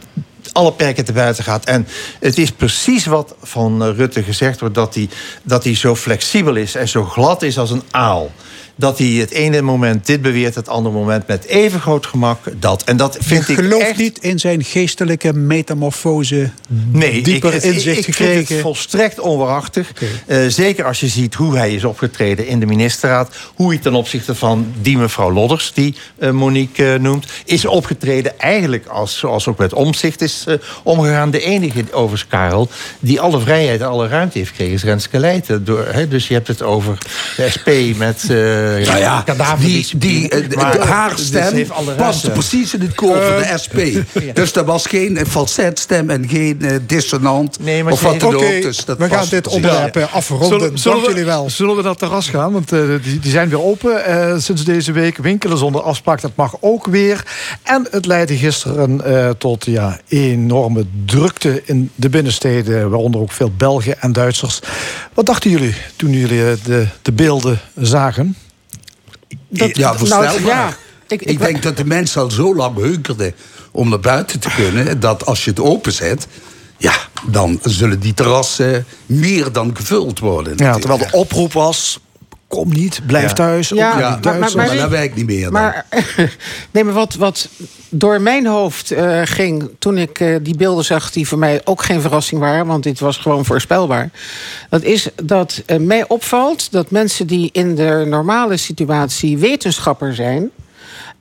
alle perken te buiten gaat. En het is precies wat van eh, Rutte gezegd wordt... Dat hij, dat hij zo flexibel is en zo glad is als een aal. Dat hij het ene moment dit beweert... het andere moment met even groot gemak dat. En dat vind ik
gelooft
echt...
niet in zijn geestelijke metamorfose.
Nee,
dieper
ik,
inzicht
ik, ik
gekregen.
vind het volstrekt onwaarachtig. Eh, zeker als je ziet hoe hij is opgetreden in de ministerraad. Hoe hij ten opzichte van die mevrouw Lodders, die eh, Monique eh, noemt... is opgetreden eigenlijk als, zoals ook met omzicht is omgegaan. De enige, overigens Karel, die alle vrijheid en alle ruimte heeft gekregen... is Renske Leijten. Door, dus je hebt het over de SP met... eh,
Nou ja,
Gaddafi
die, die, eh,
Maar
haar
dus
stem
alle
paste precies in het koor van
Eh,
de SP. Dus er was geen eh, falsetstem en geen eh, dissonant
Nee, maar
of wat dan ook. Dus dat
we gaan dit onderwerp eh, afronden.
Zullen, zullen
Dank
we,
jullie wel.
Zullen we naar het terras gaan? Want eh, die, die zijn weer open eh, sinds deze week. Winkelen zonder afspraak, dat mag ook weer. En het leidde gisteren eh, tot ja, enorme drukte in de binnensteden. Waaronder ook veel Belgen en Duitsers. Wat dachten jullie toen jullie eh, de, de beelden zagen?
Dat-
ja,
nou,
voorstelbaar.
ja, ik-
ik,
ik-
denk dat de mensen al zo lang hunkerden om naar buiten te kunnen... dat als je het openzet, ja, dan zullen die terrassen meer dan gevuld worden.
Ja, terwijl de oproep was... Kom niet, blijf
Ja.
thuis.
Ja,
Ja,
maar-
maar,
maar-
dat werkt niet meer. dan.
Maar, nee, maar wat, wat door mijn hoofd eh, ging toen ik eh, die beelden zag, die voor mij ook geen verrassing waren, want dit was gewoon voorspelbaar. Dat is dat eh, mij opvalt dat mensen die in de normale situatie wetenschapper zijn.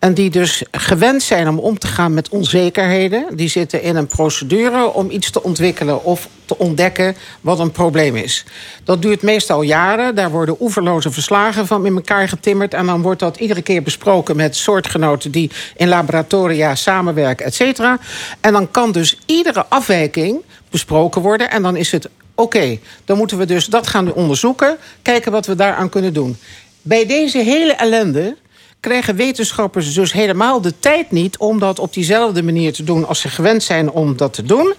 En die dus gewend zijn om om te gaan met onzekerheden. Die zitten in een procedure om iets te ontwikkelen of te ontdekken wat een probleem is. Dat duurt meestal jaren. Daar worden oeverloze verslagen van in elkaar getimmerd. En dan wordt dat iedere keer besproken met soortgenoten die in laboratoria samenwerken, et cetera. En dan kan dus iedere afwijking besproken worden. En dan is het oké, dan moeten we dus dat gaan onderzoeken. Kijken wat we daaraan kunnen doen. Bij deze hele ellende krijgen wetenschappers dus helemaal de tijd niet om dat op diezelfde manier te doen als ze gewend zijn om dat te doen.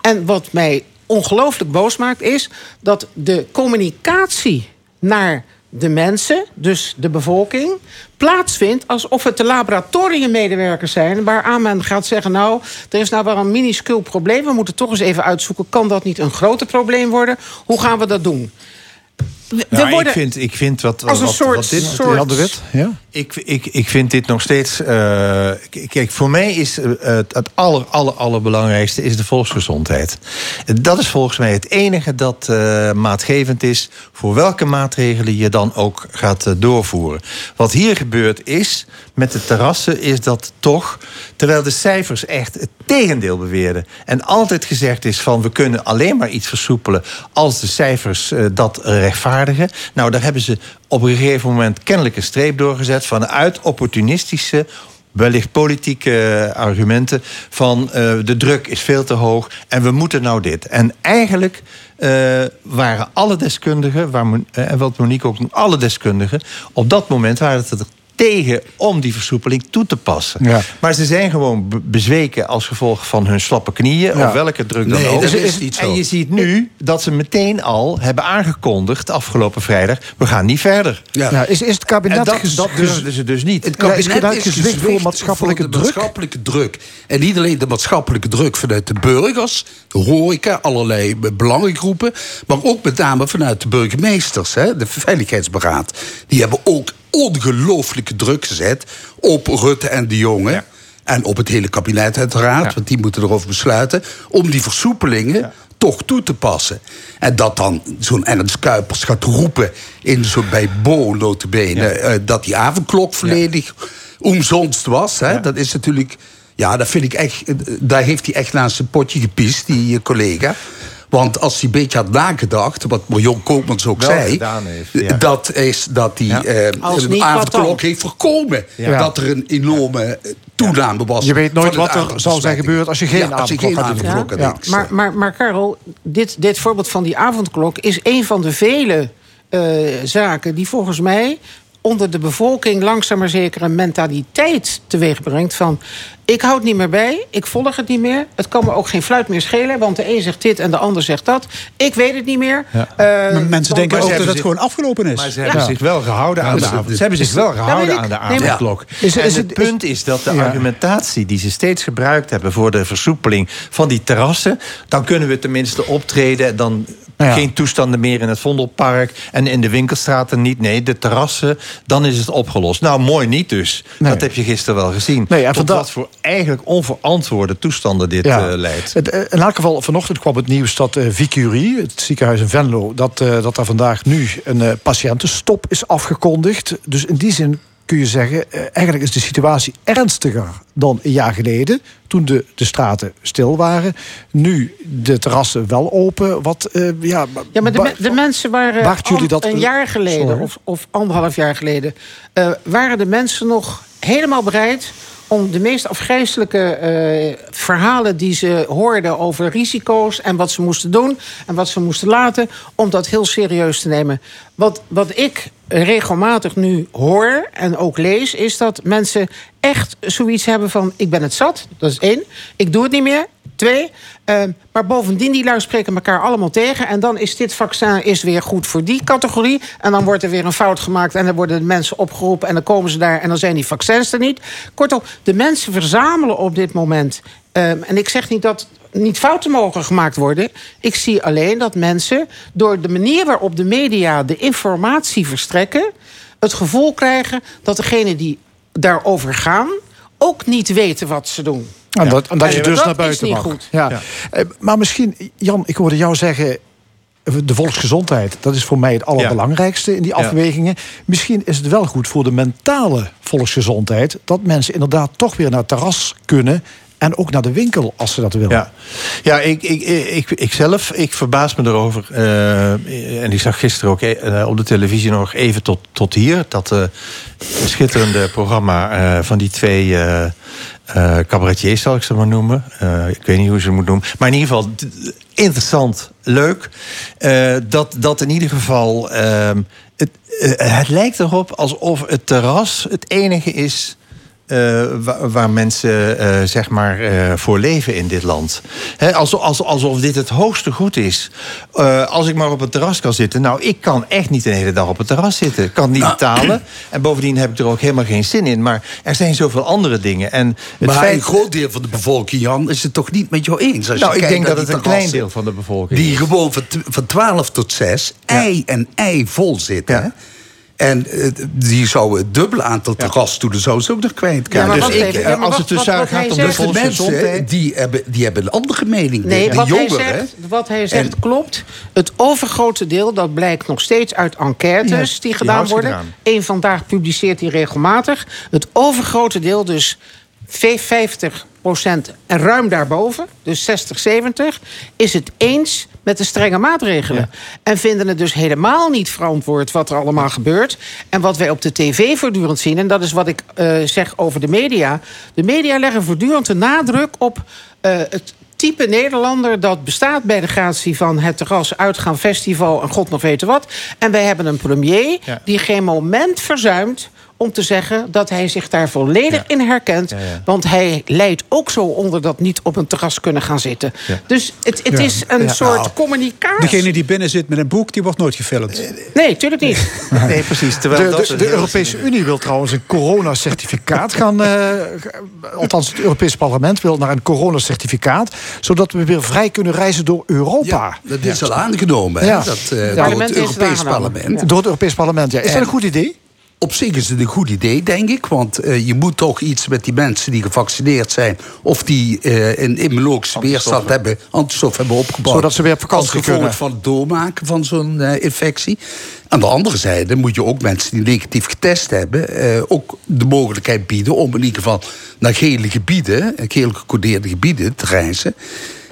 En wat mij ongelooflijk boos maakt is dat de communicatie naar de mensen, dus de bevolking, plaatsvindt alsof het de laboratoriummedewerkers zijn, waaraan men gaat zeggen: Nou, er is nou wel een minuscuul probleem, we moeten toch eens even uitzoeken, kan dat niet een groter probleem worden? Hoe gaan we dat doen? We-
Nou,
worden
ik, vind, ik vind wat,
als een
wat,
soort,
wat dit,
soort
ja?
Ik, ik, ik vind dit nog steeds. eh, kijk, voor mij is eh, het, het aller, aller, allerbelangrijkste is de volksgezondheid. Dat is volgens mij het enige dat eh, maatgevend is voor welke maatregelen je dan ook gaat doorvoeren. Wat hier gebeurt is met de terrassen, is dat toch, terwijl de cijfers echt het tegendeel beweerden en altijd gezegd is van we kunnen alleen maar iets versoepelen als de cijfers dat rechtvaardigen. Nou, daar hebben ze op een gegeven moment kennelijk een streep doorgezet vanuit opportunistische wellicht politieke eh, argumenten van eh, de druk is veel te hoog en we moeten nou dit. En eigenlijk eh, waren alle deskundigen, waar, en wat Monique ook alle deskundigen, op dat moment waren het er tegen om die versoepeling toe te passen.
Ja.
Maar ze zijn gewoon be- bezweken als gevolg van hun slappe knieën,
Ja.
of welke druk dan
Nee,
ook.
dat is niet zo.
En je ziet nu dat ze meteen al hebben aangekondigd afgelopen vrijdag, we gaan niet verder.
Ja.
Ja, is, is het kabinet
En dat, durfden ze dus niet.
Het
Ja, is
kabinet is
gezwicht voor maatschappelijke
voor de
druk?
maatschappelijke druk. En niet alleen de maatschappelijke druk vanuit de burgers, de horeca, allerlei belangengroepen, maar ook met name vanuit de burgemeesters, hè, de Veiligheidsberaad. Die hebben ook ongelooflijke druk gezet op Rutte en de Jonge. En op het hele kabinet uiteraard, want die moeten erover besluiten. Om die versoepelingen toch toe te passen. En dat dan zo'n Ernst Kuipers gaat roepen in zo bij Bo notabene... eh, dat die avondklok volledig omzonst was. Hè? Dat is natuurlijk... Ja, dat vind ik echt... eh, Daar heeft hij echt naast zijn potje gepiest, die eh, collega. Want als hij een beetje had nagedacht, wat Marion Koopmans ook
Wel
zei...
gedaan heeft, ja.
dat is dat hij
Ja.
eh, avondklok heeft voorkomen.
Ja.
Dat er een enorme eh, toename was.
Je weet nooit wat er zal zijn gebeurd als je geen
Ja, als je geen
had
avondklok had.
Ja.
niks.
Maar, maar, maar Karel, dit, dit voorbeeld van die avondklok is een van de vele eh, zaken die volgens mij onder de bevolking langzaam maar zeker een mentaliteit teweeg brengt van ik houd het niet meer bij, ik volg het niet meer, het kan me ook geen fluit meer schelen, want de een zegt dit en de ander zegt dat, ik weet het niet meer.
Ja.
Eh,
Maar mensen denken
maar
ook dat het gewoon afgelopen is.
Maar ze hebben
Ja.
zich wel gehouden aan de avond. Ze hebben zich wel gehouden aan de avondklok.
Is-
en
is
het
het-
punt is dat de
Ja.
argumentatie die ze steeds gebruikt hebben voor de versoepeling van die terrassen, dan kunnen we tenminste optreden. Dan
Ja.
geen toestanden meer in het Vondelpark en in de winkelstraten niet. Nee, de terrassen, dan is het opgelost. Nou, mooi niet dus.
Nee.
Dat heb je gisteren wel gezien.
Nee, en
Tot wat voor eigenlijk onverantwoorde toestanden dit
Ja.
eh, leidt.
Het, eh, in elk geval, vanochtend kwam het nieuws dat eh Vicurie, het ziekenhuis in Venlo, dat, eh, dat daar vandaag nu een patiëntenstop is afgekondigd. Dus in die zin kun je zeggen, eh, eigenlijk is de situatie ernstiger dan een jaar geleden. Toen de, de straten stil waren. Nu de terrassen wel open. Wat, eh, ja,
Ja, maar de, de mensen waren
jullie
al-
dat-
een jaar geleden
Sorry.
of, of anderhalf jaar geleden... eh, waren de mensen nog helemaal bereid om de meest afgrijzelijke eh, verhalen die ze hoorden over risico's en wat ze moesten doen en wat ze moesten laten, om dat heel serieus te nemen. Wat, wat ik regelmatig nu hoor en ook lees, is dat mensen echt zoiets hebben van: ik ben het zat, dat is één, ik doe het niet meer. Twee, eh, maar bovendien, die lui spreken elkaar allemaal tegen. En dan is dit vaccin is weer goed voor die categorie. En dan wordt er weer een fout gemaakt. En dan worden de mensen opgeroepen. En dan komen ze daar. En dan zijn die vaccins er niet. Kortom, de mensen verzamelen op dit moment. ehm, en ik zeg niet dat niet fouten mogen gemaakt worden. Ik zie alleen dat mensen door de manier waarop de media de informatie verstrekken. het gevoel krijgen dat degenen die daarover gaan. ook niet weten wat ze doen.
En dat, en dat je dus
dat
naar
is
buiten mag.
goed.
Ja. Eh, Maar misschien, Jan, ik hoorde jou zeggen... de volksgezondheid, dat is voor mij het allerbelangrijkste in die
Ja.
afwegingen. Misschien is het wel goed voor de mentale volksgezondheid... dat mensen inderdaad toch weer naar het terras kunnen... en ook naar de winkel, als ze dat willen.
Ja, ja ik, ik, ik, ik zelf, ik verbaas me erover. eh, en ik zag gisteren ook eh, op de televisie nog even tot, tot hier... dat eh schitterende programma eh, van die twee cabaretiers, zal ik ze maar noemen. Eh, ik weet niet hoe ze moet noemen. Maar in ieder geval interessant, leuk. Eh, dat, dat in ieder geval... ehm, het, het lijkt erop alsof het terras het enige is... eh, waar, waar mensen eh, zeg maar eh, voor leven in dit land. Alsof, alsof, alsof dit het hoogste goed is. Als ik maar op het terras kan zitten. Nou, ik kan echt niet de hele dag op het terras zitten. Ik kan niet betalen. En bovendien heb ik er ook helemaal geen zin in. Maar er zijn zoveel andere dingen. En het
maar
feit,
een groot deel van de bevolking, Jan, is het toch niet met jou eens? Als je
nou, ik
kijkt
denk dat het een klein deel van de bevolking
Die
is.
gewoon van, van 12 tot 6 ei en ei vol zitten. En eh, die zou het dubbele aantal terrasstoelen zou ze ook nog kwijt kunnen.
maar
dus ik,
even.
eh, als
wat-
het dus gaat om de
Dus de
mensen,
mensen-
die hebben, die hebben een andere mening.
Nee,
de
wat hij, zegt, wat hij zegt klopt. Het overgrote deel, dat blijkt nog steeds uit enquêtes
Ja,
die
die
gedaan worden.
eraan.
Eén vandaag publiceert hij regelmatig. Het overgrote deel, dus 50% en ruim daarboven, dus 60, 70, is het eens met de strenge maatregelen. En vinden het dus helemaal niet verantwoord wat er allemaal gebeurt. En wat wij op de tv voortdurend zien, en dat is wat ik eh, zeg over de media. De media leggen voortdurend de nadruk op eh, het type Nederlander dat bestaat bij de gratie van het terras, uitgaan, festival en god nog weten wat. En wij hebben een premier die geen moment verzuimt om te zeggen dat hij zich daar volledig in herkent. Want hij leidt ook zo onder dat niet op een terras kunnen gaan zitten. Dus het, het
Ja.
is een
Ja.
soort
Nou,
communicatie.
Degene die binnen zit met een boek, die wordt nooit gefilmd.
Nee, tuurlijk niet.
Nee, precies.
De,
Terwijl dat
de,
een
de Europese Unie wil trouwens een coronacertificaat gaan. eh, althans, het Europese parlement wil naar een coronacertificaat. Zodat we weer vrij kunnen reizen door Europa.
dat is al aangenomen, hè,
Ja.
dat, eh, door het Europees parlement.
Ja. Door het Europees parlement, ja. Is dat
En-
een goed idee?
Op zich is het een goed idee, denk ik. Want eh, je moet toch iets met die mensen die gevaccineerd zijn... of die eh, een immunologische weerstand hebben, antistof hebben opgebouwd.
Zodat ze weer op vakantie
Als gevolg
kunnen.
van het doormaken van zo'n eh, infectie. Aan de andere zijde moet je ook mensen die negatief getest hebben... ook de mogelijkheid bieden om in ieder geval naar gele gebieden... geel gecodeerde gebieden te reizen.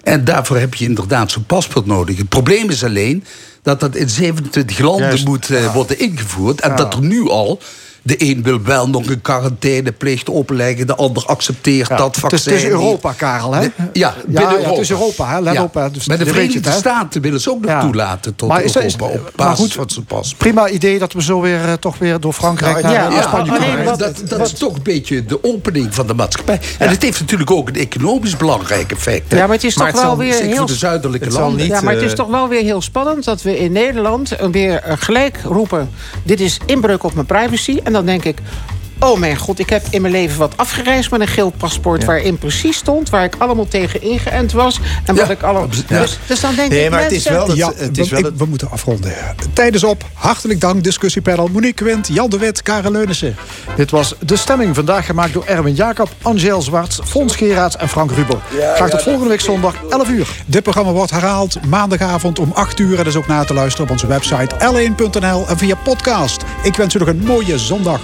En daarvoor heb je inderdaad zo'n paspoort nodig. Het probleem is alleen dat dat in 27 landen
Juist.
moet eh, worden ingevoerd. En dat er nu al... De een wil wel nog een quarantaineplicht opleggen, de ander accepteert
Ja,
dat
het is-
vaccin.
het is. Europa, Karel, hè?
De- ja,
Ja,
binnen
ja,
Europa.
het is Europa, hè? Let
Ja.
op, hè. Dus
maar de Verenigde? Staten willen ze ook nog
Ja.
toelaten tot
Maar is
Europa op
maar
basis
goed,
van zijn pas.
Prima idee dat we zo weer eh, toch weer door Frankrijk naar,
ja,
naar Spanje
wat- dat, dat is toch een beetje de opening van de maatschappij. En het heeft natuurlijk ook een economisch belangrijk effect. hè.
Ja, maar het is toch
het
wel weer heel...
voor de zuidelijke landen.
niet-
ja, maar het is
eh,
toch wel weer heel spannend dat we in Nederland weer eh, gelijk roepen... dit is inbreuk op mijn privacy. En dan denk ik... Oh mijn god, ik heb in mijn leven wat afgereisd met een geel paspoort... waarin precies stond waar ik allemaal tegen ingeënt was. En wat ik allemaal...
Ja.
Dus, dus dan denk
Nee,
ik,
maar het is wel dat-
Ja,
het is
we,
wel
we moeten afronden. Tijd is op. Hartelijk dank, discussiepanel. Monique Quint, Jan de Wit, Karel Leunissen.
Dit was De Stemming, vandaag gemaakt door Erwin Jacob, Angel Zwarts, Fons Geraerts en Frank Ruber. Graag tot volgende week zondag, 11 uur.
Dit programma wordt herhaald maandagavond om 8 uur. En is ook na te luisteren op onze website l1.nl en via podcast. Ik wens u nog een mooie zondag.